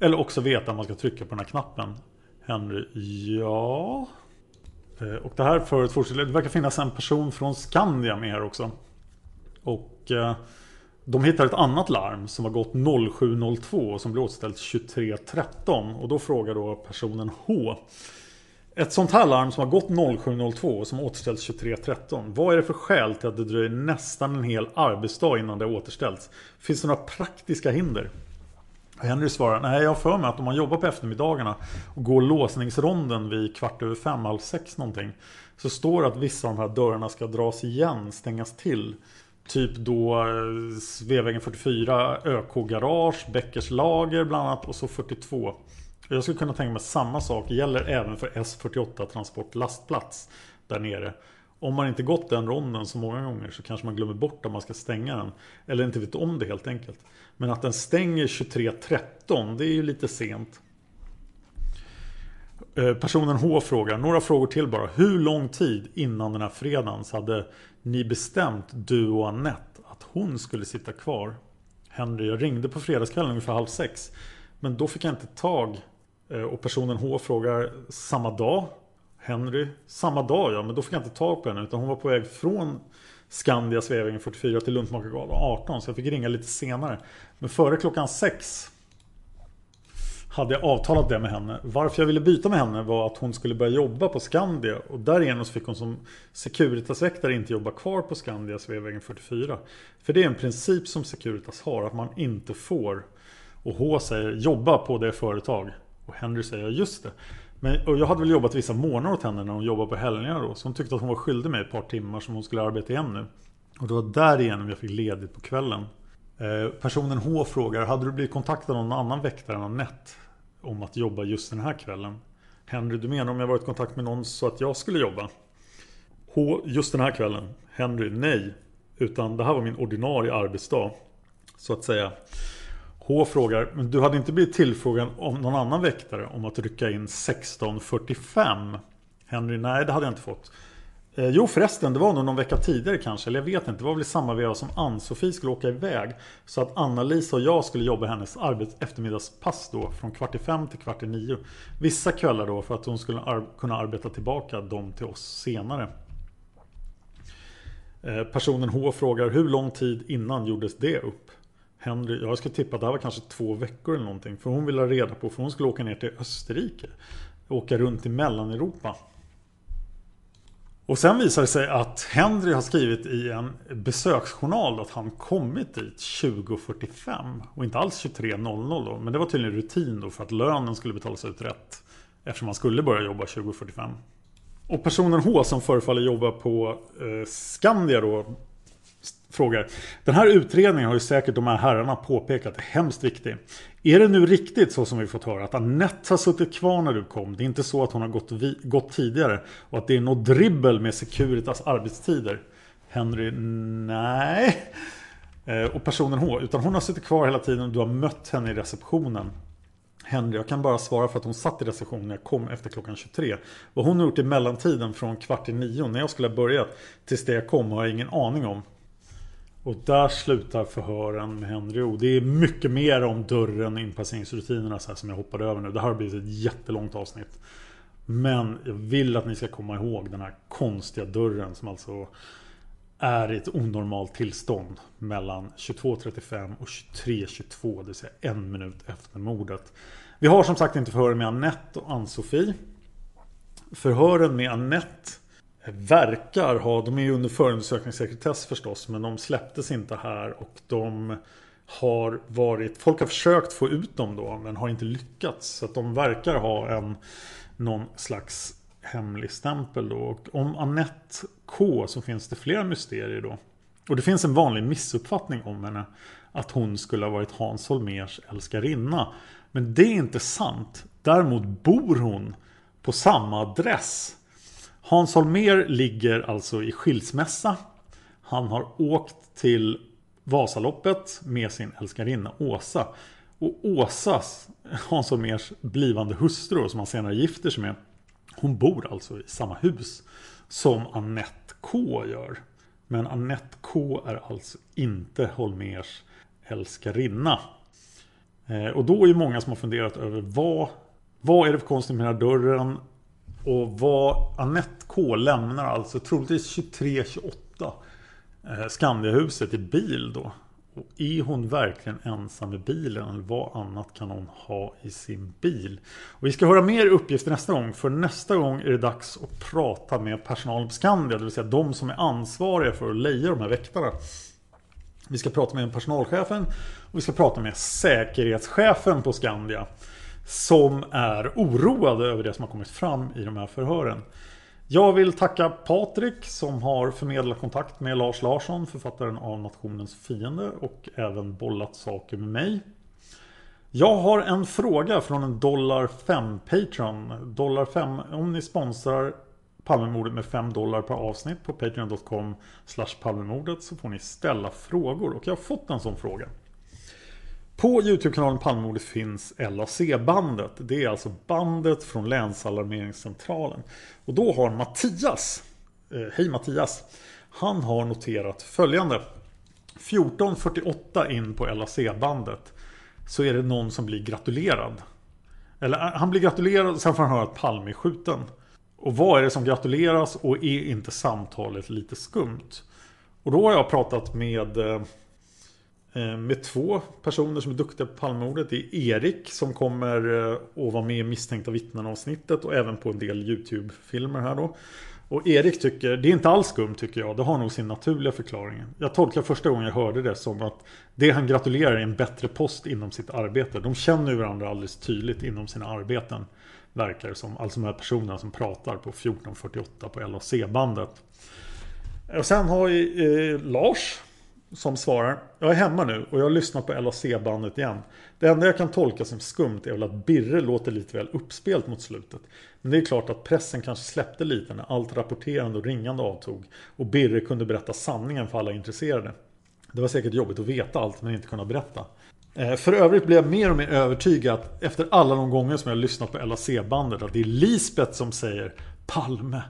Speaker 1: Eller också veta att man ska trycka på den här knappen. Henry, ja... Eh, och det här förut fortsätter, det verkar finnas en person från Skandia med här också. Och eh, de hittar ett annat larm som har gått 0702 och som blir återställt 2313. Och då frågar då personen H. Ett sånt här larm som har gått 0702 och som återställts 2313. Vad är det för skäl till att det dröjer nästan en hel arbetsdag innan det återställs? Finns det några praktiska hinder? Henry svarar, nej jag har för mig att om man jobbar på eftermiddagarna och går låsningsronden vid kvart över fem, halv sex någonting. Så står det att vissa av de här dörrarna ska dras igen, stängas till. Typ då eh, Sveavägen 44, ÖK Garage, Bäckers Lager bland annat och så 42. Jag skulle kunna tänka mig samma sak gäller även för S48 Transport lastplats där nere. Om man inte gått den ronden så många gånger så kanske man glömmer bort att man ska stänga den. Eller inte vet om det helt enkelt. Men att den stänger 23.13 det är ju lite sent. Eh, personen H frågar, några frågor till bara. Hur lång tid innan den här fredagen så hade ni bestämt, du och Annette, att hon skulle sitta kvar? Henry, jag ringde på fredagskvällen ungefär halv sex. Men då fick jag inte tag. Eh, och personen H frågar samma dag. Henry, samma dag ja, men då fick jag inte tag på henne. Utan hon var på väg från Skandia Sveavägen 44 till Luntmakargatan 18. Så jag fick ringa lite senare. Men före klockan 6 hade jag avtalat det med henne. Varför jag ville byta med henne var att hon skulle börja jobba på Skandia. Och därigenom fick hon som Securitas-väktare inte jobba kvar på Skandia Sveavägen 44. För det är en princip som Securitas har, att man inte får. Och H säger jobba på det företag. Och Henry säger just det. Men, och jag hade väl jobbat vissa månader åt henne när hon jobbade på helgerna då. Så hon tyckte att hon var skyldig mig ett par timmar som hon skulle arbeta igen nu. Och det var därigenom jag fick ledigt på kvällen. Eh, personen H frågar, hade du blivit kontaktad av någon annan väktare än Anette? Om att jobba just den här kvällen? Henry, du menar om jag varit i kontakt med någon så att jag skulle jobba? H, just den här kvällen? Henry, nej. Utan det här var min ordinarie arbetsdag. Så att säga. H frågar, men du hade inte blivit tillfrågad om någon annan väktare om att rycka in 16.45? Henry, nej det hade jag inte fått. Eh, jo förresten, det var nog någon vecka tidigare kanske, eller jag vet inte. Det var väl i samma veva som Ann-Sofie skulle åka iväg. Så att Anna-Lisa och jag skulle jobba hennes arbets eftermiddagspass då från kvart i fem till kvart i nio. Vissa kvällar då för att hon skulle ar kunna arbeta tillbaka dem till oss senare. Eh, personen H frågar hur lång tid innan gjordes det upp? Henry, jag skulle tippa att det här var kanske två veckor eller någonting. För hon ville ha reda på, för hon skulle åka ner till Österrike. Åka runt i Mellaneuropa. Och sen visar det sig att Henry har skrivit i en besöksjournal att han kommit dit 20.45 och inte alls 23.00 då. Men det var tydligen rutin då för att lönen skulle betalas ut rätt. Eftersom han skulle börja jobba 20.45. Och personen H som förefaller jobba på eh, Skandia då frågar. Den här utredningen har ju säkert de här herrarna påpekat är hemskt viktig. Är det nu riktigt så som vi fått höra att Anette har suttit kvar när du kom? Det är inte så att hon har gått, gått tidigare och att det är något dribbel med Securitas arbetstider? Henry, nej. Eh, och personen H, utan hon har suttit kvar hela tiden och du har mött henne i receptionen. Henry, jag kan bara svara för att hon satt i receptionen när jag kom efter klockan 23. Vad hon har gjort i mellantiden från kvart i nio när jag skulle ha börjat tills det jag kom har jag ingen aning om. Och där slutar förhören med Henry O. Det är mycket mer om dörren, inpasseringsrutinerna så här, som jag hoppade över nu. Det här har blivit ett jättelångt avsnitt. Men jag vill att ni ska komma ihåg den här konstiga dörren som alltså är i ett onormalt tillstånd mellan 22.35 och 23.22, det vill säga en minut efter mordet. Vi har som sagt inte förhören med Annette och Ann-Sofie. Förhören med Annette verkar ha, de är ju under förundersökningssekretess förstås, men de släpptes inte här och de har varit, folk har försökt få ut dem då men har inte lyckats. Så att de verkar ha en någon slags hemlig stämpel då. Och om Annette K så finns det flera mysterier då. Och det finns en vanlig missuppfattning om henne. Att hon skulle ha varit Hans Holmers älskarinna. Men det är inte sant. Däremot bor hon på samma adress. Hans Holmer ligger alltså i skilsmässa. Han har åkt till Vasaloppet med sin älskarinna Åsa. Och Åsas, Hans Holmers blivande hustru som han senare gifter sig med. Hon bor alltså i samma hus som Annette K gör. Men Annette K är alltså inte Holmers älskarinna. Eh, och då är det många som har funderat över vad, vad är det för konstigt med den här dörren? Och vad Annette K lämnar alltså troligtvis 23-28 eh, Skandiahuset i bil då. Och är hon verkligen ensam i bilen? Eller vad annat kan hon ha i sin bil? Och vi ska höra mer uppgifter nästa gång. För nästa gång är det dags att prata med personalen på Skandia. Det vill säga de som är ansvariga för att leja de här väktarna. Vi ska prata med personalchefen. Och vi ska prata med säkerhetschefen på Skandia. Som är oroade över det som har kommit fram i de här förhören. Jag vill tacka Patrik som har förmedlat kontakt med Lars Larsson, författaren av Nationens fiende och även bollat saker med mig. Jag har en fråga från en dollar 5 Patreon. Dollar 5, om ni sponsrar Palmemordet med 5 dollar per avsnitt på patreon.com Palmemordet så får ni ställa frågor och jag har fått en sån fråga. På Youtube-kanalen Palmemordet finns LAC-bandet. Det är alltså bandet från Länsalarmeringscentralen. Och då har Mattias, eh, hej Mattias, han har noterat följande. 14.48 in på LAC-bandet så är det någon som blir gratulerad. Eller eh, han blir gratulerad, och sen får han höra att Palme är skjuten. Och vad är det som gratuleras och är inte samtalet lite skumt? Och då har jag pratat med Eh, Eh, med två personer som är duktiga på Palmemordet. Det är Erik som kommer eh, att vara med i misstänkta vittnen avsnittet och även på en del YouTube-filmer här då. Och Erik tycker, det är inte alls skumt tycker jag, det har nog sin naturliga förklaring. Jag tolkar första gången jag hörde det som att det han gratulerar är en bättre post inom sitt arbete. De känner ju varandra alldeles tydligt inom sina arbeten. Verkar det som, alltså de här personerna som pratar på 1448 på LAC-bandet. Och sen har vi eh, Lars som svarar Jag är hemma nu och jag har lyssnat på LAC-bandet igen. Det enda jag kan tolka som skumt är väl att Birre låter lite väl uppspelt mot slutet. Men det är klart att pressen kanske släppte lite när allt rapporterande och ringande avtog. Och Birre kunde berätta sanningen för alla intresserade. Det var säkert jobbigt att veta allt men inte kunna berätta. Eh, för övrigt blev jag mer och mer övertygad efter alla de gånger som jag lyssnat på LAC-bandet att det är Lisbeth som säger Palme.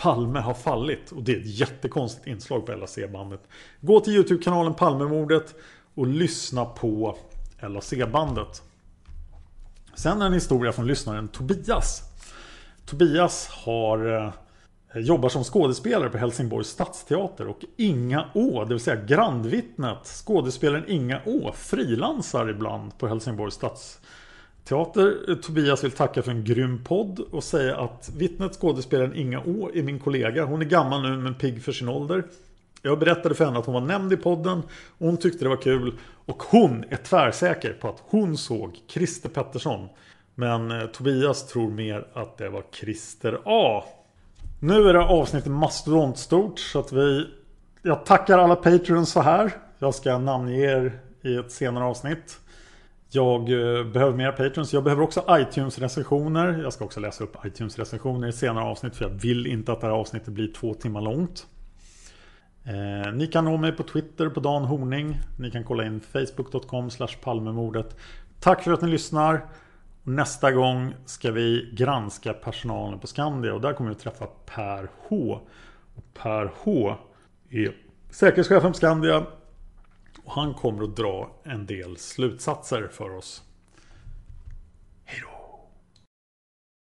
Speaker 1: Palme har fallit. Och det är ett jättekonstigt inslag på LAC-bandet. Gå till YouTube-kanalen Palmemordet och lyssna på LAC-bandet. Sen en historia från lyssnaren Tobias. Tobias har eh, jobbar som skådespelare på Helsingborgs stadsteater och Inga Å, det vill säga grandvittnet, skådespelaren Inga Å, frilansar ibland på Helsingborgs stadsteater Teater. Eh, Tobias vill tacka för en grym podd och säga att vittnet skådespelaren Inga Å är min kollega. Hon är gammal nu men pigg för sin ålder. Jag berättade för henne att hon var nämnd i podden och hon tyckte det var kul. Och hon är tvärsäker på att hon såg Christer Pettersson. Men eh, Tobias tror mer att det var Christer A. Nu är det avsnittet mastodontstort så att vi... Jag tackar alla Patreons så här. Jag ska namnge er i ett senare avsnitt. Jag eh, behöver mer Patrons, Jag behöver också iTunes-recensioner. Jag ska också läsa upp iTunes-recensioner i senare avsnitt. För jag vill inte att det här avsnittet blir två timmar långt. Eh, ni kan nå mig på Twitter på Dan Horning. Ni kan kolla in facebook.com palmemordet. Tack för att ni lyssnar. nästa gång ska vi granska personalen på Skandia. Och där kommer vi att träffa Per H. Och Per H är säkerhetschefen på Skandia. Han kommer att dra en del slutsatser för oss.